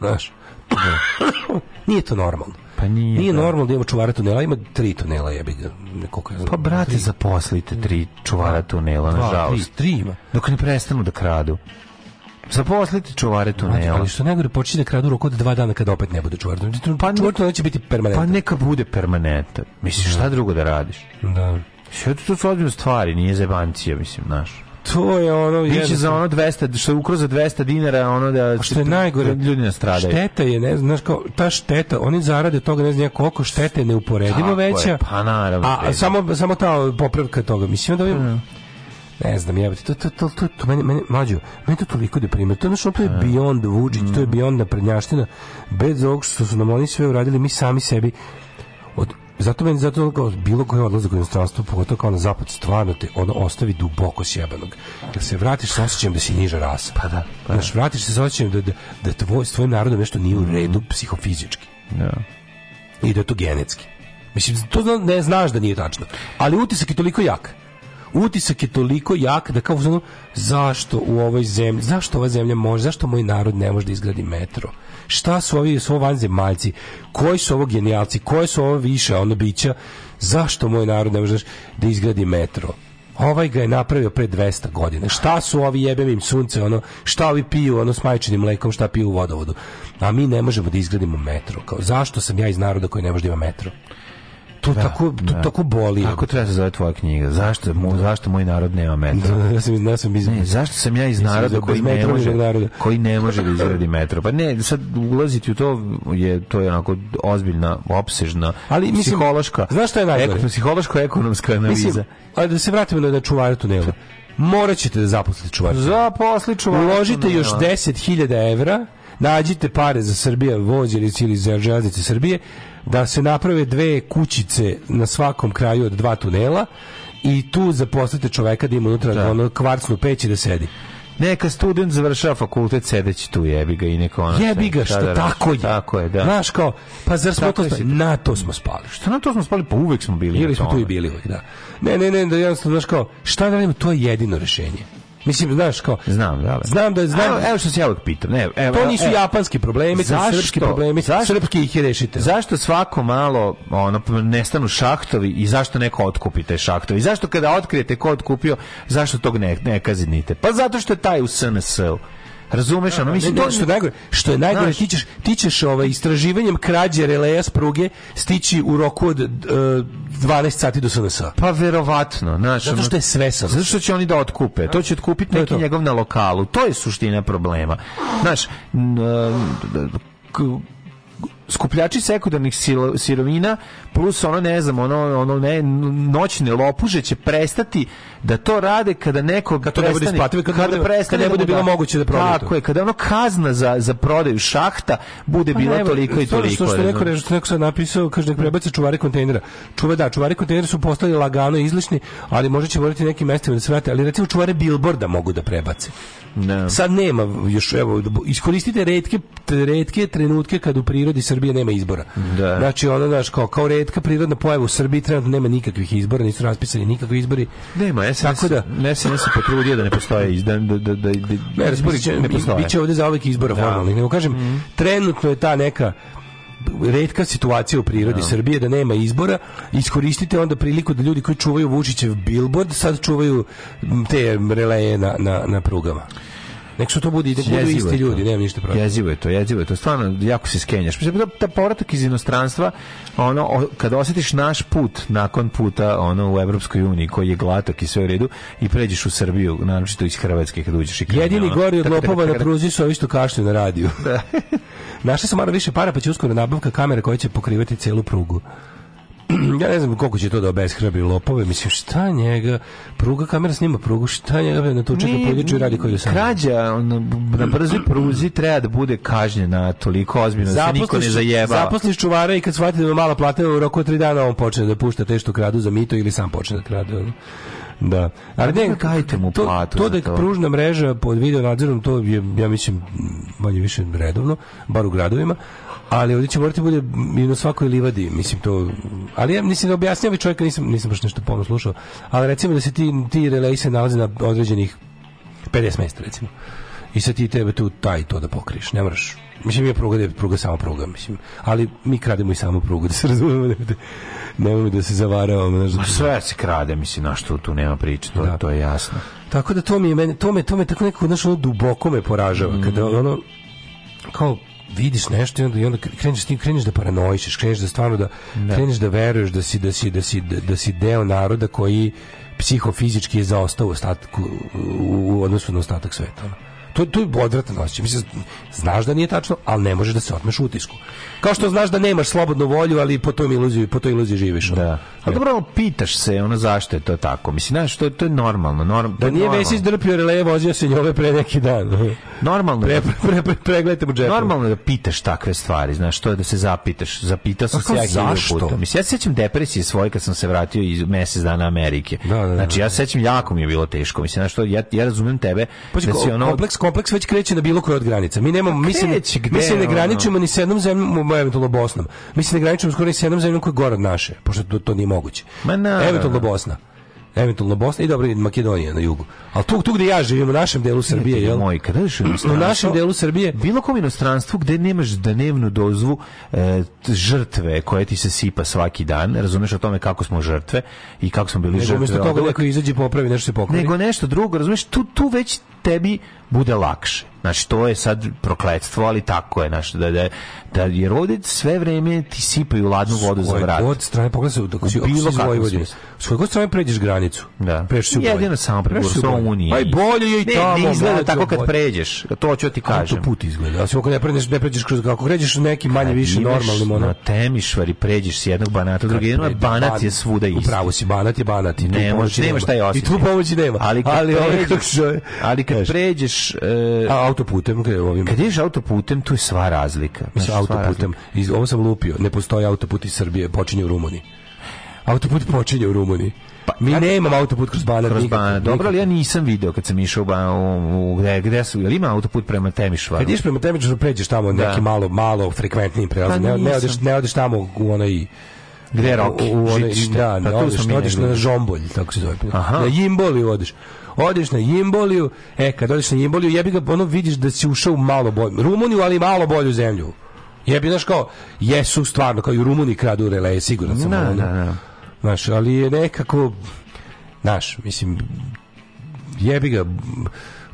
[SPEAKER 4] Znaš? Da. [coughs] nije to normalno.
[SPEAKER 5] Pa nije. Nije
[SPEAKER 4] da. normalno da imamo čuvara tunela, ima tri tunela jebi ga.
[SPEAKER 5] Pa brate, tri. zaposlite tri čuvara tunela, Dva, nažalost. Tri,
[SPEAKER 4] tri ima.
[SPEAKER 5] Dok ne prestanu da kradu. Zaposlite čuvare tunela.
[SPEAKER 4] Ali što najgore počinje da kradu roku od dva dana kada opet ne bude čuvar. Znači, pa čuvar tunela će biti permanentan. Pa
[SPEAKER 5] neka bude permanentan. Misliš, šta da. drugo da radiš?
[SPEAKER 4] Da.
[SPEAKER 5] Sve to su ozbiljne stvari, nije zebancija, mislim, naš
[SPEAKER 4] to je ono biće
[SPEAKER 5] za ono 200 što je ukroz za 200 dinara ono da
[SPEAKER 4] što je najgore ljudi nastradaju šteta je ne znaš kao ta šteta oni zarade toga ne znam koliko štete neuporedivo veća je,
[SPEAKER 5] pa naravno
[SPEAKER 4] a samo samo ta popravka toga mislim da je mm. ne znam, jebate, to, to, to, to, to meni, meni, mlađo, meni to toliko deprimira, to je to mm. je beyond Vučić, to je mm. beyond naprednjaština, bez ovog što su nam oni sve uradili, mi sami sebi, od, Zato meni zato kao bilo koji odlazak u inostranstvo, pogotovo kao na zapad, stvarno te ono ostavi duboko sjebanog. Da se vratiš sa osjećajem da si niža rasa.
[SPEAKER 5] Pa da. Pa
[SPEAKER 4] Znaš, da. vratiš se sa osjećajem da, da, da tvoj, s tvojim narodom nešto nije u mhm. redu psihofizički.
[SPEAKER 5] Da.
[SPEAKER 4] I da je to genetski. Mislim, to ne znaš da nije tačno. Ali utisak je toliko jak utisak je toliko jak da kao uzmano, zašto u ovoj zemlji, zašto ova zemlja može, zašto moj narod ne može da izgradi metro? Šta su ovi, su ovo vanzemaljci? Koji su ovo genijalci? Koje su ovo više, ono bića? Zašto moj narod ne može da izgradi metro? Ovaj ga je napravio pre 200 godina. Šta su ovi jebem im sunce, ono, šta ovi piju, ono, s majčinim mlekom, šta piju u vodovodu? A mi ne možemo da izgradimo metro. Kao, zašto sam ja iz naroda koji ne može da ima metro? to da, tako to da. tako boli.
[SPEAKER 5] Kako treba da se zove tvoja knjiga? Zašto mu zašto moj narod nema metro?
[SPEAKER 4] Da, ja sam ja sam iz ne,
[SPEAKER 5] zašto sam ja iz naroda koji ne može naroda. koji ne može da izradi metro? Pa ne, sad ulaziti u to je to je onako ozbiljna, opsežna, ali mislim, psihološka.
[SPEAKER 4] Znaš šta je najgore?
[SPEAKER 5] psihološko ekonomska analiza.
[SPEAKER 4] Mislim, ali da se vratimo na da čuvare tunela. Morat ćete da zaposlite čuvara.
[SPEAKER 5] Zaposli čuvara.
[SPEAKER 4] Uložite još 10.000 evra, nađite pare za Srbije, vođerici ili za železnice Srbije, da se naprave dve kućice na svakom kraju od dva tunela i tu zaposlite čoveka da ima unutra da. ono kvarcnu peć i da sedi.
[SPEAKER 5] Neka student završava fakultet sedeći tu, jebi ga i neka ona
[SPEAKER 4] Jebi ga, da, što
[SPEAKER 5] da, da tako
[SPEAKER 4] je. Tako
[SPEAKER 5] je,
[SPEAKER 4] da. Znaš kao, pa zar smo tako
[SPEAKER 5] to spali?
[SPEAKER 4] Na to smo spali.
[SPEAKER 5] Što na to smo spali? Pa uvek smo bili.
[SPEAKER 4] Bili
[SPEAKER 5] smo
[SPEAKER 4] tu i bili da. Ne, ne, ne, da jednostavno, znaš kao, šta da
[SPEAKER 5] radimo,
[SPEAKER 4] to je jedino rešenje. Mislim, znaš kao... Znam, da. da. Znam da znam.
[SPEAKER 5] Evo, evo što se ja uvijek pitam. Ne,
[SPEAKER 4] evo, to nisu evo, japanski problemi, zašto, to srpski problemi. Zašto, srpski ih je rešite.
[SPEAKER 5] Zašto svako malo ono, nestanu šahtovi i zašto neko otkupi te šahtovi? Zašto kada otkrijete ko otkupio, zašto tog ne, ne kazinite? Pa zato što je taj u SNS-u. Razumeš, da, ono mislim
[SPEAKER 4] to što najgore, što je najgore ti ćeš ti ćeš ovaj istraživanjem krađe releja s pruge stići u roku od uh, e, 12 sati do SNS.
[SPEAKER 5] Pa verovatno, znači
[SPEAKER 4] Zato što je sve
[SPEAKER 5] sa. Zato što će oni da otkupe. To će otkupiti neki njegov na lokalu. To je suština problema. Znaš, e, skupljači sekundarnih sirovina plus ono ne znam ono ono ne noćne lopuže će prestati da to rade kada nekog kada to prestane, ne da
[SPEAKER 4] bude isplativo kada, kada, kada ne bude bilo da, moguće da
[SPEAKER 5] prodaju tako je kada ono kazna za za prodaju šahta bude pa bila toliko i toliko što,
[SPEAKER 4] što neko reži, što neko sad napisao kaže da prebace čuvari kontejnera čuva da čuvari kontejnera su postali lagano izlišni ali možda će morati nekim mestima da se vrate ali recimo čuvare bilborda mogu da prebace ne. sad nema još evo da iskoristite retke retke trenutke kad u prirodi se Srbije nema izbora.
[SPEAKER 5] Da.
[SPEAKER 4] Znači ono znaš kao kao retka prirodna pojava u Srbiji trenutno nema nikakvih izbora, nisu raspisani nikakvi izbori.
[SPEAKER 5] Nema, SNS, tako da ne se ne se potrudio da ne postoje izda da, da da da,
[SPEAKER 4] ne, razbori, će, ne postoje. Biće ovde za uvek izbora da. formalnih. Nego kažem mm trenutno je ta neka retka situacija u prirodi no. Da. Srbije da nema izbora, iskoristite onda priliku da ljudi koji čuvaju Vučićev bilbord sad čuvaju te releje na, na, na prugama. Nek su to budi, nek budu isti ljudi, nemam
[SPEAKER 5] ništa protiv. Jezivo
[SPEAKER 4] je
[SPEAKER 5] to, jezivo je to. Stvarno, jako se skenjaš. Mislim, Ta povratak iz inostranstva, ono, kad osetiš naš put nakon puta ono, u Evropskoj uniji, koji je glatak i sve u redu, i pređeš u Srbiju, naročito iz Hrvatske, kad uđeš i krenu,
[SPEAKER 4] Jedini ono, gori od da- lopova na da- pruzi su ovi što kašlju na radiju. Da. [laughs] Našli su malo više para, pa će uskoro nabavka kamere koja će pokrivati celu prugu. [clears throat] ja ne znam koliko će to da obeshrabi lopove, mislim šta njega, pruga kamera snima prugu, šta njega na tuče da poljuče radi koji sam.
[SPEAKER 5] Krađa ono, na brzoj pruzi treba da bude kažnjena toliko ozbiljno da se niko ne zajeba.
[SPEAKER 4] Zaposliš čuvara i kad shvati da mu mala plata u roku od 3 dana on počne da pušta te što kradu za mito ili sam počne da krade. Ono. Da. Ali
[SPEAKER 5] ne, dajte mu platu. To, to da je
[SPEAKER 4] to. pružna mreža pod video nadzorom, to je, ja mislim, manje više redovno, bar u gradovima, ali ovdje će morati bude i na svakoj livadi, mislim to. Ali ja mislim da objašnjava čovjeka nisam nisam baš nešto pomno slušao, ali recimo da se ti ti releji se nalaze na određenih 50 mesta recimo. I sad ti tebe tu taj to da pokriješ, ne moraš. Mislim, mi je pruga, da je pruga samo pruga, mislim. Ali mi krademo i samo prugu, [laughs] da se razumemo, da, nemojte da se zavaravamo. Znaš, da- Ma
[SPEAKER 5] sve se krade, mislim, na što tu nema priče, to, da. to je jasno.
[SPEAKER 4] Tako da to mi je, meni, to me, to me tako nekako, znaš, ono duboko me poražava, mm. kada ono, kao vidiš nešto i onda, i onda kreneš s tim, kreneš da paranoišeš, kreneš da stvarno da, da. kreneš da veruješ da si, da si, da si, da, da si deo naroda koji psihofizički je zaostao u, ostatku, u, u odnosu na ostatak sveta to, to je odvratan osjećaj. Mislim, znaš da nije tačno, ali ne možeš da se otmeš utisku. Kao što znaš da nemaš slobodnu volju, ali po toj iluziji, po toj iluziji živiš.
[SPEAKER 5] Da. Ali dobro, ali pitaš se ono zašto je to tako. Mislim, znaš, to, to je normalno. Norm,
[SPEAKER 4] da nije Vesić drpio releje, vozio se njove pre neki dan.
[SPEAKER 5] Normalno.
[SPEAKER 4] Da- pre, pre, pre, pregledajte mu džepu.
[SPEAKER 5] Normalno da pitaš takve stvari, znaš, to je da se zapitaš. Zapitao sam se ja
[SPEAKER 4] zašto? Puta.
[SPEAKER 5] Mislim, ja se sjećam depresije svoje kad sam se vratio iz mesec dana Amerike.
[SPEAKER 4] Da, da, da, znači,
[SPEAKER 5] da. ja se sjećam, jako mi je bilo teško. Mislim, znaš, to, ja, ja razumijem tebe.
[SPEAKER 4] Pa, da si ono, kompleks kompleks već kreće na bilo koje od granica. Mi nemamo, pa mislim, se, mi se ne graničimo ni s jednom zemljom, eventualno Bosnom. Mi se ne graničimo skoro ni s jednom zemljom koja je gore od naše, pošto to, to nije moguće. Ma na, eventualno Bosna eventualno Bosna i dobro Makedonija na jugu. Al tu tu gde ja živim u našem delu Srbije, je
[SPEAKER 5] jel? Moj, kada u
[SPEAKER 4] našem delu Srbije,
[SPEAKER 5] bilo kom inostranstvu gde nemaš dnevnu dozvu e, žrtve koje ti se sipa svaki dan, razumeš o tome kako smo žrtve i kako smo bili
[SPEAKER 4] nego žrtve. Nego toga neko izađe popravi nešto se pokvari. Nego nešto drugo, razumeš, tu tu već tebi bude lakše. Znači, to je sad prokletstvo, ali tako je. Znači, da, da, da, jer ovdje sve vreme ti sipaju ladnu vodu za vrat. Od koje god strane, pogledaj se, dok si, bilo kako Vojvodine, s koje strane pređeš granicu,
[SPEAKER 5] da.
[SPEAKER 4] pređeš si u Jedino
[SPEAKER 5] samo preko sa Unije.
[SPEAKER 4] Pa i bolje je i
[SPEAKER 5] tamo. Ne, ne izgleda tako kad pređeš. To ću ti kažem.
[SPEAKER 4] put izgleda.
[SPEAKER 5] A ako ne pređeš, ne pređeš kroz, ako pređeš neki manje više normalnim ono. Na temišvar i pređeš s jednog banata, drugi jedno banat je svuda isti.
[SPEAKER 4] Upravo si banat je banat. I ne, možeš,
[SPEAKER 5] nemaš taj osjećaj. I tu pomoći nema. Ali kad, ali, ovaj pređeš, ali kad pređeš e,
[SPEAKER 4] autoputem gde ovim.
[SPEAKER 5] Kad ideš autoputem tu je sva razlika.
[SPEAKER 4] Mislim znači, autoputem iz ovo sam lupio. Ne postoji autoput iz Srbije, počinje u Rumuniji. Autoput počinje u Rumuniji. Pa, mi ja nemamo autoput kroz Banat. Kroz
[SPEAKER 5] Banat. Dobro, ali ja nisam video kad sam išao u, u, gde, gde su, jel ima autoput prema Temišvaru? Kad
[SPEAKER 4] ideš prema Temišvaru, pređeš tamo da. neki malo, malo frekventnim prelazom. Pa, ne, ne, odeš, ne odeš tamo u onaj
[SPEAKER 5] gde je Roki, u, u,
[SPEAKER 4] da, pa ne, pa odeš, odeš na Žombolj, tako se zove. Aha. Na Jimboli odeš odeš na Jimboliju, e, kad odeš na Jimboliju, jebi ga, ono vidiš da si ušao u malo bolju, Rumuniju, ali malo bolju zemlju. Jebi, znaš kao, jesu stvarno, kao i Rumuni kradu releje, sigurno sam. Na, da, na, da,
[SPEAKER 5] na. Da.
[SPEAKER 4] Znaš, ali je nekako, znaš, mislim, jebi ga,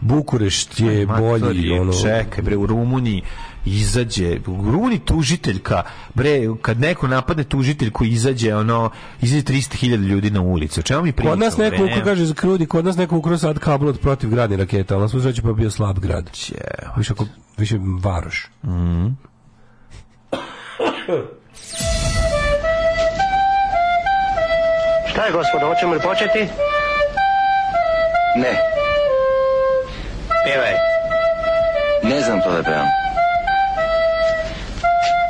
[SPEAKER 4] Bukurešt je Aj, bolji. Je, ono...
[SPEAKER 5] Čekaj, bre, u Rumuniji izađe gruni tužiteljka bre kad neko napadne tužitelj koji izađe ono izađe 300.000 ljudi na ulicu čemu mi pričamo
[SPEAKER 4] kod nas neko ko kaže za krudi kod nas neko ukro sad kabel od protiv gradnih raketa al smo sreće pa bio slab grad će više ako više varoš mhm mm
[SPEAKER 10] Šta je, gospodo, hoćemo li početi?
[SPEAKER 11] Ne.
[SPEAKER 10] Pevaj.
[SPEAKER 11] Ne znam to da
[SPEAKER 10] pevam.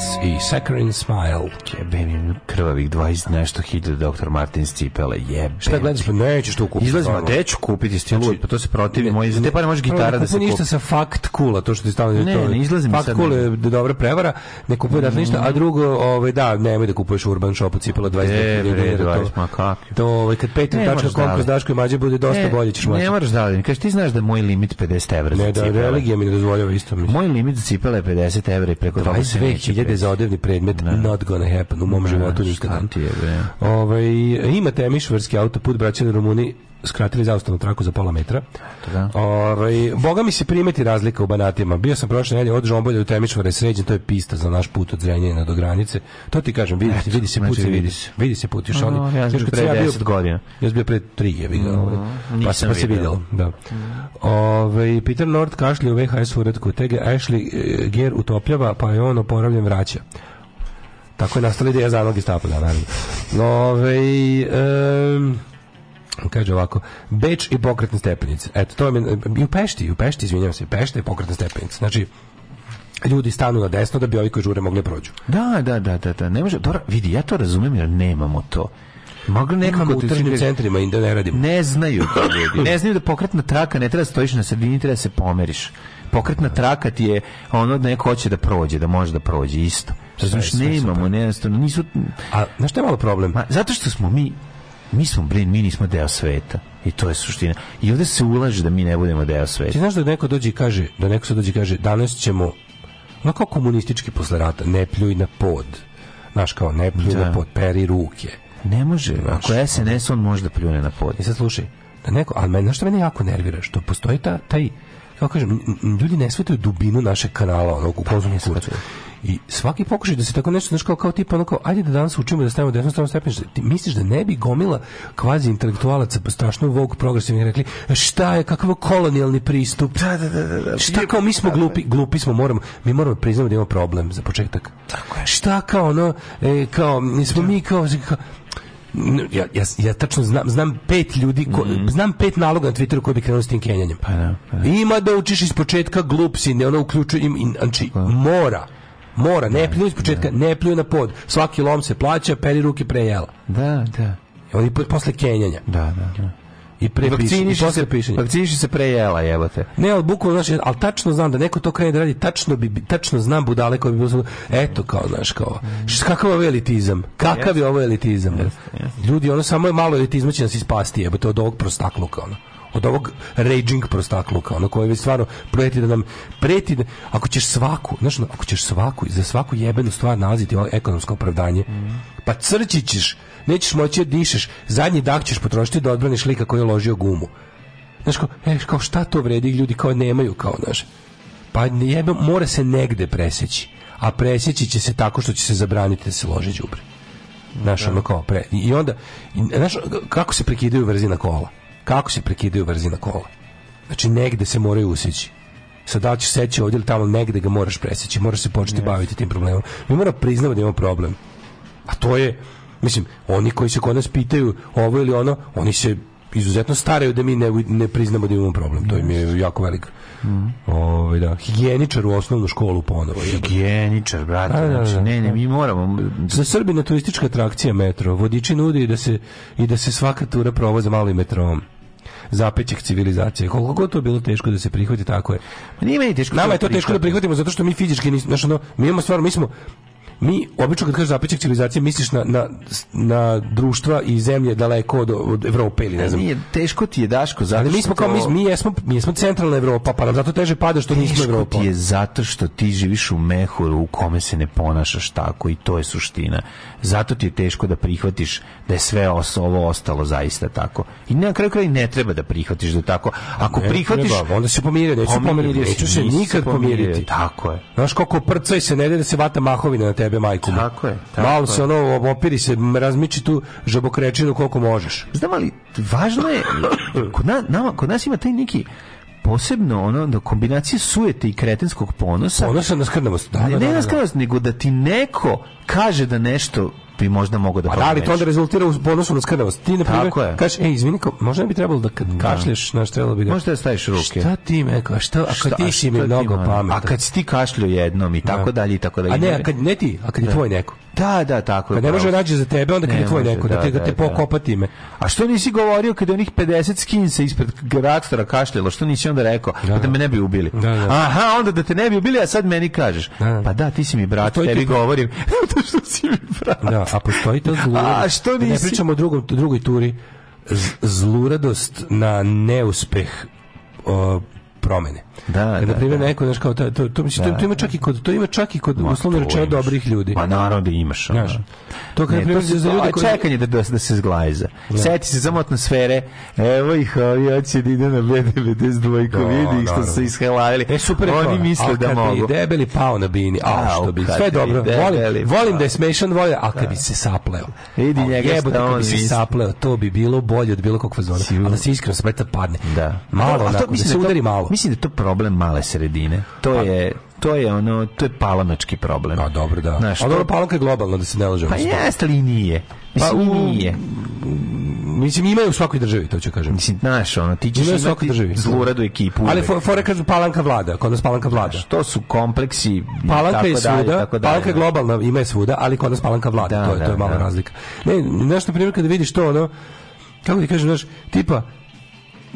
[SPEAKER 5] Hearts i Saccharine Smile.
[SPEAKER 4] Jebe mi
[SPEAKER 5] krvavih 20 nešto hiljada doktor Martin Cipele, jebe.
[SPEAKER 4] Šta gledaš, pa nećeš to kupiti.
[SPEAKER 5] Izlazi, ma gde ću kupiti, sti znači, pa to se protivi, moj,
[SPEAKER 4] za te pare može gitara da
[SPEAKER 5] se
[SPEAKER 4] kupi.
[SPEAKER 5] ništa sa Fact Kula, to što ti stavljaju.
[SPEAKER 4] Ne, ne, izlazim
[SPEAKER 5] Fact sad. Fact Cool je dobra prevara, ne kupuje dakle ništa, a drugo, ovaj, da, nemoj da kupuješ Urban Shop u Cipela 22 e, hiljada. Jebe, ma kakvi. To, ovaj,
[SPEAKER 4] kad
[SPEAKER 5] petrin.com kroz Daško i
[SPEAKER 4] Mađe
[SPEAKER 5] bude
[SPEAKER 4] dosta e, bolje ćeš moći. Ne moraš da, kaže ti znaš da moj limit 50 evra Ne, da,
[SPEAKER 5] religija mi ne dozvoljava isto.
[SPEAKER 4] Moj limit za cipele je 50 evra i preko toga se neće
[SPEAKER 5] bezodevni predmet ne. not gonna happen u mom ne, životu nikada. Ovaj ima temišvarski autoput braće Rumuni skratili zaustavnu traku za pola metra.
[SPEAKER 4] Da.
[SPEAKER 5] Ove, ovaj, boga mi se primeti razlika u banatima. Bio sam prošle nedelje od Žombolja u Temišvare sređen, to je pista za naš put od Zrenjanina do granice. To ti kažem, vidi, Eto, vidi se put, znači, vidi se. Vidi se put, još no, oni. Ja sam pre
[SPEAKER 4] 10 godina.
[SPEAKER 5] Ja sam bio pre 3 je vidio. No, ovaj, Pa se, pa se vidjelo. Da. Mm. Ove, ovaj, Peter Nord kašlje u VHS uredku, tege Ashley e, eh, Ger utopljava, pa je on oporavljen vraća. Tako je nastala ideja za nogi stapa, da, naravno. Ove, um, kaže ovako, Beč i pokretna stepenica. Eto, to je i u Pešti, u Pešti, izvinjavam se, Pešta i pokretna stepenica. Znači, ljudi stanu na desno da bi ovi koji žure mogli da prođu.
[SPEAKER 4] Da, da, da, da, da. Ne može, to, vidi, ja to razumem jer nemamo to.
[SPEAKER 5] Mogu nekako u da tržnim centrima i
[SPEAKER 4] da
[SPEAKER 5] ne radimo.
[SPEAKER 4] Ne znaju ljudi. Ne znaju da pokretna traka ne treba da stojiš na sredini, treba se pomeriš. Pokretna traka ti je ono da neko hoće da prođe, da može da prođe isto. Razumiješ, ne imamo, ne, nisu...
[SPEAKER 5] A, znaš što je malo problem?
[SPEAKER 4] Ma, zato što smo mi mi smo, brin, mi nismo deo sveta. I to je suština. I ovde se ulaže da mi ne budemo deo sveta.
[SPEAKER 5] Ti znaš da neko dođe i kaže, da neko se dođe i kaže, danas ćemo, ono kao komunistički posle rata, ne pljuj na pod. Znaš, kao, ne pljuj da. na pod, peri ruke.
[SPEAKER 4] Ne može,
[SPEAKER 5] znaš, ako SNS, on može da pljune na pod. I
[SPEAKER 4] sad slušaj, da neko, ali mene, znaš što mene jako nervira, što postoji ta, taj, kako kažem, ljudi ne shvataju dubinu našeg kanala, onog u da, konzumu pa, I svaki pokušaj da se tako nešto, znaš, kao, kao tipa, ono kao, ajde da danas učimo da stavimo desnu stranu stepeništa. Ti misliš da ne bi gomila kvazi intelektualaca, pa strašno vog progresivni rekli, šta je, kakav kolonijalni pristup? Da, da, da, da. da. Šta kao, mi smo glupi, glupi smo, moramo, mi moramo da priznamo da imamo problem za početak. Tako je. Šta kao, ono, e, kao, smo da. mi kao, kao ja, ja, ja tačno znam, znam pet ljudi, ko, mm znam pet naloga na Twitteru koji bi krenuo s tim kenjanjem. Pa,
[SPEAKER 5] da,
[SPEAKER 4] pa da. Ima da učiš iz početka, glup si, ne, ono uključuje, im, in, znači, mora Mora, ne pljuju iz početka, ne pljuju na pod. Svaki lom se plaća, peri ruke pre jela.
[SPEAKER 5] Da, da.
[SPEAKER 4] Oni posle kenjanja.
[SPEAKER 5] Da, da, da.
[SPEAKER 4] I
[SPEAKER 5] pre vakciniši se, vakciniši se pre jela, jebote.
[SPEAKER 4] Ne, al bukvalno znači, al tačno znam da neko to krene da radi, tačno bi tačno znam budale koji bi bilo eto kao znaš kao. Mm. Kakav je elitizam? Kakav yes. je ovo elitizam? Yes. Yes. Ljudi, ono samo je malo elitizma će nas ispasti, jebote, od ovog prostakluka ono od ovog raging prostakluka, ono koji već stvarno preti da nam preti da, ako ćeš svaku, znaš, ako ćeš svaku, za svaku jebenu stvar nalaziti ekonomsko opravdanje, mm. pa crći ćeš, nećeš moći da dišeš, zadnji dak ćeš potrošiti da odbraniš lika koji je ložio gumu. Znaš, kao, e, kao šta to vredi, ljudi kao nemaju, kao, znaš, pa jebe, mora se negde preseći, a preseći će se tako što će se zabraniti da se loži đubre. Znaš, da. ono kao pre. I onda, znaš, kako se prekidaju vrzina kola kako se prekidaju vrzina kola. Znači, negde se moraju usjeći. Sad da li ćeš seći ovdje ili tamo, negde ga moraš preseći, moraš se početi yes. baviti tim problemom. Mi moramo priznamo da imamo problem. A to je, mislim, oni koji se kod nas pitaju ovo ili ono, oni se izuzetno staraju da mi ne, ne priznamo da imamo problem. To im je jako velik. Mm. Ove, ovaj, da. Higijeničar u osnovnu školu ponovo.
[SPEAKER 5] Higijeničar, brate. Da, da, znači, da, znači, ne, ne, mi moramo...
[SPEAKER 4] Za Srbina turistička atrakcija metro. Vodiči nudi da se, i da se svaka tura provoza malim metrom zapećih civilizacije. Koliko god to bilo teško da se prihvati, tako je. Ma nije
[SPEAKER 5] meni teško.
[SPEAKER 4] Nama je to teško da prihvatimo zato što mi fizički nismo, znači ono, mi imamo stvarno, mi smo mi obično kad kažeš zapećak civilizacije misliš na, na, na društva i zemlje daleko od, od Evrope ili ne znam.
[SPEAKER 5] Nije, teško ti je Daško, zato Ali
[SPEAKER 4] mi smo kao, mi, mi, jesmo, mi jesmo centralna Evropa, pa nam zato teže pada što nismo Evropa. Teško
[SPEAKER 5] ti je zato što ti živiš u mehuru u kome se ne ponašaš tako i to je suština. Zato ti je teško da prihvatiš da je sve os, ovo ostalo zaista tako. I na kraju kraju ne treba da prihvatiš da je tako. Ako ne, prihvatiš...
[SPEAKER 4] Treba, onda se pomiri, neću, pomiriti, neću se nikad pomiriti.
[SPEAKER 5] Tako je.
[SPEAKER 4] Znaš koliko prca se ne da se vata mahovina na tebe jebe majku.
[SPEAKER 5] Tako je. Tako
[SPEAKER 4] Malo se ono, opiri se, razmiči tu žabokrečinu koliko možeš.
[SPEAKER 5] Znam, ali važno je, kod, na, nama, kod nas ima taj neki, posebno ono
[SPEAKER 4] da
[SPEAKER 5] kombinacije sujete i kretenskog ponosa.
[SPEAKER 4] Ponosa na
[SPEAKER 5] da skrnavost. Da, da, ne, da, da, da. ne na skrnavost, nego da ti neko kaže da nešto bi možda mogao da
[SPEAKER 4] promeniš. A da li to onda rezultira u bonusu na skrdavost? Ti, na primjer, kažeš, ej, izvini, možda bi trebalo da kad da. kašlješ, znaš, trebalo bi
[SPEAKER 5] da... Možda da staviš ruke.
[SPEAKER 4] Šta ti me, a šta, a kad ti si mi mnogo pametan.
[SPEAKER 5] A kad si ti kašlju jednom
[SPEAKER 4] i
[SPEAKER 5] tako da. dalje i tako dalje.
[SPEAKER 4] A ne, a kad ne ti, a kad je da. tvoj neko.
[SPEAKER 5] Da, da, tako je. Kad
[SPEAKER 4] ne može rađe za tebe, onda kad je tvoj neko, da te, da te pokopa time.
[SPEAKER 5] A što nisi govorio kada onih 50 skinsa ispred Rakstora kašljalo, što nisi onda rekao? Da, pa da me ne bi ubili. Aha, onda da te ne bi ubili, a sad meni kažeš. Pa da, ti si mi brat, tebi govorim. [laughs] To što
[SPEAKER 4] si mi brat. Da a postoji to zluradost.
[SPEAKER 5] A što nisi? Da ne
[SPEAKER 4] pričamo o drugom, drugoj turi. Z, zluradost na neuspeh o, promene.
[SPEAKER 5] Da,
[SPEAKER 4] na da, primjer da. neko znači kao to to, to, to, to, da. ima čak i kod to ima čak i kod uslovno rečeno dobrih ljudi.
[SPEAKER 5] Pa naravno da imaš. Znaš, To kad ne, za ljude koji...
[SPEAKER 4] čekanje da, da, da, se zglajza. Da. Seti se samo atmosfere. Evo ih, ovi hoće da ide na BD52, no, da, vidi ih što se ishelavili. E, super Oni misle da mogu. debeli pao na bini, a, što bi, sve dobro. Volim, volim da je smešan, volim, a kad bi da. se sapleo.
[SPEAKER 5] Idi njega šta
[SPEAKER 4] on bi se sapleo, to bi bilo bolje od bilo kakvog fazona.
[SPEAKER 5] Ali
[SPEAKER 4] se iskreno smeta padne. Da. Malo, a to, onako, da se udari malo.
[SPEAKER 5] Mislim da to problem male sredine. To pa, je to je ono, to je palomački problem. A
[SPEAKER 4] dobro, da.
[SPEAKER 5] Znaš, A
[SPEAKER 4] dobro, palomka je globalno, da se ne lažemo. Pa
[SPEAKER 5] jeste li nije? Pa
[SPEAKER 4] Mislim, pa, u, nije. Mislim, imaju u svakoj državi, to ću kažem.
[SPEAKER 5] Mislim, znaš, ono, ti ćeš imaju u svakoj državi. zluradu ekipu.
[SPEAKER 4] Uvek. Ali fore kažu palanka vlada, kod nas palanka vlada.
[SPEAKER 5] Znaš, su kompleksi, palanka
[SPEAKER 4] tako je
[SPEAKER 5] svuda, dalje, tako
[SPEAKER 4] dalje. Palanka je globalna, ima je svuda, ali kod nas palanka vlada, da, to, je, da, to je da, mala da. razlika. Ne, nešto primjer kada vidiš to, ono, kako ti kažem, znaš, tipa,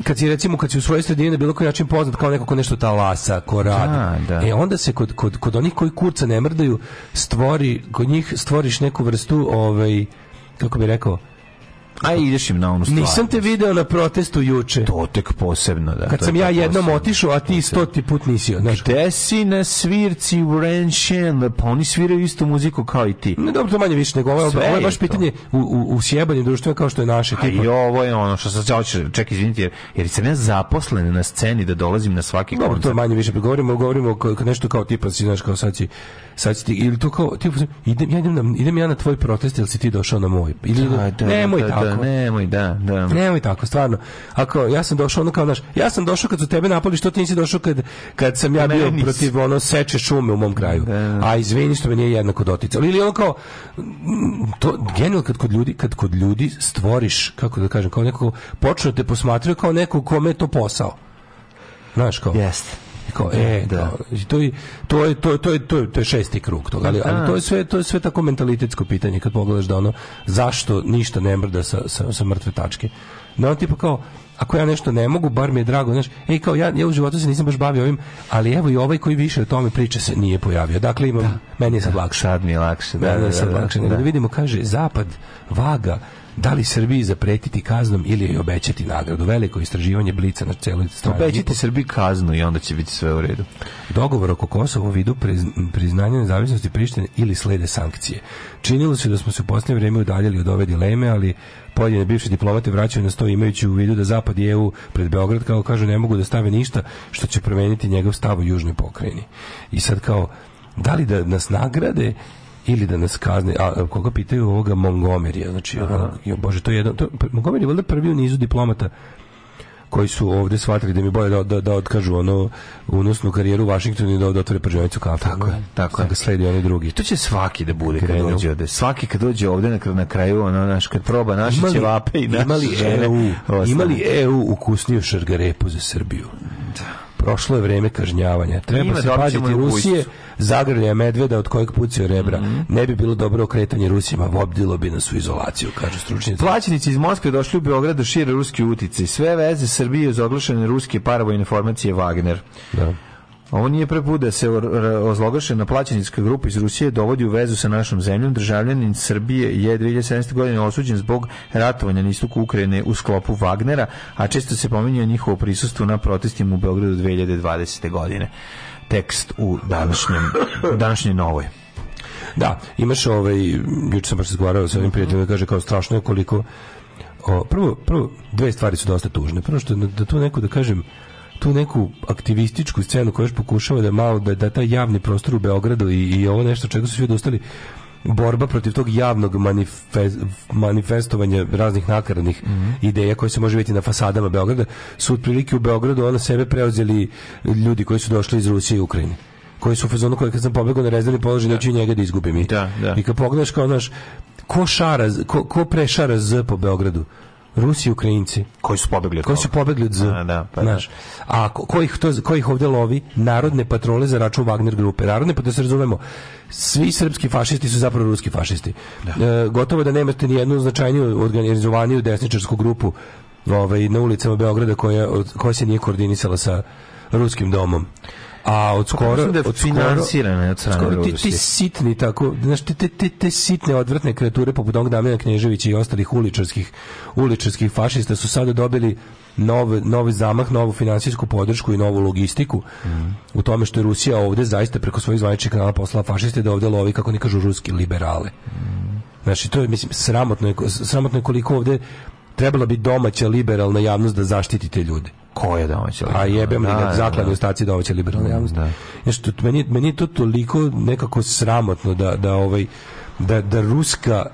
[SPEAKER 4] kad si recimo kad si u svojoj sredini na bilo koji način poznat kao neko ko nešto talasa, ko radi.
[SPEAKER 5] Da, da.
[SPEAKER 4] E onda se kod, kod, kod onih koji kurca ne mrdaju stvori kod njih stvoriš neku vrstu ovaj kako bi rekao
[SPEAKER 5] A ideš im na onu stvar.
[SPEAKER 4] Nisam te video na protestu juče.
[SPEAKER 5] To tek posebno, da.
[SPEAKER 4] Kad sam ja jednom otišao, a ti stoti put nisi odnaš.
[SPEAKER 5] Gde si na svirci u Renšen? Pa oni sviraju istu muziku kao i ti.
[SPEAKER 4] Ne, dobro, to manje više nego. Ovo, je, ovo je baš to. pitanje u, u, u sjebanju društva kao što je naše. A
[SPEAKER 5] i ovo je ono što sad hoćeš, ček, izvinite, jer, jer sam ja zaposlen na sceni da dolazim na svaki
[SPEAKER 4] koncert. Dobro, to
[SPEAKER 5] je
[SPEAKER 4] manje više. Pa govorimo, govorimo nešto kao tipa, si znaš, kao sad si, sad si ti, ili to kao, tipa, idem, ja idem, na, idem ja na tvoj protest, ili si ti došao na moj? Ili, da, da,
[SPEAKER 5] nemoj da,
[SPEAKER 4] tako. Da, nemoj,
[SPEAKER 5] da, da. Nemoj
[SPEAKER 4] tako, stvarno. Ako ja sam došao ono kao naš, ja sam došao kad su tebe napali, što ti nisi došao kad kad sam ja bio protiv ono seče šume u mom kraju. Da. A izvini što me nije jednako doticalo. Ili ono kao to genijalno kad kod ljudi, kad kod ljudi stvoriš, kako da kažem, kao nekog počnete da posmatraju kao nekog kome je to posao. Znaš kao? Jeste kao e, e da. to, to, je, to, je, to, je, to, je, to je šesti krug toga, ali, ali to, je sve, to je sve tako mentalitetsko pitanje kad pogledaš da ono, zašto ništa ne mrda sa, sa, sa mrtve tačke. Da ono tipa kao, ako ja nešto ne mogu, bar mi je drago, znaš, ej, kao ja, ja u životu se nisam baš bavio ovim, ali evo i ovaj koji više o tome priča se nije pojavio. Dakle, imam, da. meni je sad
[SPEAKER 5] lakše. Sad mi je lakše, da, da, da, da, da, da, da,
[SPEAKER 4] da, da, da, da, da, da, da li Srbiji zapretiti kaznom ili joj obećati nagradu. Veliko istraživanje blica na celoj strani.
[SPEAKER 5] Obećajte Srbiji kaznu i onda će biti sve u redu.
[SPEAKER 4] Dogovor oko Kosova u vidu priznanja nezavisnosti Prištine ili slede sankcije. Činilo se da smo se u posljednje vreme udaljili od ove dileme, ali pojedine bivše diplomate vraćaju na to imajući u vidu da Zapad i EU pred Beograd kao kažu ne mogu da stave ništa što će promeniti njegov stav u južnoj pokrajini. I sad kao da li da nas nagrade ili da nas kazne, a koga pitaju ovoga Montgomerya, znači, ono, jo, bože, to je jedno, to, pa, Montgomery je valjda prvi u nizu diplomata koji su ovde shvatili da mi bolje da, da, da odkažu ono unosnu karijeru u Washingtonu i da, da otvore pržionicu kafe.
[SPEAKER 5] Tako je, tako
[SPEAKER 4] je. sledi oni drugi.
[SPEAKER 5] To će svaki da bude kad Krenu. dođe ovde. Svaki kad dođe ovde na, na kraju, ono, naš, kad proba naše imali, ćevape
[SPEAKER 4] i naše imali žene. EU,
[SPEAKER 5] ostane. imali EU ukusniju šargarepu za Srbiju. Da prošlo je vreme kažnjavanja. Treba Ima se paziti Rusije, zagrlja medveda od kojeg pucio rebra. Mm -hmm. Ne bi bilo dobro okretanje Rusima, vobdilo bi nas u izolaciju, kažu stručnjaci.
[SPEAKER 12] Plaćenici iz Moskve došli u Beograd da šire ruski utice. Sve veze Srbije uz oglašene ruske paravojne formacije Wagner. Da. Ovo nije prepude da se ozlogašena plaćenička grupa iz Rusije dovodi u vezu sa našom zemljom. Državljanin Srbije je 2017. godine osuđen zbog ratovanja na istoku Ukrajine u sklopu Wagnera, a često se pominje njihovo prisustvo na protestima u Beogradu 2020. godine. Tekst u današnjem, današnjoj novoj.
[SPEAKER 4] Da, imaš ovaj, juče sam baš razgovarao sa ovim prijateljima, kaže kao strašno je koliko o, prvo, prvo, dve stvari su dosta tužne. Prvo što da tu neko da kažem, tu neku aktivističku scenu koja još pokušava da malo da, da taj javni prostor u Beogradu i, i ovo nešto čega su svi dostali borba protiv tog javnog manifest, manifestovanja raznih nakaradnih mm -hmm. ideja koje se može vidjeti na fasadama Beograda su otprilike u Beogradu ona sebe preozeli ljudi koji su došli iz Rusije i Ukrajine koji su u fazonu koji kad sam pobegao na rezervni položaj da. ću njega da izgubim
[SPEAKER 5] da, da.
[SPEAKER 4] i kad pogledaš kao naš ko šara, ko, ko prešara Z po Beogradu? Rusi i Ukrajinci.
[SPEAKER 5] Koji su pobegli od
[SPEAKER 4] Koji su pobegli od Z. A, da, pa znaš. A kojih, to, kojih ovde lovi? Narodne patrole za račun Wagner grupe. Narodne, patrole, da se razumemo, svi srpski fašisti su zapravo ruski fašisti. Da. E, gotovo da nemate ni jednu značajniju organizovaniju desničarsku grupu ovaj, na ulicama Beograda koja, koja se nije koordinisala sa ruskim domom. A od skoro da je od finansirana od strane skoro, ti, ti sitni tako, znaš ti te, te, te sitne odvratne kreature poput onog Damjana Kneževića i ostalih uličarskih uličarskih fašista su sada dobili nov, novi zamah, novu finansijsku podršku i novu logistiku mm. u tome što je Rusija ovdje zaista preko svojih zvaničnih kanala poslala fašiste da ovdje lovi, kako ne kažu, ruski liberale. Mm. Znači, to je, mislim, sramotno je, sramotno je koliko ovdje trebala bi domaća liberalna javnost da zaštiti te ljude
[SPEAKER 5] ko je
[SPEAKER 4] domaća liberalna? A jebem mi da, zaklade da, ostaci da. domaće liberalne da, javnosti. Da. Nešto, meni, meni je to toliko nekako sramotno da, da ovaj da, da ruska,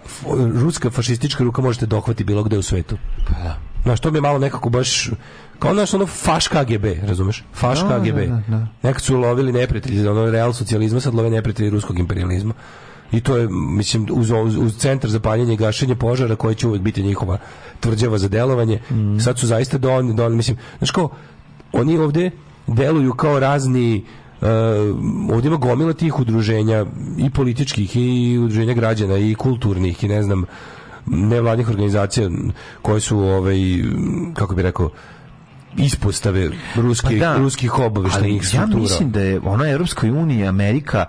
[SPEAKER 4] ruska fašistička ruka možete da dohvati bilo gde u svetu. Pa da. Znaš, to mi je malo nekako baš kao naš ono faš KGB, razumeš? Faš da, KGB. Da, da, Nekad su lovili neprijatelji, ono real socijalizma, sad love neprijatelji ruskog imperializma i to je mislim uz, uz, uz centar za paljenje i gašenje požara koji će uvek biti njihova tvrđava za delovanje. Mm. Sad su zaista don, don mislim, znači ko, oni ovde deluju kao razni Uh, ovdje ima gomila tih udruženja i političkih i udruženja građana i kulturnih i ne znam nevladnih organizacija koje su ovaj kako bi rekao ispostave ruske, pa da, ruskih obaveštajnih
[SPEAKER 5] struktura. Ja mislim da je ona Evropska unija, Amerika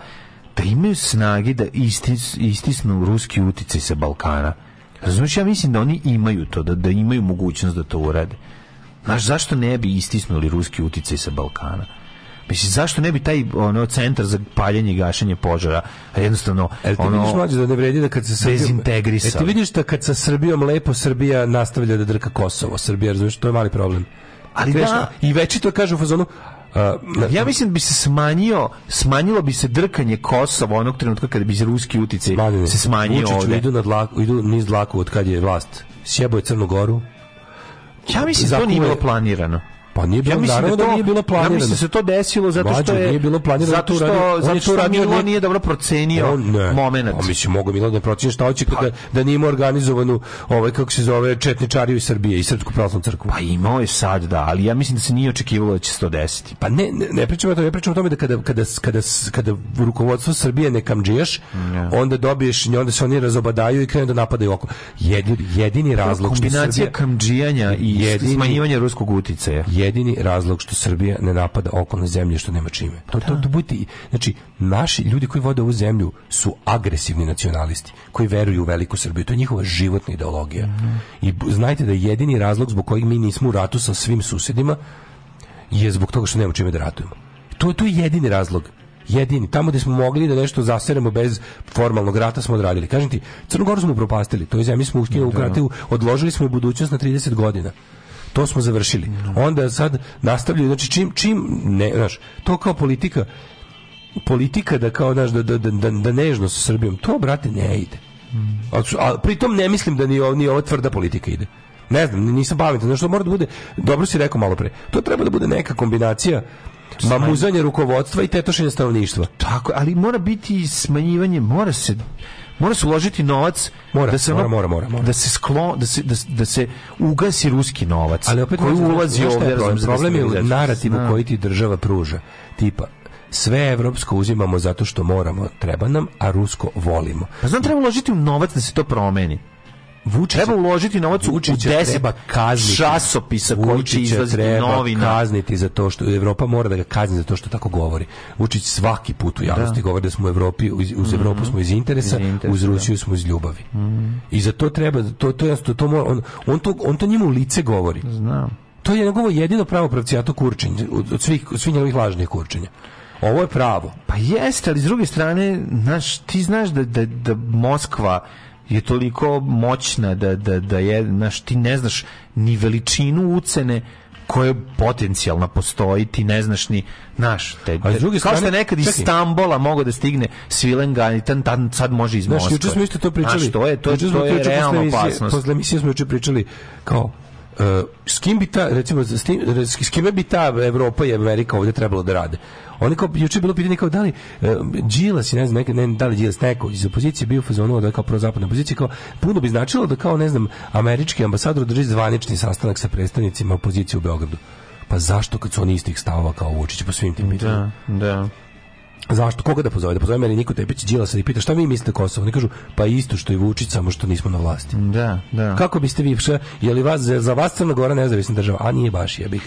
[SPEAKER 5] da imaju snage da istis, istisnu ruski uticaj sa Balkana. Razumiješ, ja mislim da oni imaju to, da, da imaju mogućnost da to urade. Znaš, zašto ne bi istisnuli ruski uticaj sa Balkana? Mislim, zašto ne bi taj ono centar za paljenje i gašenje požara jednostavno
[SPEAKER 4] El
[SPEAKER 5] ti ono, vidiš mlađe
[SPEAKER 4] da ne vredi da kad se
[SPEAKER 5] Srbijom El
[SPEAKER 4] ti vidiš da kad sa Srbijom lepo Srbija nastavlja da drka Kosovo, Srbija, razumiješ, to je mali problem. Ali Krešno, da, i veći to kažu u fazonu,
[SPEAKER 5] Uh, ja mislim da bi se smanjio, smanjilo bi se drkanje Kosova onog trenutka kada bi se ruski uticaj se smanjio
[SPEAKER 4] ovde. Idu, na dlaku, idu niz dlaku od kad je vlast. Sjebo je Crnu Goru.
[SPEAKER 5] Ja mislim da to nije bilo planirano.
[SPEAKER 4] Pa nije
[SPEAKER 5] bilo,
[SPEAKER 4] ja naravno da, da, to, nije bilo
[SPEAKER 5] planirano. Ja mislim da se to desilo zato što je... nije bilo planirano. Zato što, on zato što, radio, Milo nije dobro procenio on, ne, moment.
[SPEAKER 4] Pa
[SPEAKER 5] mislim,
[SPEAKER 4] mogu Milo da proceni šta hoće pa, da, da nije imao organizovanu, ovaj, kako se zove, Četničariju iz Srbije i Srpsku pravoslavnu crkvu.
[SPEAKER 5] Pa imao je sad, da, ali ja mislim da se nije očekivalo da će se to desiti.
[SPEAKER 4] Pa ne, ne, ne pričam o tome, ja pričam o tome da kada, kada, kada, kada rukovodstvo Srbije ne kamđiješ, onda dobiješ, onda se oni razobadaju i krenu da napadaju oko. Jedini, jedini razlog
[SPEAKER 5] što Srbija... Kombinacija kamđijanja i jedini, smanjivanja ruskog uticaja
[SPEAKER 4] jedini razlog što Srbija ne napada okolne zemlje što nema čime. To, to, to budite, znači, naši ljudi koji vode ovu zemlju su agresivni nacionalisti, koji veruju u veliku Srbiju. To je njihova životna ideologija. Mm -hmm. I znajte da jedini razlog zbog kojeg mi nismo u ratu sa svim susedima je zbog toga što nema čime da ratujemo. To, to je jedini razlog jedini. Tamo gde smo mogli da nešto zaseremo bez formalnog rata smo odradili. Kažem ti, Crnogoru smo propastili, to je zemlji smo ušli da, da. u odložili smo budućnost na 30 godina. To smo završili. Onda sad nastavljaju, znači čim, čim, ne, znaš, to kao politika, politika da kao, znaš, da, da, da, da nežno sa Srbijom, to, brate, ne ide. A, a pritom ne mislim da ni, ovo, ni ova tvrda politika ide. Ne znam, nisam bavim, znaš, to mora da bude, dobro si rekao malo pre, to treba da bude neka kombinacija mamuzanje rukovodstva i tetošenje stanovništva.
[SPEAKER 5] Tako, ali mora biti smanjivanje, mora se mora se uložiti novac
[SPEAKER 4] mora, da se mora, ono, mora, mora, mora,
[SPEAKER 5] da se sklo da se da, da se ugasi ruski novac
[SPEAKER 4] ali opet koji ulazi ovdje je problem,
[SPEAKER 5] da problem je u narativu na. koji ti država pruža tipa sve evropsko uzimamo zato što moramo, treba nam, a rusko volimo.
[SPEAKER 4] Pa znam, treba uložiti u novac da se to promeni. Vučić treba uložiti novac u
[SPEAKER 5] 10
[SPEAKER 4] kazniti. časopisa koji će izlaziti novina. kazniti
[SPEAKER 5] za to što Evropa mora da ga kazni za to što tako govori. Vučić svaki put u javnosti da. govori da smo u Evropi uz, uz mhm. Evropu smo iz interesa, iz interesa uz da. Rusiju da. smo iz ljubavi. Mm. I za to treba to to to, to mora, on, on to on to njemu u lice govori.
[SPEAKER 4] Znam. To je njegovo jedino pravo pravcijato kurčenje od svih od svih njegovih lažnih kurčenja ovo je pravo.
[SPEAKER 5] Pa jeste, ali s druge strane, znaš, ti znaš da, da, da Moskva je toliko moćna da, da, da je, znaš, ti ne znaš ni veličinu ucene koje potencijalno postoji, ti ne znaš ni naš. Te, A s druge strane, kao što je nekad iz Stambola mogo da stigne Svilengan i tan, tan, sad može iz Moskve. Znaš, juče smo isto to pričali. Znaš, to je, to,
[SPEAKER 4] to je, to
[SPEAKER 5] je
[SPEAKER 4] realna
[SPEAKER 5] opasnost.
[SPEAKER 4] Posle emisije smo juče pričali kao s kim bi ta, recimo, s, tim, s kime bi ta Evropa i Amerika ovdje trebalo da rade? Oni kao, juče je bilo pitanje kao da li e, Đilas, uh, ne znam, neka, ne, da li Đilas neko iz opozicije bio fazonu da kao prozapadna opozicija, kao puno bi značilo da kao, ne znam, američki ambasador drži zvanični sastanak sa predstavnicima opozicije u Beogradu. Pa zašto kad su oni istih stavova kao Vučić po svim tim da, pitanjima?
[SPEAKER 5] Da, da.
[SPEAKER 4] Zašto koga da pozove? Da pozove mene Niko Tepić, Đilasa i pita šta vi mislite Kosovo? Oni kažu pa isto što i Vučić, samo što nismo na vlasti.
[SPEAKER 5] Da, da.
[SPEAKER 4] Kako biste vi, ša, je li vas, za vas Crna Gora nezavisna država? A nije baš je bih.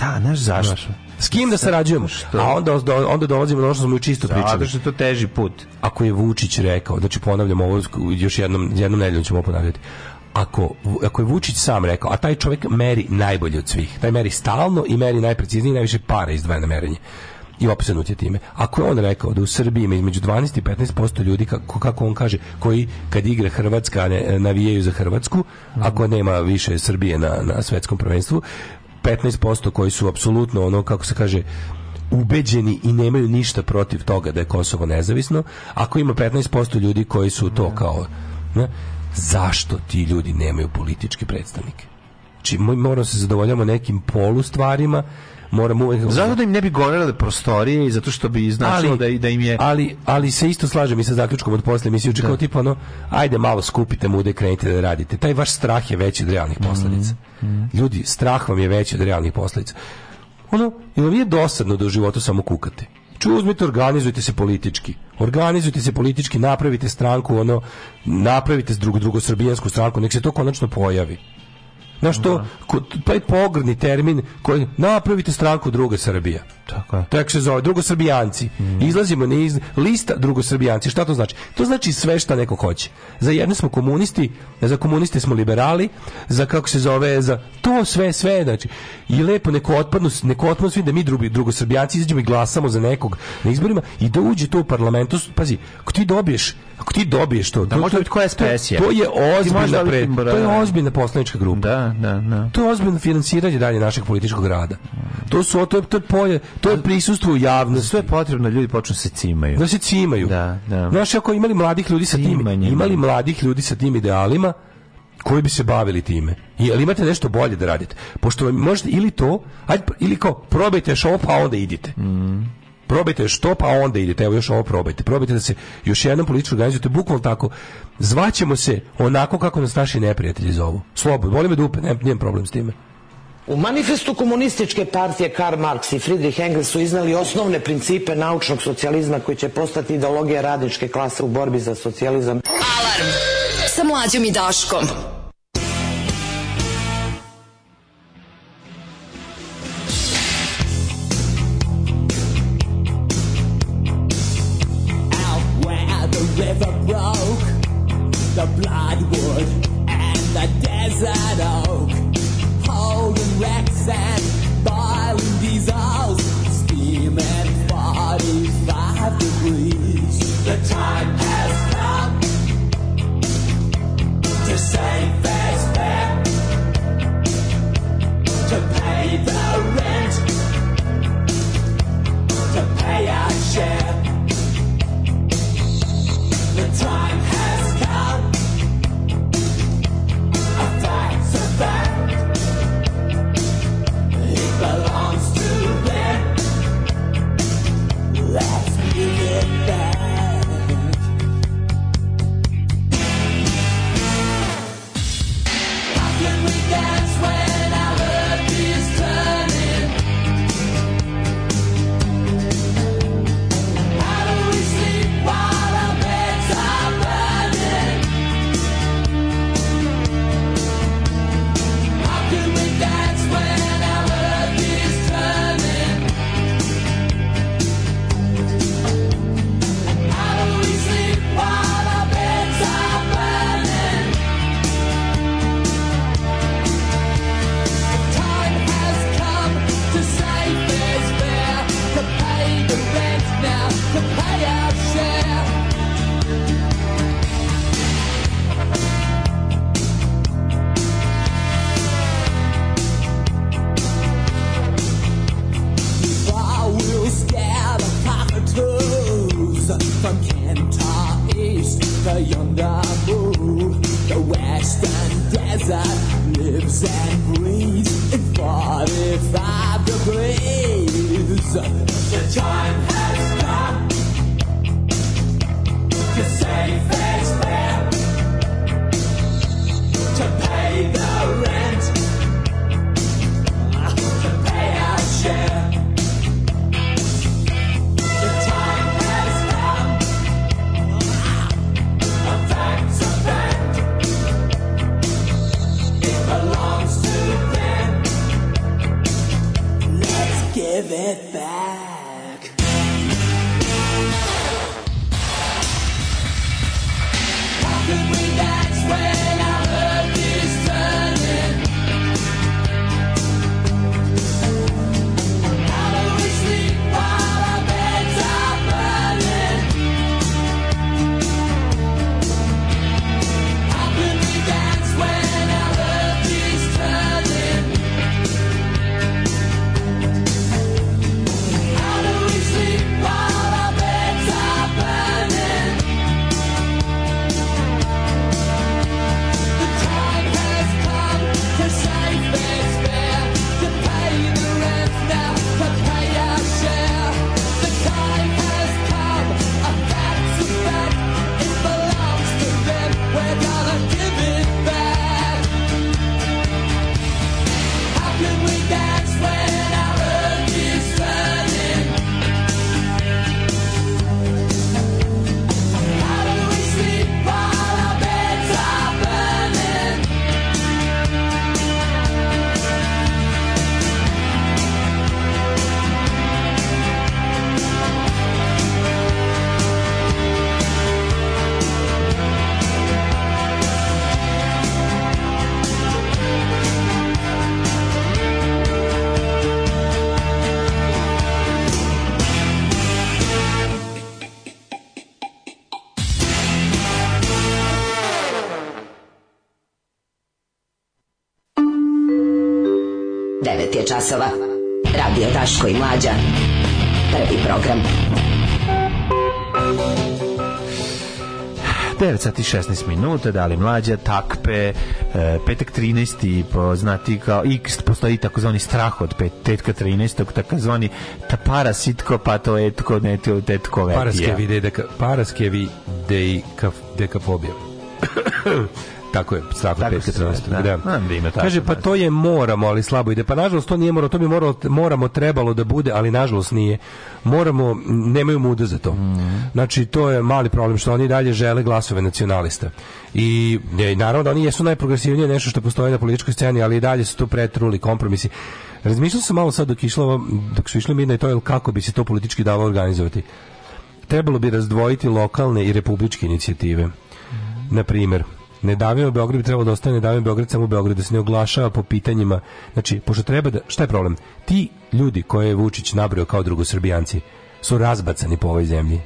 [SPEAKER 5] Da, znaš zašto? Znaš.
[SPEAKER 4] S kim da sarađujemo? Što? A onda, onda dolazimo do ono što smo i čisto pričali. Zato
[SPEAKER 5] što je to teži put.
[SPEAKER 4] Ako je Vučić rekao, znači ponavljam ovo, još jednom, jednom nedeljom ćemo ponavljati, ako, ako je Vučić sam rekao, a taj čovjek meri najbolje od svih, taj meri stalno i meri najpreciznije i najviše para izdvaja na merenje i opsenut je time. Ako je on rekao da u Srbiji ima između 12 i 15% ljudi, kako, kako on kaže, koji kad igra Hrvatska ne, navijaju za Hrvatsku, ako nema više Srbije na, na svetskom prvenstvu, 15% koji su apsolutno ono, kako se kaže, ubeđeni i nemaju ništa protiv toga da je Kosovo nezavisno, ako ima 15% ljudi koji su to da. kao... Ne, zašto ti ljudi nemaju političke predstavnike? Či, moramo da se zadovoljamo nekim polu stvarima, moramo uvek...
[SPEAKER 5] Zato da im ne bi gorele prostorije i zato što bi značilo da, da im je...
[SPEAKER 4] Ali, ali se isto slažem i sa zaključkom od posle emisije, kao da. tipa ono, ajde malo skupite mude, krenite da radite. Taj vaš strah je veći od realnih mm, posledica. Mm, mm. Ljudi, strah vam je veći od realnih posledica. Ono, ili vam je dosadno da u životu samo kukate ču uzmite, organizujte se politički. Organizujte se politički, napravite stranku, ono, napravite drugu drugosrbijansku stranku, nek se to konačno pojavi. Znaš to, da. taj pogrdni termin koji napravite stranku druge Srbija. Tako je. tek se zove, drugosrbijanci. Mm. Izlazimo na iz... lista drugosrbijanci. Šta to znači? To znači sve šta neko hoće. Za jedne smo komunisti, za komuniste smo liberali, za kako se zove, za to sve, sve, znači. I lepo neko otpadnu, neko otpadnu svi da mi drugi drugosrbijanci izađemo i glasamo za nekog na izborima i da uđe to u parlamentu. Pazi, ako ti dobiješ Ako ti dobiješ to,
[SPEAKER 5] da može biti koja spesija.
[SPEAKER 4] To je ozbiljna pre, to je ozbiljna poslanička grupa.
[SPEAKER 5] Da, da, da.
[SPEAKER 4] To je ozbiljno finansiranje dalje našeg političkog rada. To su to je, to je polje, to je prisustvo u javnosti.
[SPEAKER 5] Sve je potrebno ljudi počnu da se cimaju.
[SPEAKER 4] Da se cimaju. Da, da. Znaš, ako imali mladih ljudi sa tim, da. imali mladih ljudi sa tim idealima, koji bi se bavili time. Jel imate nešto bolje da radite? Pošto možete ili to, ajde, ili kao probajte šo, pa onda idite. Mhm probajte što, pa onda idete, evo još ovo probajte. Probajte da se još jednom politički organizujete, bukvalno tako. Zvaćemo se onako kako nas naši neprijatelji zovu. Slobodno, volim me da dupe, nemam, nemam problem s time.
[SPEAKER 13] U manifestu komunističke partije Karl Marx i Friedrich Engels su iznali osnovne principe naučnog socijalizma koji će postati ideologija radničke klase u borbi za socijalizam. Alarm sa mlađom i Daškom.
[SPEAKER 5] 9 je časova. Radio Taško i Mlađa. Prvi program. 9 sati 16 minuta, da li mlađa, takpe, e, petak 13. poznati kao, i postoji takozvani strah od pet, tetka 13. takozvani ta parasitko, pa to je tko ne to je tko vetija.
[SPEAKER 4] Paraskevi deka, paraskevi dekafobija. Tako je, Strafa Petka Trnostavog. Da. da. da Kaže, pa to je moramo, ali slabo ide. Pa nažalost to nije moramo, to bi moralo, moramo trebalo da bude, ali nažalost nije. Moramo, nemaju muda za to. Mm. Znači, to je mali problem što oni dalje žele glasove nacionalista. I ne, naravno da oni jesu najprogresivnije nešto što postoji na političkoj sceni, ali i dalje su to pretruli kompromisi. Razmišljao sam malo sad dok, išla, dok su išli Midnight Oil kako bi se to politički dalo organizovati. Trebalo bi razdvojiti lokalne i republičke inicijative. Mm. Na primjer, ne davimo Beograd bi trebalo da ostane ne davimo Beograd samo Beograd da se ne oglašava po pitanjima znači pošto treba da šta je problem ti ljudi koje je Vučić nabrojao kao drugosrbijanci su razbacani po ovoj zemlji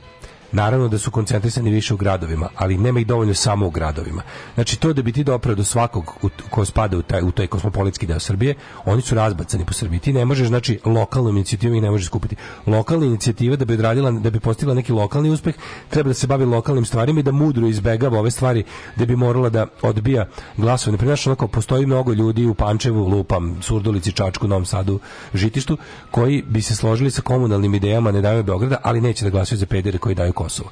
[SPEAKER 4] Naravno da su koncentrisani više u gradovima, ali nema ih dovoljno samo u gradovima. Znači to da bi ti doprao do svakog ko spada u taj, u taj kosmopolitski deo Srbije, oni su razbacani po Srbiji. Ti ne možeš, znači, lokalnu inicijativu i ne možeš skupiti. Lokalna inicijativa da bi odradila, da bi postigla neki lokalni uspeh, treba da se bavi lokalnim stvarima i da mudro izbegava ove stvari da bi morala da odbija glasove. Na primjer, onako, postoji mnogo ljudi u Pančevu, Lupam, Surdulici, Čačku, Novom Sadu, Žitištu, koji bi se složili sa komunalnim idejama ne daju Beograda, ali neće da glasaju za pedere koji daju Kosovo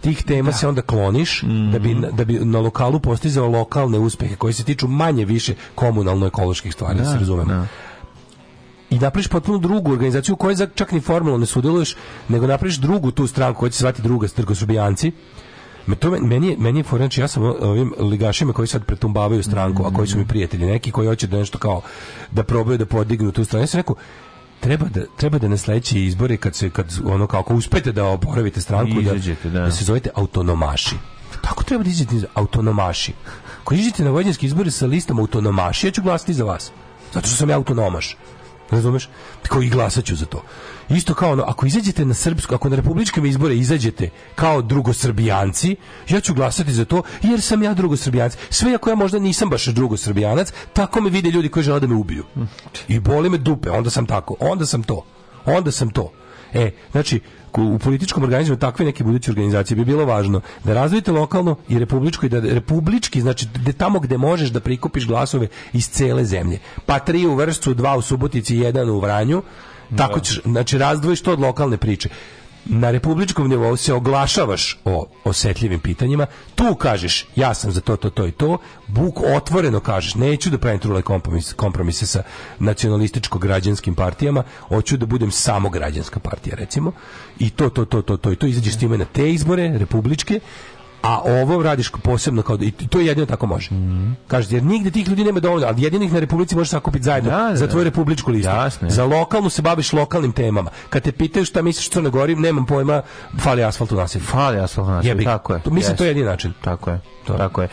[SPEAKER 4] tih tema da. se onda kloniš mm -hmm. da bi mhm. da bi na lokalu postizao lokalne uspehe koji se tiču manje više komunalno ekoloških stvari da, da se razumemo. Da. I napraviš potpuno drugu organizaciju u kojoj čak ni formalno ne sudeluješ, nego napraviš drugu tu stranku koja će se zvati druga strkosubijanci. Me to meni je, meni je for, znači ja sam ovim ligašima koji sad pretumbavaju stranku, mm -hmm. a koji su mi mhm. prijatelji neki koji hoće da nešto kao da probaju da podignu tu stranku. Ja sam rekao, treba da treba da na sledeće izbore kad se kad ono kako uspete da oporavite stranku da izađete, da, da. da se zovete autonomaši tako treba da izađete autonomaši ako izađete na vojničke izbore sa listom autonomaši ja ću glasati za vas zato što sam ja autonomaš Razumeš? Kao i glasaću za to. Isto kao ono, ako izađete na srpsko, ako na republičke izbore izađete kao drugosrbijanci, ja ću glasati za to jer sam ja drugosrbijanac. Sve ako ja možda nisam baš drugosrbijanac, tako me vide ljudi koji žele da me ubiju. Mm. I boli me dupe, onda sam tako, onda sam to. Onda sam to. E, znači, u političkom organizmu takve neke buduće organizacije bi bilo važno da razvijete lokalno i republičko i da, da republički znači da tamo gde možeš da prikupiš glasove iz cele zemlje. Pa tri u Vršcu, dva u Subotici, jedan u Vranju. Tako da. ćeš, znači razdvojiš to od lokalne priče na republičkom nivou se oglašavaš o osetljivim pitanjima, tu kažeš ja sam za to, to, to i to, buk otvoreno kažeš, neću da pravim trule kompromise, kompromise sa nacionalističko-građanskim partijama, hoću da budem samo građanska partija, recimo, i to, to, to, to, to i to, izađeš time na te izbore, republičke, a ovo radiš posebno kao i to jedino tako može. Mm. Kaže jer nigde tih ljudi nema dovoljno, ali jedinih na republici možeš sakupiti zajedno da, da, za da. tvoju republičku listu. Jasne. Za lokalnu se baviš lokalnim temama. Kad te pitaju šta misliš što Crnoj Gori, nemam pojma, fali asfalt u naselju.
[SPEAKER 5] Fali asfalt u naselju, tako je.
[SPEAKER 4] To, mislim yes. to je jedini način.
[SPEAKER 5] Tako je to tako je.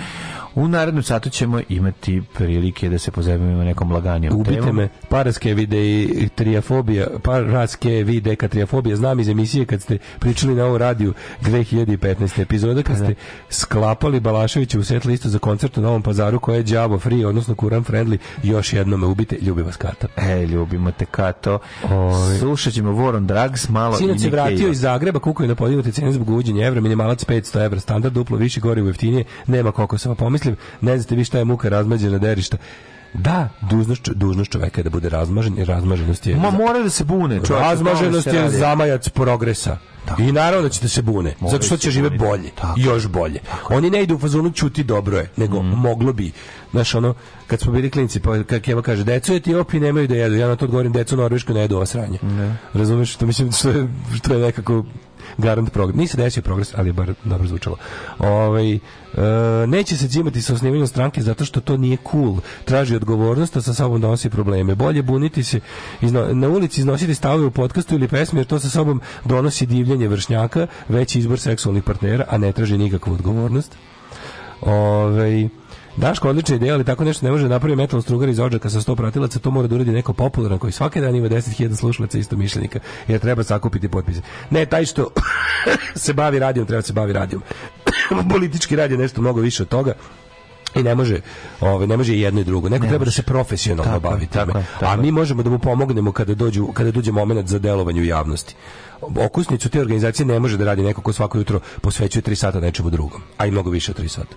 [SPEAKER 5] U narednom satu ćemo imati prilike da se pozabavimo nekom laganijom
[SPEAKER 4] Ubite temom. me, paraske vide i triafobija, paraske vide ka triafobija, znam iz emisije kad ste pričali na ovom radiju 2015. epizoda, kad pa da. ste sklapali Balaševića u set listu za koncert u Novom pazaru koja je Djavo Free, odnosno Kuran Friendly, još jednom me ubite, ljubi vas Kato.
[SPEAKER 5] E, ljubimo te Kato. Oj. Slušat ćemo Voron Drags, malo Sinac i se
[SPEAKER 4] vratio iz Zagreba, kukaju na podivote cene zbog uđenja evra, minimalac 500 evra, standard duplo više, gori u jeftinije, nema kokosa. Pa pomislim, ne znate vi šta je muka razmađena derišta. Da, dužnost, dužnost čoveka je da bude razmažen i razmaženost je...
[SPEAKER 5] Ma mora da se bune.
[SPEAKER 4] Čovjek, razmaženost je zamajac progresa. Tako. I naravno da ćete da se bune, Mori zato što će živjeti bolje, tako. još bolje. Tako. Oni ne idu u fazonu čuti dobro je, nego mm. moglo bi. Znaš, ono, kad smo bili klinci, pa kak Eva kaže, decu je ti Etiopi nemaju da jedu. Ja na to odgovorim, decu Norvešku ne jedu ova sranja. Mm. Razumeš što mislim, što je, što je nekako garant progres. Nisi desio progres, ali je bar dobro zvučalo. Ovaj Uh, neće se cimati sa osnivanjem stranke zato što to nije cool. Traži odgovornost, a sa sobom donosi probleme. Bolje buniti se izno, na ulici, iznositi stavove u podkastu ili pesmi, jer to sa sobom donosi divljenje vršnjaka, veći izbor seksualnih partnera, a ne traži nikakvu odgovornost. Ovaj Daško odlična ideja, ali tako nešto ne može da napraviti metal strugar iz odžaka sa 100 pratilaca, to mora da uradi neko popularan koji svake dan ima 10.000 slušalaca isto mišljenika, jer treba sakupiti potpise. Ne, taj što [coughs] se bavi radijom, treba da se bavi radijom. [coughs] Politički rad je nešto mnogo više od toga i ne može, ovaj ne može i jedno i drugo. Neko ne treba da može. da se profesionalno bavi time. A mi možemo da mu pomognemo kada dođu kada dođe momenat za delovanje u javnosti. Okusnicu te organizacije ne može da radi neko ko svako jutro posvećuje 3 sata nečemu drugom, a i mnogo više od 3 sata.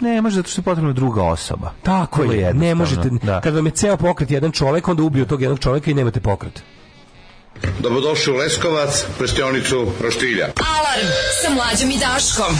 [SPEAKER 5] Ne može zato što je potrebna druga osoba.
[SPEAKER 4] Tako je, ne možete. Da. Kad vam je ceo pokret jedan čovjek, onda ubiju tog jednog čovjeka i nemate pokret. Dobrodošli u Leskovac, prestionicu Roštilja. Alarm sa mlađim i Daškom.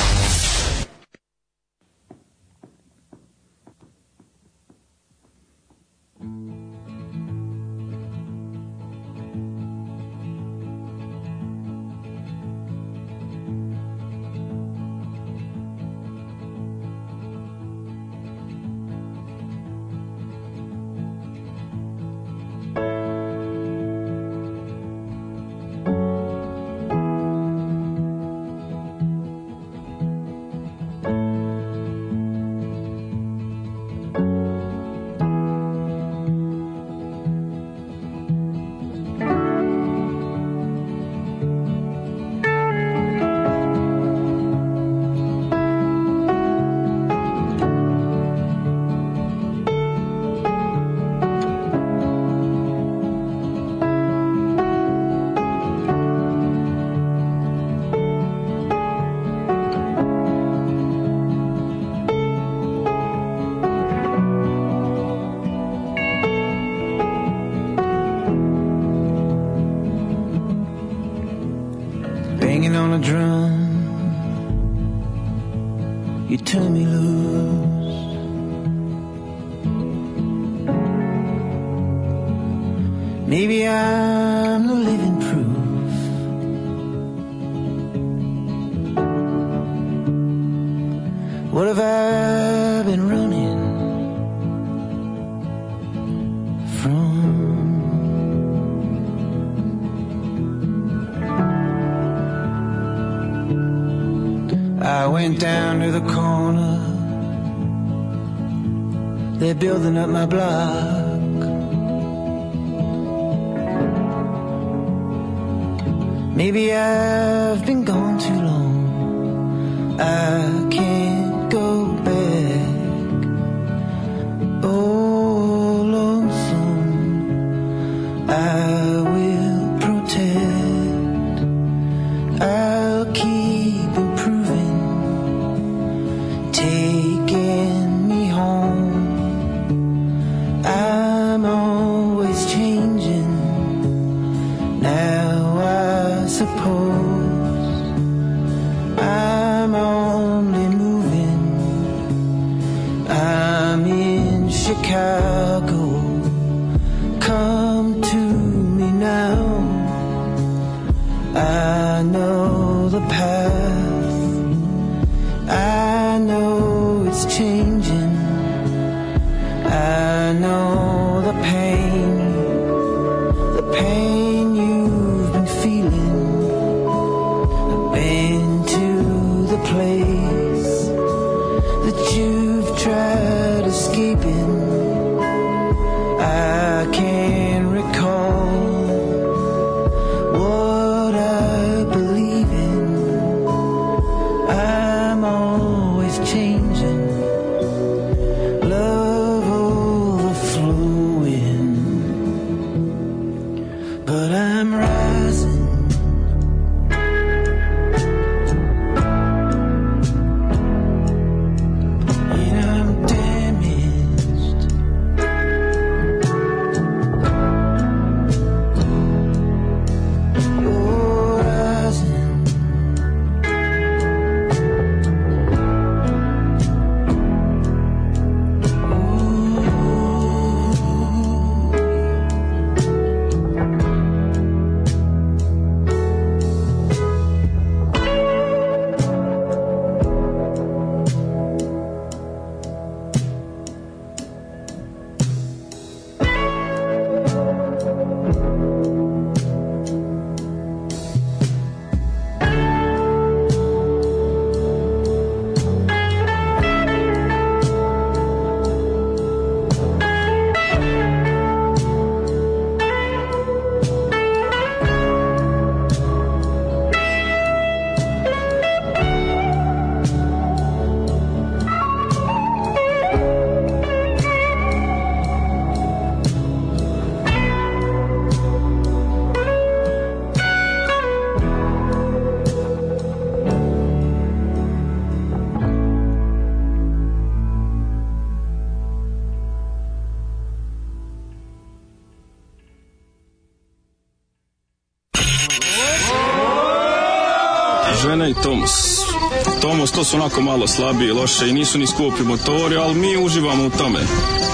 [SPEAKER 14] su onako malo slabije, loše i nisu ni skupi motori, ali mi uživamo u tome.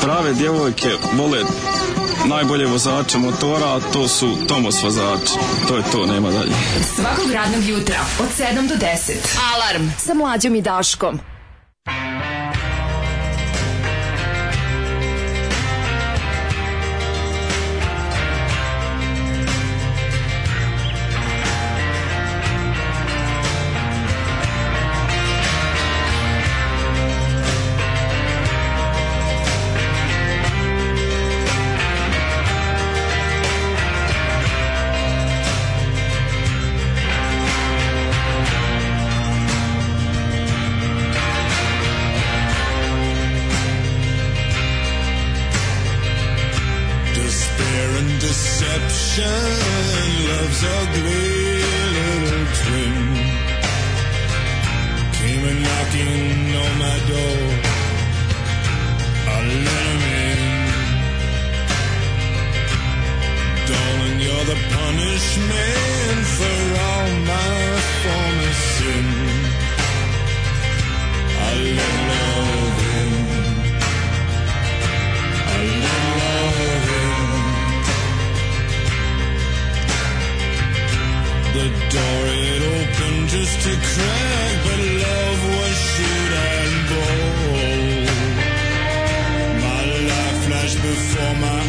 [SPEAKER 14] Prave djevojke vole najbolje vozače motora, a to su Tomos vozači. To je to, nema dalje. Svakog radnog jutra od 7 do 10. Alarm sa mlađom i Daškom. the punishment for all my former sin.
[SPEAKER 15] I let love in. I let love in. The door it opened just a crack, but love was shoot and bold. My life flashed before my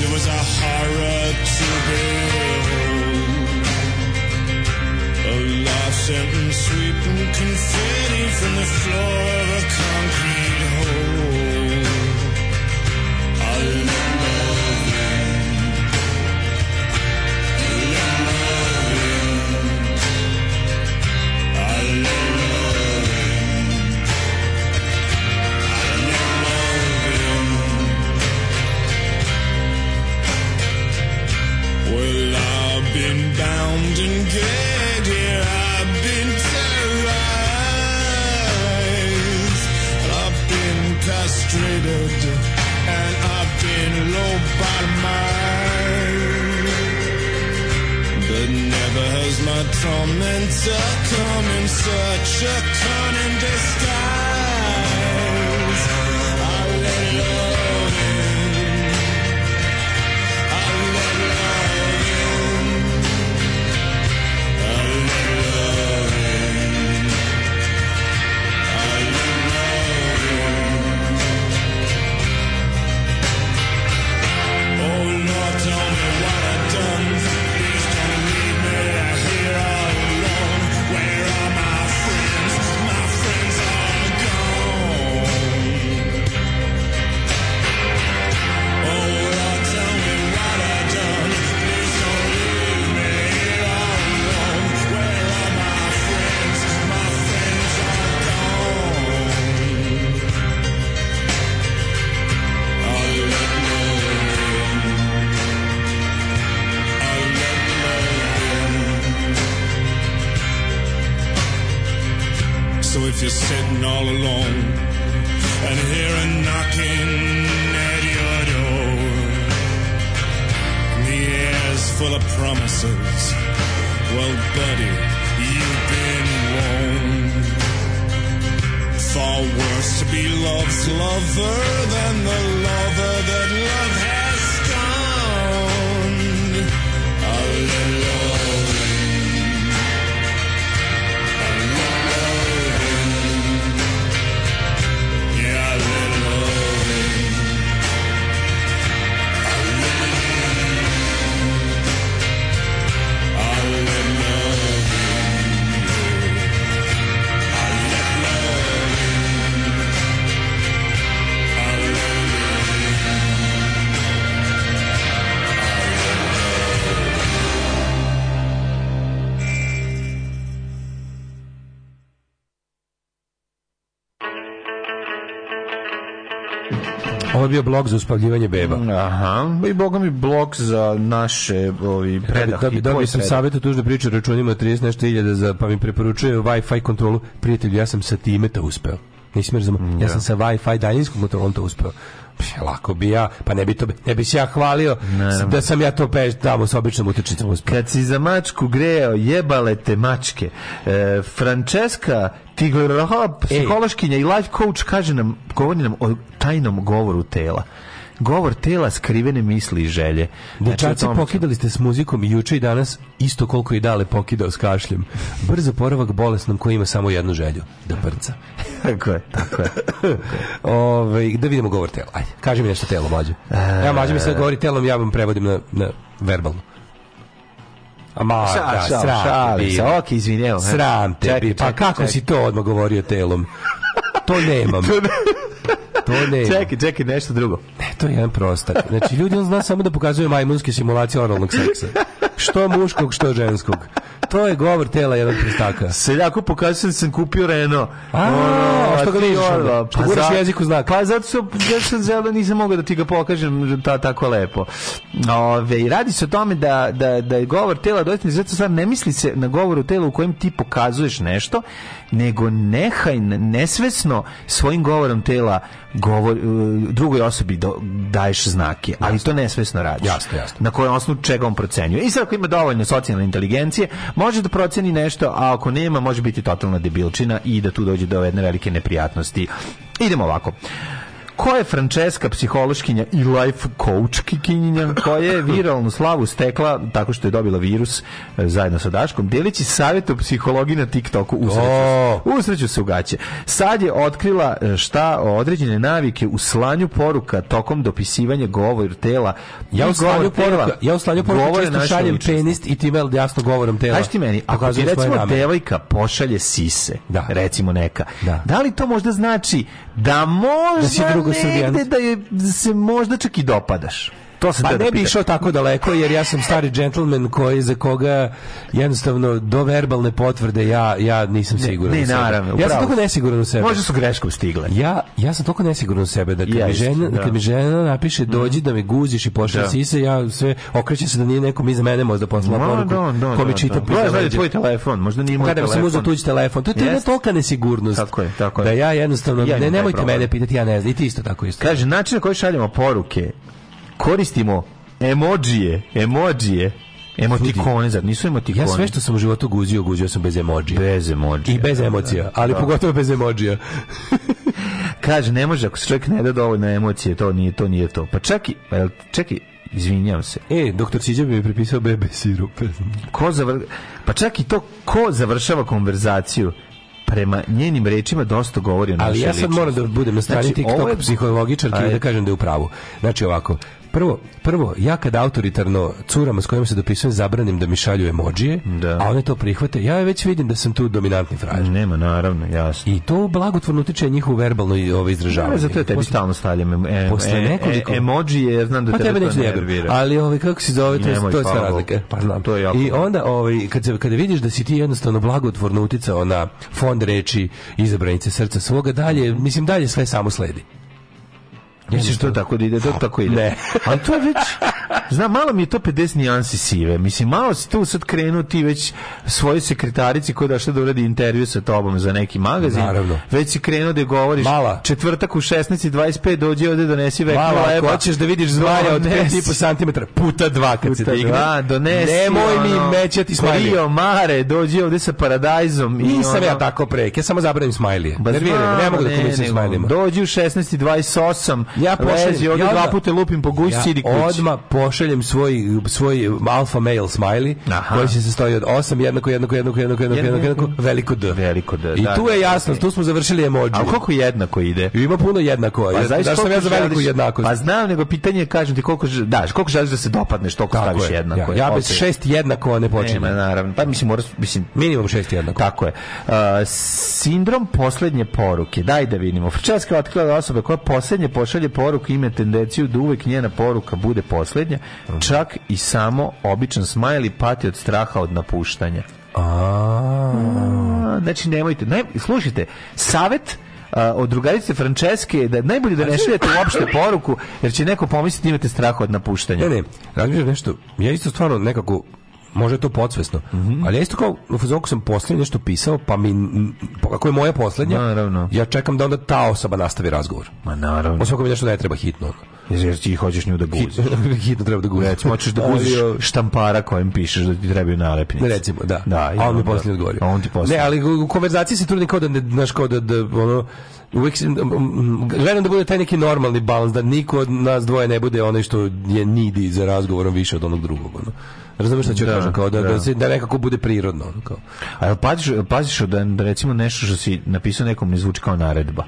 [SPEAKER 15] it was a horror to behold. A life sentence sweeping confetti from the floor of a concrete hole. I. Was my tormentor come in such a cunning disguise. I let love.
[SPEAKER 5] bio blog za uspavljivanje beba. Mm,
[SPEAKER 4] aha, i boga mi blog za naše ovi da predah. Da, bi, da, bi, da sam savjetu tužne priče računima 30 nešto iljada, za, pa mi preporučuje Wi-Fi kontrolu. Prijatelju, ja sam sa time to uspeo. Nisam jer ja mm, sam da. sa Wi-Fi daljinskom kontrolom to uspeo lako bi ja, pa ne bi to ne bi se ja hvalio Naravno. da sam ja to peš tamo sa običnom utakmicom
[SPEAKER 5] uspeo. Kad si za mačku greo, jebale te mačke. E, Francesca Tigrova, e. psihološkinja Ej. i life coach kaže nam govori nam o tajnom govoru tela govor tela, skrivene misli i želje.
[SPEAKER 4] Dečaci znači, pokidali ste s muzikom i juče i danas isto koliko i dale pokidao s kašljem. Brzo poravak bolesnom koji ima samo jednu želju, da prca. [laughs]
[SPEAKER 5] tako je, tako je.
[SPEAKER 4] [laughs] Ove, ovaj, da vidimo govor tela. Ajde, kaži mi nešto telo, mlađe. Ja mlađe mi se govori telom, ja vam prevodim na, na verbalno.
[SPEAKER 5] Ma, da, sram šali, te Ok, izvini, evo. Sram
[SPEAKER 4] te, čekaj, pa čekaj, pa kako čekaj. si to odmah govorio telom? [laughs] to nemam to ne. Čekaj, čekaj, nešto drugo. Ne, to je jedan prostak. Znači, ljudi on zna samo da pokazuje majmunske simulacije oralnog seksa što muškog, što ženskog. To je govor tela jednog prestaka.
[SPEAKER 5] Seljaku pokazuje da sam kupio Renault.
[SPEAKER 4] A, o, a što ga ližiš onda? Pa što pa guraš jezik
[SPEAKER 5] u
[SPEAKER 4] znak?
[SPEAKER 5] Pa zato sam, zato sam zelo da nisam mogao da ti ga pokažem ta, tako lepo. Ove, I radi se o tome da, da, da je govor tela doista zato stvar ne misli se na govoru tela u kojem ti pokazuješ nešto, nego nehaj nesvesno svojim govorom tela govor, e, drugoj osobi do, daješ znake, ali jasne. to nesvesno radiš.
[SPEAKER 4] Jasno, jasno.
[SPEAKER 5] Na kojem osnovu čega on procenjuje. I sad, ako ima dovoljno socijalne inteligencije, može da proceni nešto, a ako nema, može biti totalna debilčina i da tu dođe do jedne velike neprijatnosti. Idemo ovako. Ko je Francesca psihološkinja i life coach kinjinja koja je viralnu slavu stekla tako što je dobila virus e, zajedno sa Daškom, delići savete o psihologiji na TikToku usreću, usreću se ugaće Sad je otkrila e, šta određene navike u slanju poruka tokom dopisivanja govor tela.
[SPEAKER 4] Ja u slanju poruka, ja u slanju poruka često šaljem penist i time jasno govorom tela.
[SPEAKER 5] Znaš ti meni, ako ti recimo devojka pošalje sise, da. recimo neka, da. da. li to možda znači da, da možda da Jugoslavijanac. Negde da je, se možda čak i dopadaš.
[SPEAKER 4] To
[SPEAKER 5] sam
[SPEAKER 4] pa da ne bi išao tako daleko jer ja sam stari džentlmen koji za koga jednostavno do verbalne potvrde ja ja nisam siguran.
[SPEAKER 5] Ne, ne naravno.
[SPEAKER 4] Ja sam toliko nesiguran u sebe.
[SPEAKER 5] Možda su greškom
[SPEAKER 4] stigle. Ja ja sam toliko nesiguran u sebe da kad, Jest, mi, žena, da. kad mi žena napiše mhm. dođi mm. da me guziš i pošalje da. sise ja sve okrećem se da nije nekom iza mene možda poslala no, poruku. No, da,
[SPEAKER 5] no, ko mi
[SPEAKER 4] čita no, tvoj telefon,
[SPEAKER 5] možda nije moj
[SPEAKER 4] telefon. Kada sam uzeo tuđi
[SPEAKER 5] telefon.
[SPEAKER 4] To je jedna tolika nesigurnost.
[SPEAKER 5] Tako je, tako je.
[SPEAKER 4] Da ja jednostavno ne nemojte mene pitati ja ne znam. I ti isto tako isto.
[SPEAKER 5] Kaže način na koji šaljemo poruke koristimo emođije, emođije, Emotikone, zar nisu emotikone?
[SPEAKER 4] Ja sve što sam u životu guzio, guzio sam bez emođija.
[SPEAKER 5] Bez emođija.
[SPEAKER 4] I bez da, da, emocija, da. ali da. pogotovo bez emođija.
[SPEAKER 5] [laughs] Kaže, ne može, ako se čovjek ne da dovoljno emocije, to nije to, nije to. Pa čekaj, pa čekaj, izvinjam se.
[SPEAKER 4] E, doktor Siđa bi mi prepisao bebe sirup. [laughs]
[SPEAKER 5] ko zavr... Pa čak i to, ko završava konverzaciju? prema njenim rečima dosta govori o našoj
[SPEAKER 4] Ali ja
[SPEAKER 5] sad
[SPEAKER 4] ličnosti. moram da budem na strani znači, TikTok je... psihologičarki i da kažem da je u pravu. Znači ovako, prvo, prvo, ja kad autoritarno curama s kojima se dopisujem zabranim da mi šalju emođije, da. a one to prihvate, ja već vidim da sam tu dominantni frajer.
[SPEAKER 5] Nema, naravno, jasno.
[SPEAKER 4] I to blagotvorno utiče njihovu verbalno i ovo ovaj, izražavanje. Ne,
[SPEAKER 5] zato je tebi stalno stavljam e, posle nekoliko... E, emođije, znam da pa tebe, tebe to da
[SPEAKER 4] Ali ovaj, kako se zove, to, Nemoj, to je sve razlike. Pa znam. To je jako I onda, ovaj, kad, se, kada vidiš da si ti jednostavno blagotvorno uticao na fond reči izabranice srca svoga, dalje, mislim, dalje sve samo sledi. Misliš to tako da ide, to tako ide.
[SPEAKER 5] Ne.
[SPEAKER 4] [laughs] Ali to je već, zna, malo mi je to 50 nijansi sive. Mislim, malo si tu sad krenuo ti već svojoj sekretarici koja je došla da uradi intervju sa tobom za neki magazin.
[SPEAKER 5] Naravno.
[SPEAKER 4] Već si krenuo da govoriš. Mala. Četvrtak u 16.25 dođe ovde donesi vek. Mala, ako
[SPEAKER 5] hoćeš da vidiš zvalja od 5,5 cm puta 2 kad puta se digne. Dva,
[SPEAKER 4] donesi.
[SPEAKER 5] Nemoj ono, mi mećati smajlije. Rio
[SPEAKER 4] Mare, dođi ovde sa paradajzom.
[SPEAKER 5] I Nisam ono, ja tako prek, ja samo zabranim smajlije. Nerviram, ne mogu da komisim
[SPEAKER 4] smajlijima. Dođi u 16.28 Ja pošaljem, ovdje ja dva puta lupim po gušci
[SPEAKER 5] ja odmah pošaljem svoj, svoj alfa mail smiley, Aha. koji se sastoji od 8, jednako, jednako, jednako, jednako, jednako, jednako, jednako veliko D.
[SPEAKER 4] Veliko D,
[SPEAKER 5] I da, tu da, je da, jasno, okay. Da. tu smo završili emoji.
[SPEAKER 4] A koliko jednako ide?
[SPEAKER 5] I ima puno jednako. Pa, znaš, da sam ja za veliku jednakost.
[SPEAKER 4] Pa znam, nego pitanje kažem ti, koliko, daš, koliko želiš da se dopadneš, toliko staviš je, jednako.
[SPEAKER 5] Ja, ja bez šest jednako
[SPEAKER 4] ne
[SPEAKER 5] počinjem.
[SPEAKER 4] naravno. Pa mislim, mora, mislim,
[SPEAKER 5] minimum šest jednako.
[SPEAKER 4] Tako je. Uh, sindrom poslednje poruke. Daj da vidimo. Frčeska otkrila osobe koja poslednje pošalje šalje poruku ima tendenciju da uvek njena poruka bude poslednja, mhm. čak i samo običan smajli pati od straha od napuštanja.
[SPEAKER 5] A,
[SPEAKER 4] znači nemojte, naj, slušajte, savet Uh, od drugarice Franceske da najbolje da ne znači- šaljete uopšte poruku jer će neko pomisliti da imate strah od napuštanja.
[SPEAKER 5] Ne, ne, razmišljam nešto. Ja isto stvarno nekako može to podsvesno. Mm -hmm. Ali ja isto kao u fazonku sam poslednje nešto pisao, pa mi kako je moja posljednja,
[SPEAKER 4] naravno.
[SPEAKER 5] ja čekam da onda ta osoba nastavi razgovor.
[SPEAKER 4] Ma naravno.
[SPEAKER 5] Osim ako mi nešto ne treba hitno.
[SPEAKER 4] Jer ti hoćeš
[SPEAKER 5] nju
[SPEAKER 4] da guziš. [laughs]
[SPEAKER 5] Da, da, hitno treba da
[SPEAKER 4] guziš. Recimo, hoćeš da guziš štampara kojem pišeš da ti trebaju nalepnice.
[SPEAKER 5] Recimo, da. da a on mi poslije odgovorio. A
[SPEAKER 4] on ti poslije.
[SPEAKER 5] Ne, ali u konverzaciji se trudi kao da, ne, znaš, kao da, da ono, uvijek gledam da bude taj neki normalni balans, da niko od nas dvoje ne bude onaj što je nidi za razgovorom više od onog drugog. Ono. Razumeš šta ću da, da, kažem, kao da, da. Da, da, nekako bude prirodno. Kao.
[SPEAKER 4] A jel paziš, paziš da, da recimo nešto što si napisao nekom ne zvuči kao naredba?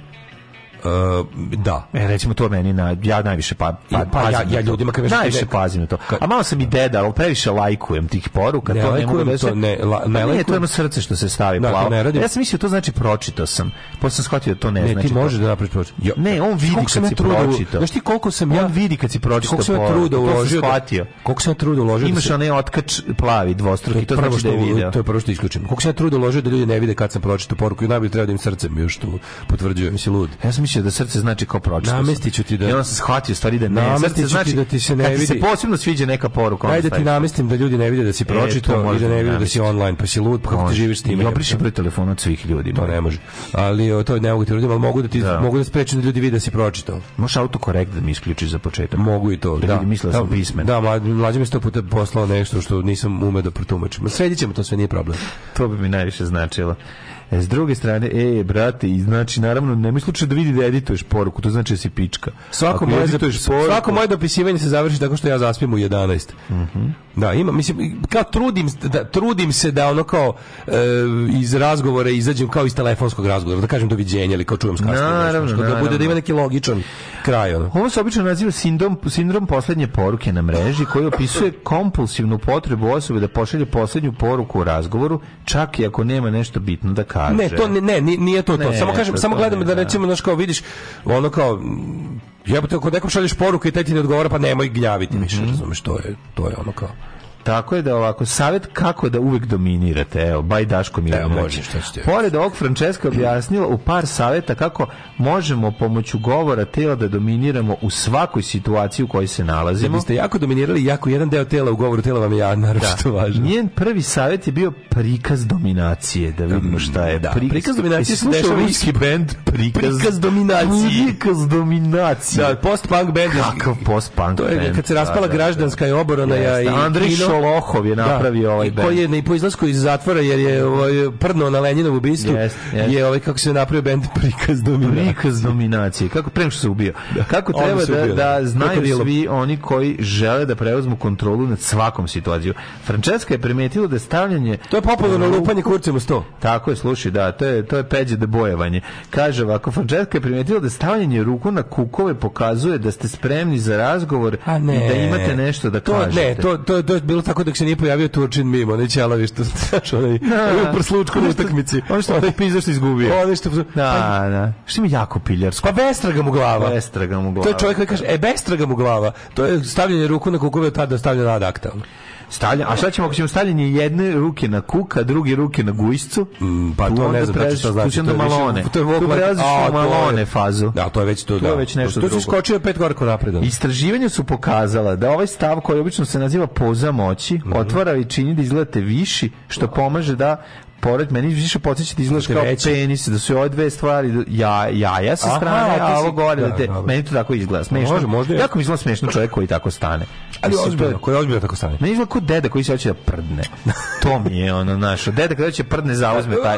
[SPEAKER 5] Uh, da.
[SPEAKER 4] E, recimo to meni na ja najviše pa, pa, pa ja,
[SPEAKER 5] ja ljudima kažem
[SPEAKER 4] najviše dek. pazim na to. A malo sam i deda, al previše lajkujem tih poruka, ne, to ne mogu da se ne, la, pa ne, ne, to je ono srce što se stavi dakle, plavo. Ne radim. ja sam mislio to znači pročitao sam. Posle sam shvatio da to ne, ne znači.
[SPEAKER 5] Ne, ti može
[SPEAKER 4] da
[SPEAKER 5] napraviš pročitao. Jo.
[SPEAKER 4] Ne, on vidi koliko kad si trudu, pročitao. Znaš
[SPEAKER 5] ti koliko sam on ja
[SPEAKER 4] on vidi kad si
[SPEAKER 5] pročitao. Koliko sam truda
[SPEAKER 4] uložio. Da- shvatio. Koliko
[SPEAKER 5] sam truda uložio. Da Imaš onaj otkač plavi dvostruki, to znači da je To je prvo isključeno. Koliko sam truda uložio da ljudi ne vide kad sam pročitao poruku i
[SPEAKER 4] najbolje trebao
[SPEAKER 5] da im srce još što potvrđujem, mislim lud. Ja sam mislio da
[SPEAKER 4] srce znači kao pročitao.
[SPEAKER 5] Namestiću ti da.
[SPEAKER 4] Ja sam shvatio stvari da ne. Srce znači da
[SPEAKER 5] ti se ne vidi. Ti se
[SPEAKER 4] posebno sviđa neka poruka.
[SPEAKER 5] Ajde da ti namestim da ljudi ne vide da si e, pročitao i da ne vide da si online, pa si lud, pa kako ti živiš s
[SPEAKER 4] tim. Ja brišem broj telefona od svih ljudi.
[SPEAKER 5] To pa ne može. Ali to ne mogu ti ljudima, mogu da ti da. mogu da sprečim da ljudi vide da si pročitao.
[SPEAKER 4] Možeš korekt da mi isključiš za početak.
[SPEAKER 5] Mogu i to. Da, da mislila sam pismen. Da, da mlađi mi sto puta poslao nešto što nisam umeo da protumačim. Sredićemo to sve nije problem.
[SPEAKER 4] To bi mi najviše značilo. E, S druge strane, e, brate, znači, naravno, nemoj slučaj da vidi da edituješ poruku, to znači da si pička.
[SPEAKER 5] Svako, moje, poruku... svako moje dopisivanje se završi tako što ja zaspijem u 11. Mhm. Mm Da, ima, mislim, kao trudim, da, trudim se da ono kao e, iz razgovora izađem kao iz telefonskog razgovora, da kažem doviđenja ili kao čujem
[SPEAKER 4] skasno. kasnije. Naravno, nešto,
[SPEAKER 5] naravno. Da bude da ima neki logičan kraj. Ono.
[SPEAKER 4] Ovo se obično naziva sindrom, sindrom poslednje poruke na mreži koji opisuje kompulsivnu potrebu osobe da pošalje poslednju poruku u razgovoru, čak i ako nema nešto bitno da kaže.
[SPEAKER 5] Ne, to ne, ne nije to ne, to. Samo kažem, to, samo gledam da, da recimo, znaš kao vidiš, ono kao Ja bih tako nekom šalješ poruku i taj ti ne odgovara, pa nemoj gnjaviti mhm. više, mm -hmm. razumeš, to je, to je ono kao...
[SPEAKER 4] Tako je da ovako, savjet kako da uvek dominirate, evo, baj Daško mi
[SPEAKER 5] je.
[SPEAKER 4] Pored ovog Francesca objasnila u par savjeta kako možemo pomoću govora tela da dominiramo u svakoj situaciji u kojoj se da nalazimo. Da
[SPEAKER 5] biste jako dominirali, jako jedan deo tela u govoru tela vam je ja da. naročito
[SPEAKER 4] važno. Njen prvi savjet je bio prikaz dominacije, da vidimo mm, šta je. Da.
[SPEAKER 5] Prikaz, prikaz dominacije
[SPEAKER 4] se dešava
[SPEAKER 5] ruski bend prikaz,
[SPEAKER 4] prikaz dominacije. Prikaz
[SPEAKER 5] dominacije. Da,
[SPEAKER 4] post-punk bend.
[SPEAKER 5] Kakav post-punk
[SPEAKER 4] To je kad se da, raspala da, graždanska i oborona ja
[SPEAKER 5] i Andrej Solohov je da. napravio da, ovaj band. Koji
[SPEAKER 4] je i po izlasku iz zatvora jer je ovaj prdno na Lenjinovu ubistvu yes, yes. je ovaj kako se napravio bend prikaz dominacije.
[SPEAKER 5] Prikaz dominacije. Kako prema što se ubio. Da. Kako treba da-, da, da, da znaju svi oni koji žele da preuzmu kontrolu nad svakom situacijom. Francesca je primetila da stavljanje
[SPEAKER 4] To je popularno uh, lupanje kurcem u sto.
[SPEAKER 5] Tako je, slušaj, da, to je to je peđe de bojevanje. Kaže ovako Francesca je primetila da stavljanje ruku na kukove pokazuje da ste spremni za razgovor ne, i da imate nešto da to, kažete. Ne, to
[SPEAKER 4] to to je bilo bilo tako dok se nije pojavio Turčin mimo, ne ćelavi što [laughs] znaš, onaj, onaj da, da. u prslučku na utakmici.
[SPEAKER 5] On što je pizda
[SPEAKER 4] što
[SPEAKER 5] izgubio.
[SPEAKER 4] On što da,
[SPEAKER 5] pa, da.
[SPEAKER 4] Što mi jako piljarsko. Pa bestraga mu glava.
[SPEAKER 5] Bestraga mu
[SPEAKER 4] glava. To je čovjek koji kaže, e bestraga mu glava. To je stavljanje ruku na kukove tada stavlja na akta.
[SPEAKER 5] Stalja, a šta ćemo ako ćemo stavljanje jedne ruke na kuka, druge ruke na gujscu?
[SPEAKER 4] Mm, pa
[SPEAKER 5] to
[SPEAKER 4] ne znam prelaziš,
[SPEAKER 5] šta
[SPEAKER 4] znači. Tu to je
[SPEAKER 5] malone. To je tu prelaziš a,
[SPEAKER 4] u malone je, fazu. Da, to je već to, da. to
[SPEAKER 5] je već nešto to, drugo.
[SPEAKER 4] Tu si skočio pet gorko napred.
[SPEAKER 5] Istraživanja su pokazala da ovaj stav koji obično se naziva poza moći, mm -hmm. otvara i čini da izgledate viši, što pomaže da pored meni više podsjeća da izgledaš da kao veći. penis, da su ove dve stvari, ja, jaja sa strane,
[SPEAKER 4] Aha, a ovo
[SPEAKER 5] gore, da, da te, da, meni to da, izgleda, pa
[SPEAKER 4] smešno. Može, možda je.
[SPEAKER 5] Jako mi izgleda smešno čovjek koji
[SPEAKER 4] tako stane ali ozbiljno. Koji ozbiljno tako stane.
[SPEAKER 5] Meni izgleda kod deda koji se hoće da prdne. To mi je ono, naš. Deda kada hoće prdne zauzme taj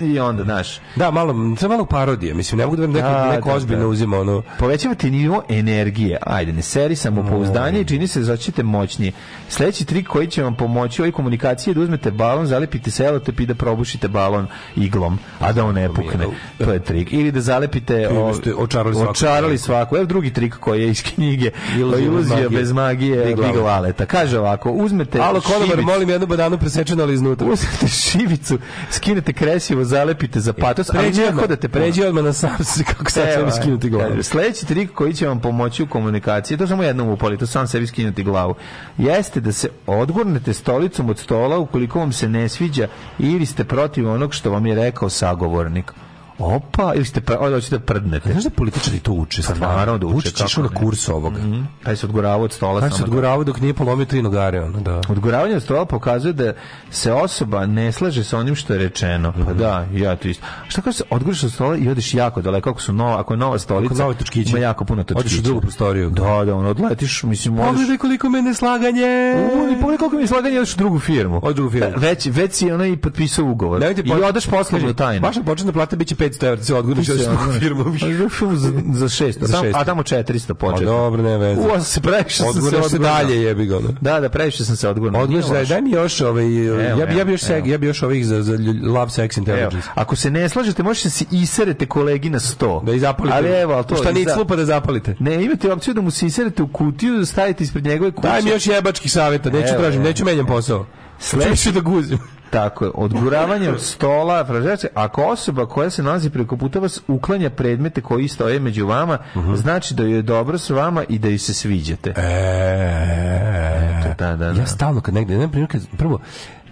[SPEAKER 5] i onda, naš.
[SPEAKER 4] Da, malo, sve malo parodije. Mislim, ne mogu da neko, da, neko da, ozbiljno da. uzima ono.
[SPEAKER 5] Povećavate nivo energije. Ajde, ne seri samopouzdanje i mm. čini se da ćete moćnije. Sledeći trik koji će vam pomoći u ovoj komunikaciji je da uzmete balon, zalepite selotep i da probušite balon iglom, a da on ne pukne. To je trik. Ili da zalepite o, očarali svaku. Očarali svaku. Evo drugi trik koji je iz knjige. Iluzija, iluzija bez magije je Big Aleta. Kaže ovako, uzmete Alo, Kolovar, molim jednu badanu
[SPEAKER 4] presečenu,
[SPEAKER 5] ali
[SPEAKER 4] iznutra.
[SPEAKER 5] Uzmete šivicu, skinete kresivo, zalepite za patos, ali ne hodate.
[SPEAKER 4] Pređi odmah na sam se, kako sad sebi skinuti glavu.
[SPEAKER 5] sledeći trik koji će vam pomoći u komunikaciji, to samo jednom upali, to sam sebi skinuti glavu, jeste da se odgurnete stolicom od stola ukoliko vam se ne sviđa ili ste protiv onog što vam je rekao sagovornik. Opa, ili ste pa onda hoćete prdnete.
[SPEAKER 4] Znaš da političari to uče, sad pa naravno
[SPEAKER 5] da uče. Učiš
[SPEAKER 4] na kurs ovoga. Mm
[SPEAKER 5] -hmm. Taj se odgurava od stola samo.
[SPEAKER 4] Taj se da- odgurava
[SPEAKER 5] dok
[SPEAKER 4] nije polomio tri nogare,
[SPEAKER 5] ono, da. Odguravanje od stola pokazuje da se osoba ne slaže sa onim što je rečeno.
[SPEAKER 4] mm -hmm. da, ja to isto.
[SPEAKER 5] Šta kaže se odguraš od stola i odeš jako daleko ako su nova, ako je nova stolica. Ako točkići. Ima jako puno točkića. Odeš u
[SPEAKER 4] drugu prostoriju.
[SPEAKER 5] Da, da, on odletiš, mislim, odeš.
[SPEAKER 4] Pogledaj koliko mene slaganje.
[SPEAKER 5] Uli, pogledaj koliko mi slaganje, odeš u drugu firmu. u
[SPEAKER 4] drugu firmu.
[SPEAKER 5] Već već si ona i potpisao ugovor.
[SPEAKER 4] I odeš poslovnu tajnu. Vaša
[SPEAKER 5] početna plata plate biće 500 evra, ti se odgodiš još s
[SPEAKER 4] firmom. za, za 600, za 600. a tamo 400 pa početno.
[SPEAKER 5] dobro, ne veze. U,
[SPEAKER 4] se previše sam se odgurno. dalje jebi
[SPEAKER 5] ga.
[SPEAKER 4] Da, da, previše sam se odgurno. Odgurno,
[SPEAKER 5] daj, daj mi još ovaj, ja, bi, ja bi još, seg, ja bi još ovih za, za love, sex, intelligence. Evo.
[SPEAKER 4] Ako se ne slažete, možete se iserete kolegi na 100.
[SPEAKER 5] Da i zapalite.
[SPEAKER 4] Ali evo, to...
[SPEAKER 5] Šta nije slupa da zapalite?
[SPEAKER 4] Ne, imate opciju da mu se iserete u kutiju, da stavite ispred njegove kuće.
[SPEAKER 5] Daj mi još jebački savjeta, neću tražim, neću menjam posao.
[SPEAKER 4] Slash, da guzim.
[SPEAKER 5] [laughs] Tako je, odguravanje od stola, fražeće, ako osoba koja se nalazi preko puta vas uklanja predmete koji stoje među vama, uh mhm. -huh. znači da joj je dobro s vama i da ju se sviđate. E,
[SPEAKER 4] Eto, da, da, da. Ja stalno kad negde, ne, primjer, prvo,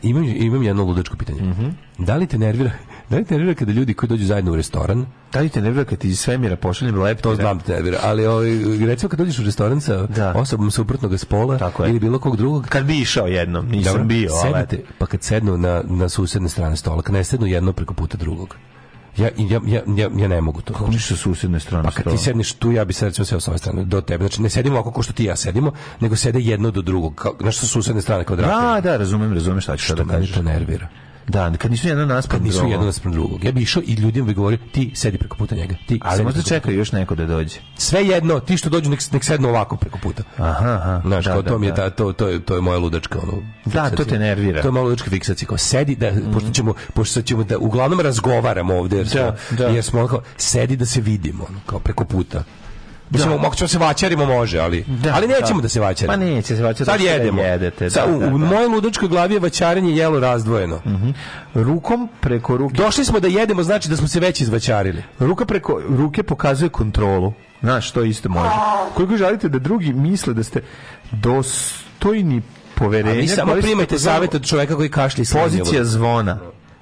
[SPEAKER 4] imam, imam jedno ludačko pitanje. Uh mhm. -huh. Da li te nervira Da li te nervira kada ljudi koji dođu zajedno u restoran?
[SPEAKER 5] Da li te nervira kada ti iz svemira pošaljem
[SPEAKER 4] leptira? To znam te nervira, ali ovaj, recimo kad dođeš u restoran sa da. osobom suprotnog spola ili bilo kog drugog.
[SPEAKER 5] Kad bi išao jednom, nisam Dobro, bio.
[SPEAKER 4] Sednete, ali... pa kad sednu na, na susedne strane stola, kad ne sednu jedno preko puta drugog. Ja, ja, ja, ja, ja ne mogu to. Kako
[SPEAKER 5] niš sa susedne strane?
[SPEAKER 4] Pa kad
[SPEAKER 5] ti
[SPEAKER 4] sedneš tu, ja bi sad recimo seo sa ove strane, do tebe. Znači, ne sedimo oko ko što ti ja sedimo, nego sede jedno do drugog. Kao, znaš, sa susedne strane kao Da,
[SPEAKER 5] da, razumem, razumem šta ću što da
[SPEAKER 4] kažeš. Što me to nervira.
[SPEAKER 5] Da, kad nisu jedan naspram
[SPEAKER 4] drugog. Nisu jedan naspram drugog. Ja bih išao i ljudima bih govorio ti sedi preko puta njega. Ti
[SPEAKER 5] Ali možda čeka još neko da dođe.
[SPEAKER 4] Sve jedno, ti što dođu nek, nek sednu ovako preko puta. Aha, aha. Znaš, da, da, to mi je da. to, to, je, to je moja ludačka ono. Da,
[SPEAKER 5] to te nervira.
[SPEAKER 4] To je moja ludačka fiksacija. Kao sedi da mm. pošto ćemo pošto ćemo da uglavnom razgovaramo ovde jer da, smo, da, da. jer smo kao, sedi da se vidimo ono, kao preko puta. Da. Mislim, da. ako se vaćarimo, može, ali, da, ali nećemo da. da se vaćarimo. Pa
[SPEAKER 5] neće se vaćarimo.
[SPEAKER 4] Sad da jedemo. Jedete, Sad, da, u, da, u mojoj ludačkoj glavi je vaćarenje jelo razdvojeno. Uh
[SPEAKER 5] mhm. -huh. Rukom preko ruke...
[SPEAKER 4] Došli smo da jedemo, znači da smo se već izvaćarili.
[SPEAKER 5] Ruka preko ruke pokazuje kontrolu. Znaš, to isto može. Koliko želite da drugi misle da ste dostojni poverenja...
[SPEAKER 4] A vi samo primajte savjet od čoveka koji kašlji
[SPEAKER 5] Pozicija zvona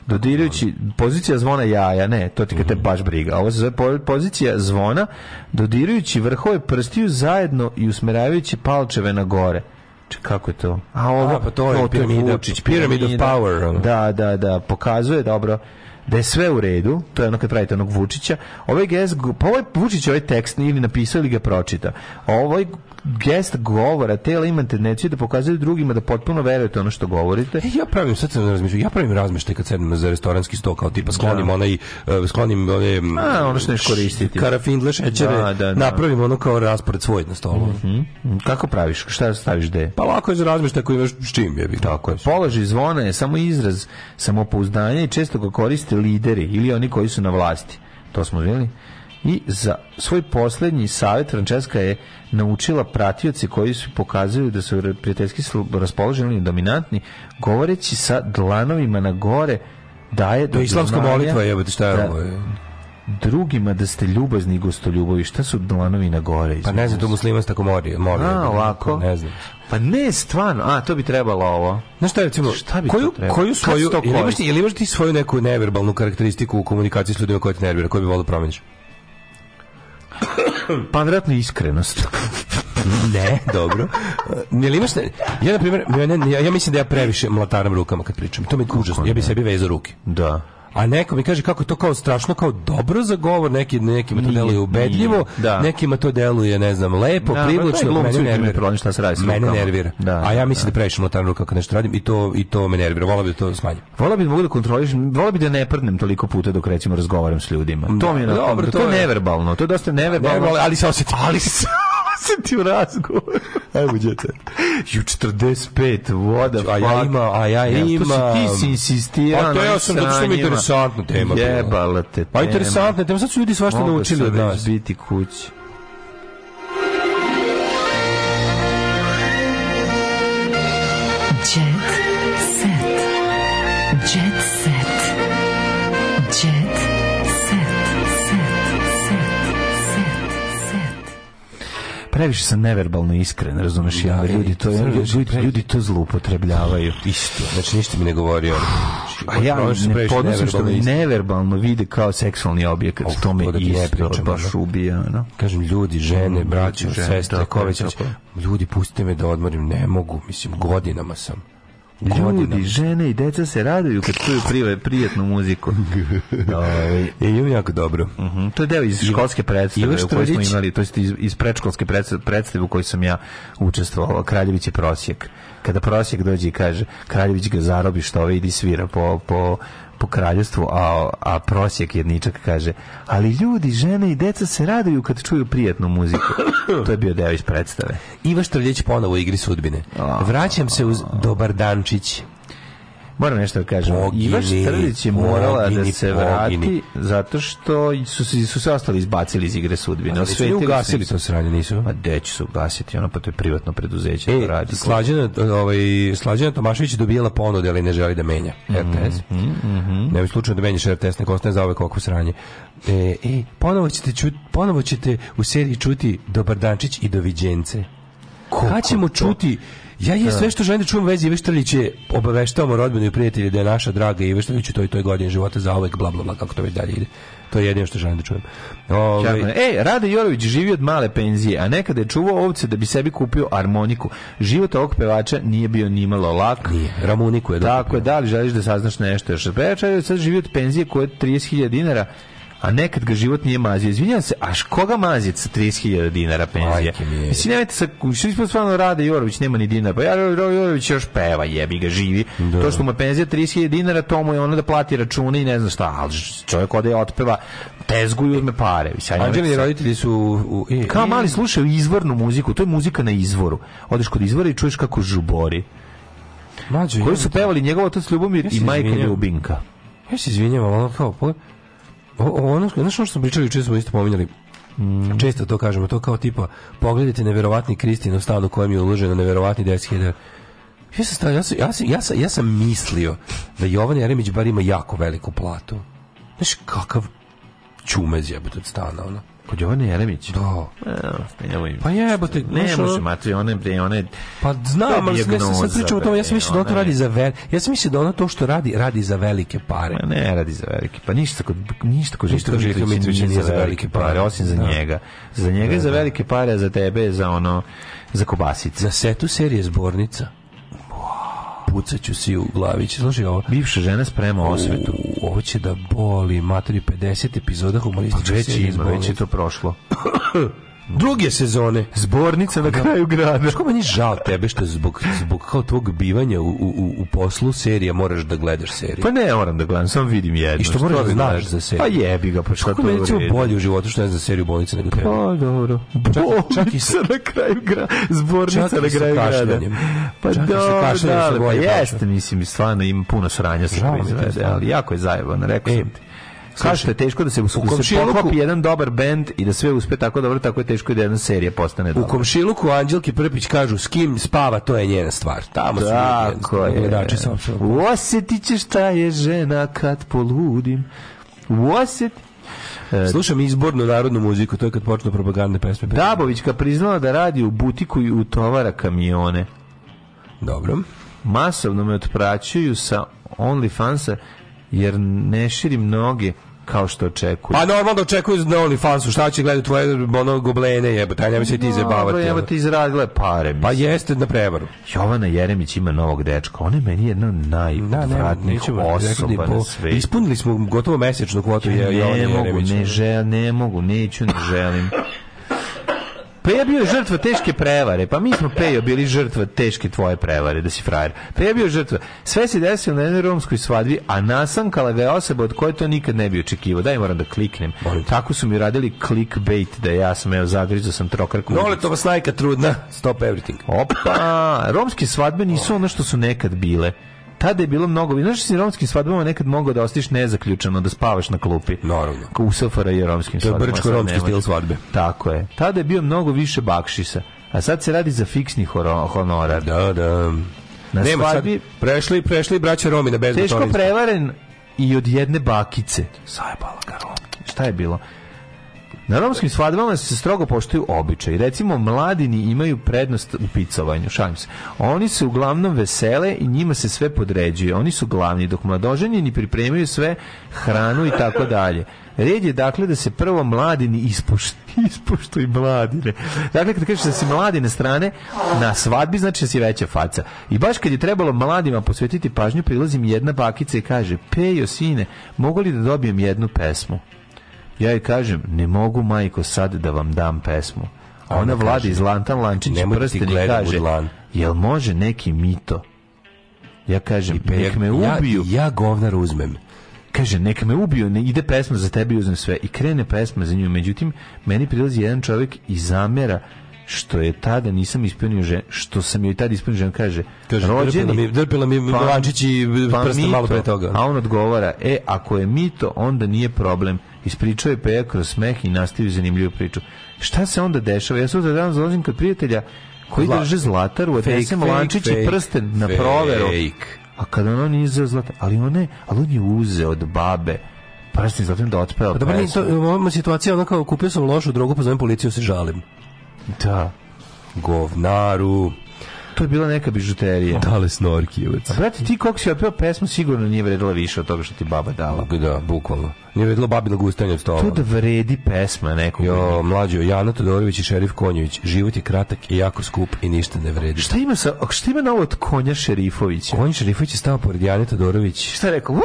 [SPEAKER 5] dodirujući pozicija zvona jaja, ne, to ti kad te mhm. baš briga. Ovo se zove pozicija zvona dodirujući vrhove prstiju zajedno i usmeravajući palčeve na gore. Če, kako je to?
[SPEAKER 4] A ovo, A, pa to je, piramida, Vučić,
[SPEAKER 5] piramid of power. Da, da, da, pokazuje, dobro, da je sve u redu, to je ono kad pravite onog Vučića, ovaj GS, pa ovaj Vučić ovaj tekst ili napisao ili ga pročita, ovaj gest govora tela imate tendenciju da pokazuje drugima da potpuno verujete ono što govorite.
[SPEAKER 4] E, ja pravim sad se razmišljam, ja pravim razmišljaj kad sedem za restoranski sto kao tipa sklonim da. onaj uh, sklonim one A,
[SPEAKER 5] ono što neš koristiti.
[SPEAKER 4] Karafindle šećere. Da,
[SPEAKER 5] da, da.
[SPEAKER 4] Napravim ono kao raspored svoj na stolu.
[SPEAKER 5] Mm -hmm. Kako praviš? Šta staviš gde?
[SPEAKER 4] Pa lako je za razmišljaj koji imaš s čim je bi. Tako je.
[SPEAKER 5] Položaj zvona je samo izraz samopouzdanja i često ga koriste lideri ili oni koji su na vlasti. To smo videli i za svoj poslednji savjet Frančeska je naučila pratioce koji su pokazuju da su prijateljski raspoloženi i dominantni, govoreći sa dlanovima na gore daje do, do
[SPEAKER 4] islamska molitva je, šta je da, ovo je?
[SPEAKER 5] drugima da ste ljubazni i gostoljubovi. Šta su dlanovi na gore?
[SPEAKER 4] Pa ne znam, to muslimanska tako mori. mori a, ovako? Ne znam.
[SPEAKER 5] Pa ne, stvarno. A, to bi trebalo ovo.
[SPEAKER 4] Znaš šta, recimo, šta bi koju, to Koju svoju, ili imaš, ili imaš ti svoju neku neverbalnu karakteristiku u komunikaciji s ljudima koja te nervira, koju bi volio da promeniš?
[SPEAKER 5] Panratna iskrenost.
[SPEAKER 4] ne, dobro. Ne li imaš, ja na primjer, ja, ja, mislim da ja previše mlataram rukama kad pričam. To mi je užasno. Ja bi sebi vezao ruke.
[SPEAKER 5] Da
[SPEAKER 4] a neko mi kaže kako to kao strašno kao dobro za govor, neki nekima to deluje ubedljivo, da. nekima to deluje ne znam lepo, da,
[SPEAKER 5] pa privlačno, pa mene
[SPEAKER 4] nervira. šta se radi nervira. Da, a ja mislim da, da previše motan ruka kad nešto radim i to i to me nervira. Vola bi da to smanjim.
[SPEAKER 5] Vola bi da mogu da kontrolišem, vola bi da ne prdnem toliko puta dok recimo razgovaram s ljudima. Da, to mi je
[SPEAKER 4] dobro, to, je neverbalno, to je dosta neverbalno, neverbalno
[SPEAKER 5] ali se oseti. Ali se
[SPEAKER 4] sati u razgovor. [laughs] Evo
[SPEAKER 5] djete. Ju 45 voda,
[SPEAKER 4] a ja ima, a ja ima. To
[SPEAKER 5] si ti si insistirao. A
[SPEAKER 4] pa to ja sam zato što mi interesantna tema.
[SPEAKER 5] Jebala te.
[SPEAKER 4] Pa
[SPEAKER 5] tema. A
[SPEAKER 4] interesantna tema, sad su ljudi svašta naučili od
[SPEAKER 5] nas. biti kući. previše sam neverbalno iskren, razumeš ja, da, ljudi to ljudi, ljudi to zloupotrebljavaju.
[SPEAKER 4] Isto. Znači ništa mi ne govori on.
[SPEAKER 5] A ja ne podnosim što mi neverbalno vide kao seksualni objekat. Of, to me da isto baš ubija. No?
[SPEAKER 4] Kažem, ljudi, žene, braće, sestre,
[SPEAKER 5] ko već.
[SPEAKER 4] Ljudi, pustite me da odmorim. Ne mogu. Mislim, godinama sam.
[SPEAKER 5] Ljudi, žene i deca se raduju kad čuju prive, prijetnu muziku. Da,
[SPEAKER 4] [laughs] ovaj, e, je jako dobro.
[SPEAKER 5] Uh mhm. -huh. To je deo iz školske predstave u kojoj smo imali, to je iz, iz predškolske predstave u kojoj sam ja učestvovao, Kraljević je prosjek. Kada prosjek dođe i kaže, Kraljević ga zarobi što ove idi svira po, po po kraljestvu, a, a prosjek jedničak kaže, ali ljudi, žene i deca se raduju kad čuju prijatnu muziku. to je bio deo iz predstave.
[SPEAKER 4] Iva Štrljeć ponovo u igri sudbine. Vraćam se uz Dobar dančić.
[SPEAKER 5] Moram nešto da kažem. Pogini,
[SPEAKER 4] Iva Štrlić je morala da pogini, da se vrati pogini. zato što su, su,
[SPEAKER 5] su
[SPEAKER 4] se ostali izbacili iz igre sudbine. A
[SPEAKER 5] su ugasili
[SPEAKER 4] to sranje, nisu? Ma deći su ugasiti, ono pa to je privatno preduzeće. E,
[SPEAKER 5] da radi. Slađena, ovaj, slađena Tomašević je dobijela ponude, ali ne želi da menja mhm, RTS. Mm -hmm. Ne bi slučajno da menjaš RTS, nek ostane za ove kako sranje. E, e, ponovo, ćete čut, ponovo ćete u seriji čuti Dobardančić i Doviđence. Kako Kad ćemo to? čuti Ja je da. sve što želim da čujem vezi Ive Štrlić je obaveštavamo rodbinu i prijatelje da je naša draga Ive Štrlić u toj toj godini života za uvek bla bla bla kako to već dalje ide. To je jedino što želim da čujem. Ove...
[SPEAKER 4] Ovaj, e, Rade Jorović živi od male penzije, a nekada je čuvao ovce da bi sebi kupio armoniku. Život ovog pevača nije bio nimalo lak.
[SPEAKER 5] Nije, Ramuniku je Tako
[SPEAKER 4] je, da li želiš da saznaš nešto još? Pevač sad živi od penzije koja je 30.000 dinara a nekad ga život nije mazio. Izvinjavam se, aš koga mazit sa 30.000 dinara penzije? Mislim, nemojte sa, što ispod stvarno Rade Jorović, nema ni dinara, pa ja, Jorović još peva, jebi ga, živi. Da. To što mu je penzija 30.000 dinara, to mu je ono da plati račune i ne znam šta, ali čovjek ode otpeva, tezgu i uzme pare.
[SPEAKER 5] Anđeli roditelji su... U, i,
[SPEAKER 4] e, kao e. mali slušaju izvornu muziku, to je muzika na izvoru. Odeš kod izvora i čuješ kako žubori. Mlađo, koji su pevali njegov otac Ljubomir
[SPEAKER 5] ja i majka Ljubinka.
[SPEAKER 4] Ja se izvinjavam, ono
[SPEAKER 5] kao, o, ono, znaš ono što smo pričali, često smo isto pominjali, Mm. Često to kažemo, to kao tipa pogledajte neverovatni Kristinov stan u kojem je uloženo neverovatni 10.000 ja sam, ja, sam, ja, sam, ja, sam, ja sam mislio da Jovan Jeremić bar ima jako veliku platu. Znaš kakav čumez je od stana, ono.
[SPEAKER 4] Kod Jovane Jeremić? Da. E, pa, pa jebote.
[SPEAKER 5] Ne može, matri, ona je, ona je
[SPEAKER 4] Pa znam, ali ja se sad pričao o tome, ja sam mislio da ona to radi za velike, ja sam mislio da ona to što radi, radi za velike pare.
[SPEAKER 5] Ma ne, radi za velike, pa ništa kod,
[SPEAKER 4] ništa kod Živko Mitrović nije za velike pare, osim za da. njega.
[SPEAKER 5] Za njega za da, da. velike pare, za tebe za ono, za kobasice.
[SPEAKER 4] Za setu serije Zbornica
[SPEAKER 5] pucaću si u glavić. Slušaj ovo.
[SPEAKER 4] Bivša žena sprema osvetu.
[SPEAKER 5] U, ovo će da boli, materi 50 epizoda pa humorističke pa
[SPEAKER 4] već ima, već je to prošlo. [clears throat]
[SPEAKER 5] druge sezone. Zbornica na kraju grada.
[SPEAKER 4] Što meni žal tebe što zbog, zbog kao tvog bivanja u, u, u poslu serija moraš da gledaš seriju.
[SPEAKER 5] Pa ne moram da gledam, samo vidim jedno.
[SPEAKER 4] I što, što
[SPEAKER 5] moraš da, da
[SPEAKER 4] znaš za seriju.
[SPEAKER 5] Pa jebi ga, pa
[SPEAKER 4] što meni recimo bolje u životu što ne za seriju bolnica nego tebe.
[SPEAKER 5] Pa dobro. Čak, čak i sa na kraju grada. Zbornica čak na kraju grada. Pa čak dobro, da, pa jeste, mislim, stvarno imam puno sranja sa proizvede, ali jako je zajebano, rekao e, sam ti kaže je teško da, da se u komšiluku poklopi jedan dobar bend i da sve uspe tako dobro, tako je teško da jedna serija postane dobra.
[SPEAKER 4] U komšiluku Anđelki Prpić kažu s kim spava, to je njena stvar.
[SPEAKER 5] Tamo su tako je. Gledači sa šta je žena kad poludim. Osjetit
[SPEAKER 4] e, Slušam izbornu narodnu muziku, to je kad počnu propagandne pesme.
[SPEAKER 5] Dabovićka priznala da radi u butiku i u tovara kamione.
[SPEAKER 4] Dobro.
[SPEAKER 5] Masovno me otpraćuju sa OnlyFansa jer ne širi noge kao što očekuju.
[SPEAKER 4] Pa normalno da očekuju na OnlyFansu, šta će gledati tvoje ono goblene jebote, ajde se ti no, zabavati. Dobro, jebote
[SPEAKER 5] izradile pare.
[SPEAKER 4] Pa mislim. Pa jeste na prevaru.
[SPEAKER 5] Jovana Jeremić ima novog dečka, ona je meni jedna da, najodvratnijih da, osoba na svetu.
[SPEAKER 4] Ispunili smo gotovo mesečnu kvotu ja,
[SPEAKER 5] je, ne, ne mogu, ne, žel, ne mogu, neću, ne želim. Peja pa bio žrtva teške prevare. Pa mi smo Pejo bili žrtva teške tvoje prevare, da si frajer. Peja pa bio žrtva. Sve se desilo na jednoj romskoj svadbi, a nasankala ga je osoba od koje to nikad ne bi očekivao. Daj moram da kliknem. Molim. Tako su mi radili clickbait da ja sam, evo, zagrizo sam trokarku. trokar
[SPEAKER 4] to Noletova najka trudna, stop everything.
[SPEAKER 5] Opa, romske svadbe nisu ono što su nekad bile tada je bilo mnogo, znaš da si romskim svadbama nekad mogao da ostiš nezaključano, da spavaš na klupi.
[SPEAKER 4] Naravno.
[SPEAKER 5] U Safara je romskim svadbama.
[SPEAKER 4] To je brčko-romski stil svadbe.
[SPEAKER 5] Tako je. Tada je bio mnogo više bakšisa. A sad se radi za fiksni honorar.
[SPEAKER 4] Da, da. Na Nema, svadbi... Sad prešli, prešli braća Romina bez
[SPEAKER 5] Teško motorinska. prevaren i od jedne bakice. Sajbala ga Šta je bilo? Na romskim svadbama se strogo poštuju običaj. Recimo, mladini imaju prednost u picovanju, šalim se. Oni se uglavnom vesele i njima se sve podređuje. Oni su glavni, dok mladoženjeni pripremaju sve hranu i tako dalje. Red je dakle da se prvo mladini ispušti, [laughs] ispoštu i mladine. Dakle, kad kažeš da si mladine strane, na svadbi znači da si veća faca. I baš kad je trebalo mladima posvetiti pažnju, prilazim jedna bakica i kaže, Pejo, sine, mogu li da dobijem jednu pesmu? Ja joj kažem, ne mogu majko sad da vam dam pesmu. A ona, ona vladi kaže, iz lantan lančić da prsten kaže, jel može neki mito? Ja kažem, pe, nek me ja, ubiju.
[SPEAKER 4] Ja, ja govnar uzmem
[SPEAKER 5] kaže nek me ubiju, ne ide pesma za tebe uzmem sve i krene pesma za nju. Međutim, meni prilazi jedan čovjek i zamjera što je tada nisam ispunio žen, što sam joj tada ispunio žen, kaže, kaže
[SPEAKER 4] rođeni, drpila mi, drpila pa- pa mi pa, i pa prste malo pre toga.
[SPEAKER 5] A on odgovara, e, ako je mito, onda nije problem. Ispričao je Peja kroz smeh i nastavio zanimljivu priču. Šta se onda dešava? Ja sutra dan zalazim kod prijatelja koji Zla, drže zlataru, odnesem lančić i prsten fake, na proveru. A kada on nije za zlatar, ali on ne, ali on je uzeo od babe prsten zlatan
[SPEAKER 4] da
[SPEAKER 5] otpeva. Pa,
[SPEAKER 4] dobro, nije to, ova situacija onako, kupio sam lošu drogu, pozovem policiju, se žalim. Da. Govnaru. To je bila neka bižuterija. Dale Snorkijevac. A brate, ti kako si opeo pesmu, sigurno nije vredila više od toga što ti baba dala. Da, da bukvalno. Nije vredilo babila gustanje od stola. To da vredi pesma nekog. Jo, mlađo, Jana Todorović i Šerif Konjević. Život je kratak i jako skup i ništa ne vredi. Šta ima, sa, šta ima novo od Konja Šerifovića? Konja Šerifović je stao pored Jane Todorović. Šta je rekao?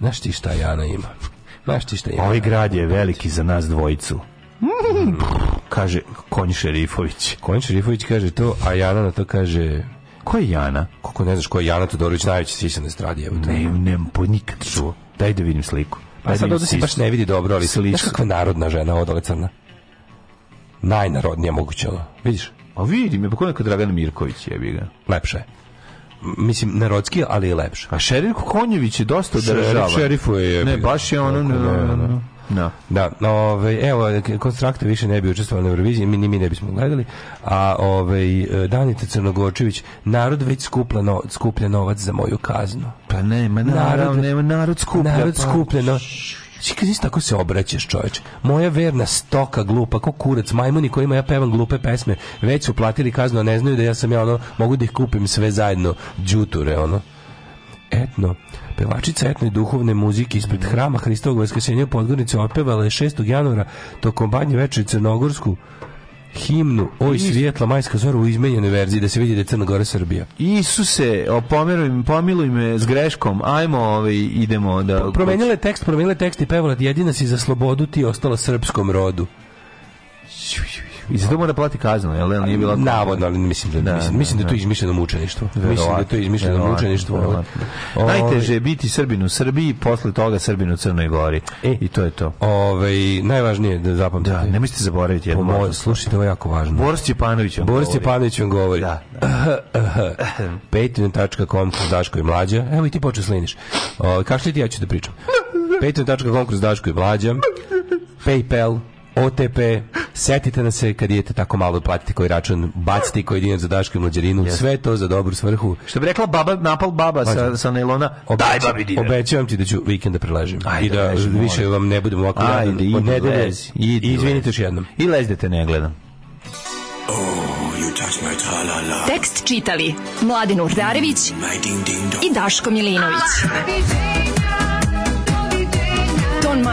[SPEAKER 4] Znaš ti šta Jana ima? Znaš ti šta ovaj ima? Ovaj grad je veliki za nas dvojicu. Mm. kaže Konj Šerifović. Konj Šerifović kaže to, a Jana na to kaže Ko je Jana? Kako ne znaš ko je Jana Todorović, najveći na estradi. Evo, ne, nemam po pa nikad čuo. Daj da vidim sliku. Pa da sad ovdje se baš ne vidi dobro, ali slično. Znaš kakva narodna žena od crna? Najnarodnija moguće ono. Vidiš? A vidim je, pa ko neka Dragan Mirković je, bi ga. Lepše je mislim narodski, ali je lepše. A šerif Konjević je dosta država. Šerifu je. Ne, baš je ono... No, da, no. Da. Da. da, ove, evo, konstrakte više ne bi učestvovali na Euroviziji, mi ni mi ne bismo gledali, a ovaj Danica Crnogorčević, narod već skuplja, no, skuplja novac za moju kaznu. Pa ne, ma narod, narod, nema, narod skuplja. Narod pa. skuplja, no, Znači, kad nisi tako se obraćaš, čoveč. Moja verna stoka glupa, ko kurac, majmuni kojima ja pevam glupe pesme, već su platili kaznu, a ne znaju da ja sam ja ono, mogu da ih kupim sve zajedno, džuture, ono. Etno, Pevačica etne duhovne muzike ispred hrama Hristovog vaskrsenja u Podgornici opevala je 6. januara tokom banje večeri Crnogorsku himnu Oj svijetla majska zora u izmenjenoj verziji da se vidi da je Crna Gora Srbija. Isuse, opomeruj, pomiluj me s greškom. Ajmo, ovaj idemo da Promenila je tekst, promenila je tekst i pevala jedina si za slobodu ti ostala srpskom rodu. I zato mora da plati kaznu, jel? Nije bila Navodno, ali mislim da, da mislim, da, mislim da, da to izmišljeno mučeništvo. Mislim da to izmišljeno mučeništvo. Najteže je biti Srbin u Srbiji, posle toga Srbin u Crnoj Gori. E, I to je to. Ove, ovaj, najvažnije da zapamtite. Da, ne mislite zaboraviti jednu možda. Slušajte, ovo je jako važno. Boris Stjepanović vam Boris Stjepanović vam govori. Da. da. [laughs] Patreon.com Daško i Mlađa. Evo i ti počeo sliniš. Ovaj, kašli ti, ja ću da pričam. Patreon.com kroz Daško i Mlađa. Paypal OTP, setite da se kad idete tako malo platiti koji račun, bacite koji dinar za dašku i mlađerinu, yes. sve to za dobru svrhu. Što bi rekla baba, napal baba sa, sa nailona, daj babi dinar. Obećavam ti da ću vikenda prelažem Ajde, i da leži, više molim. vam ne budem ovako Ajde, jadan. Idi, nedelje, lezi, idi, izvinite još jednom. I lezi da te ne gledam. Oh, you touch my -la. Tekst čitali Mladin Urdarević mm, i Daško Milinović. Ah,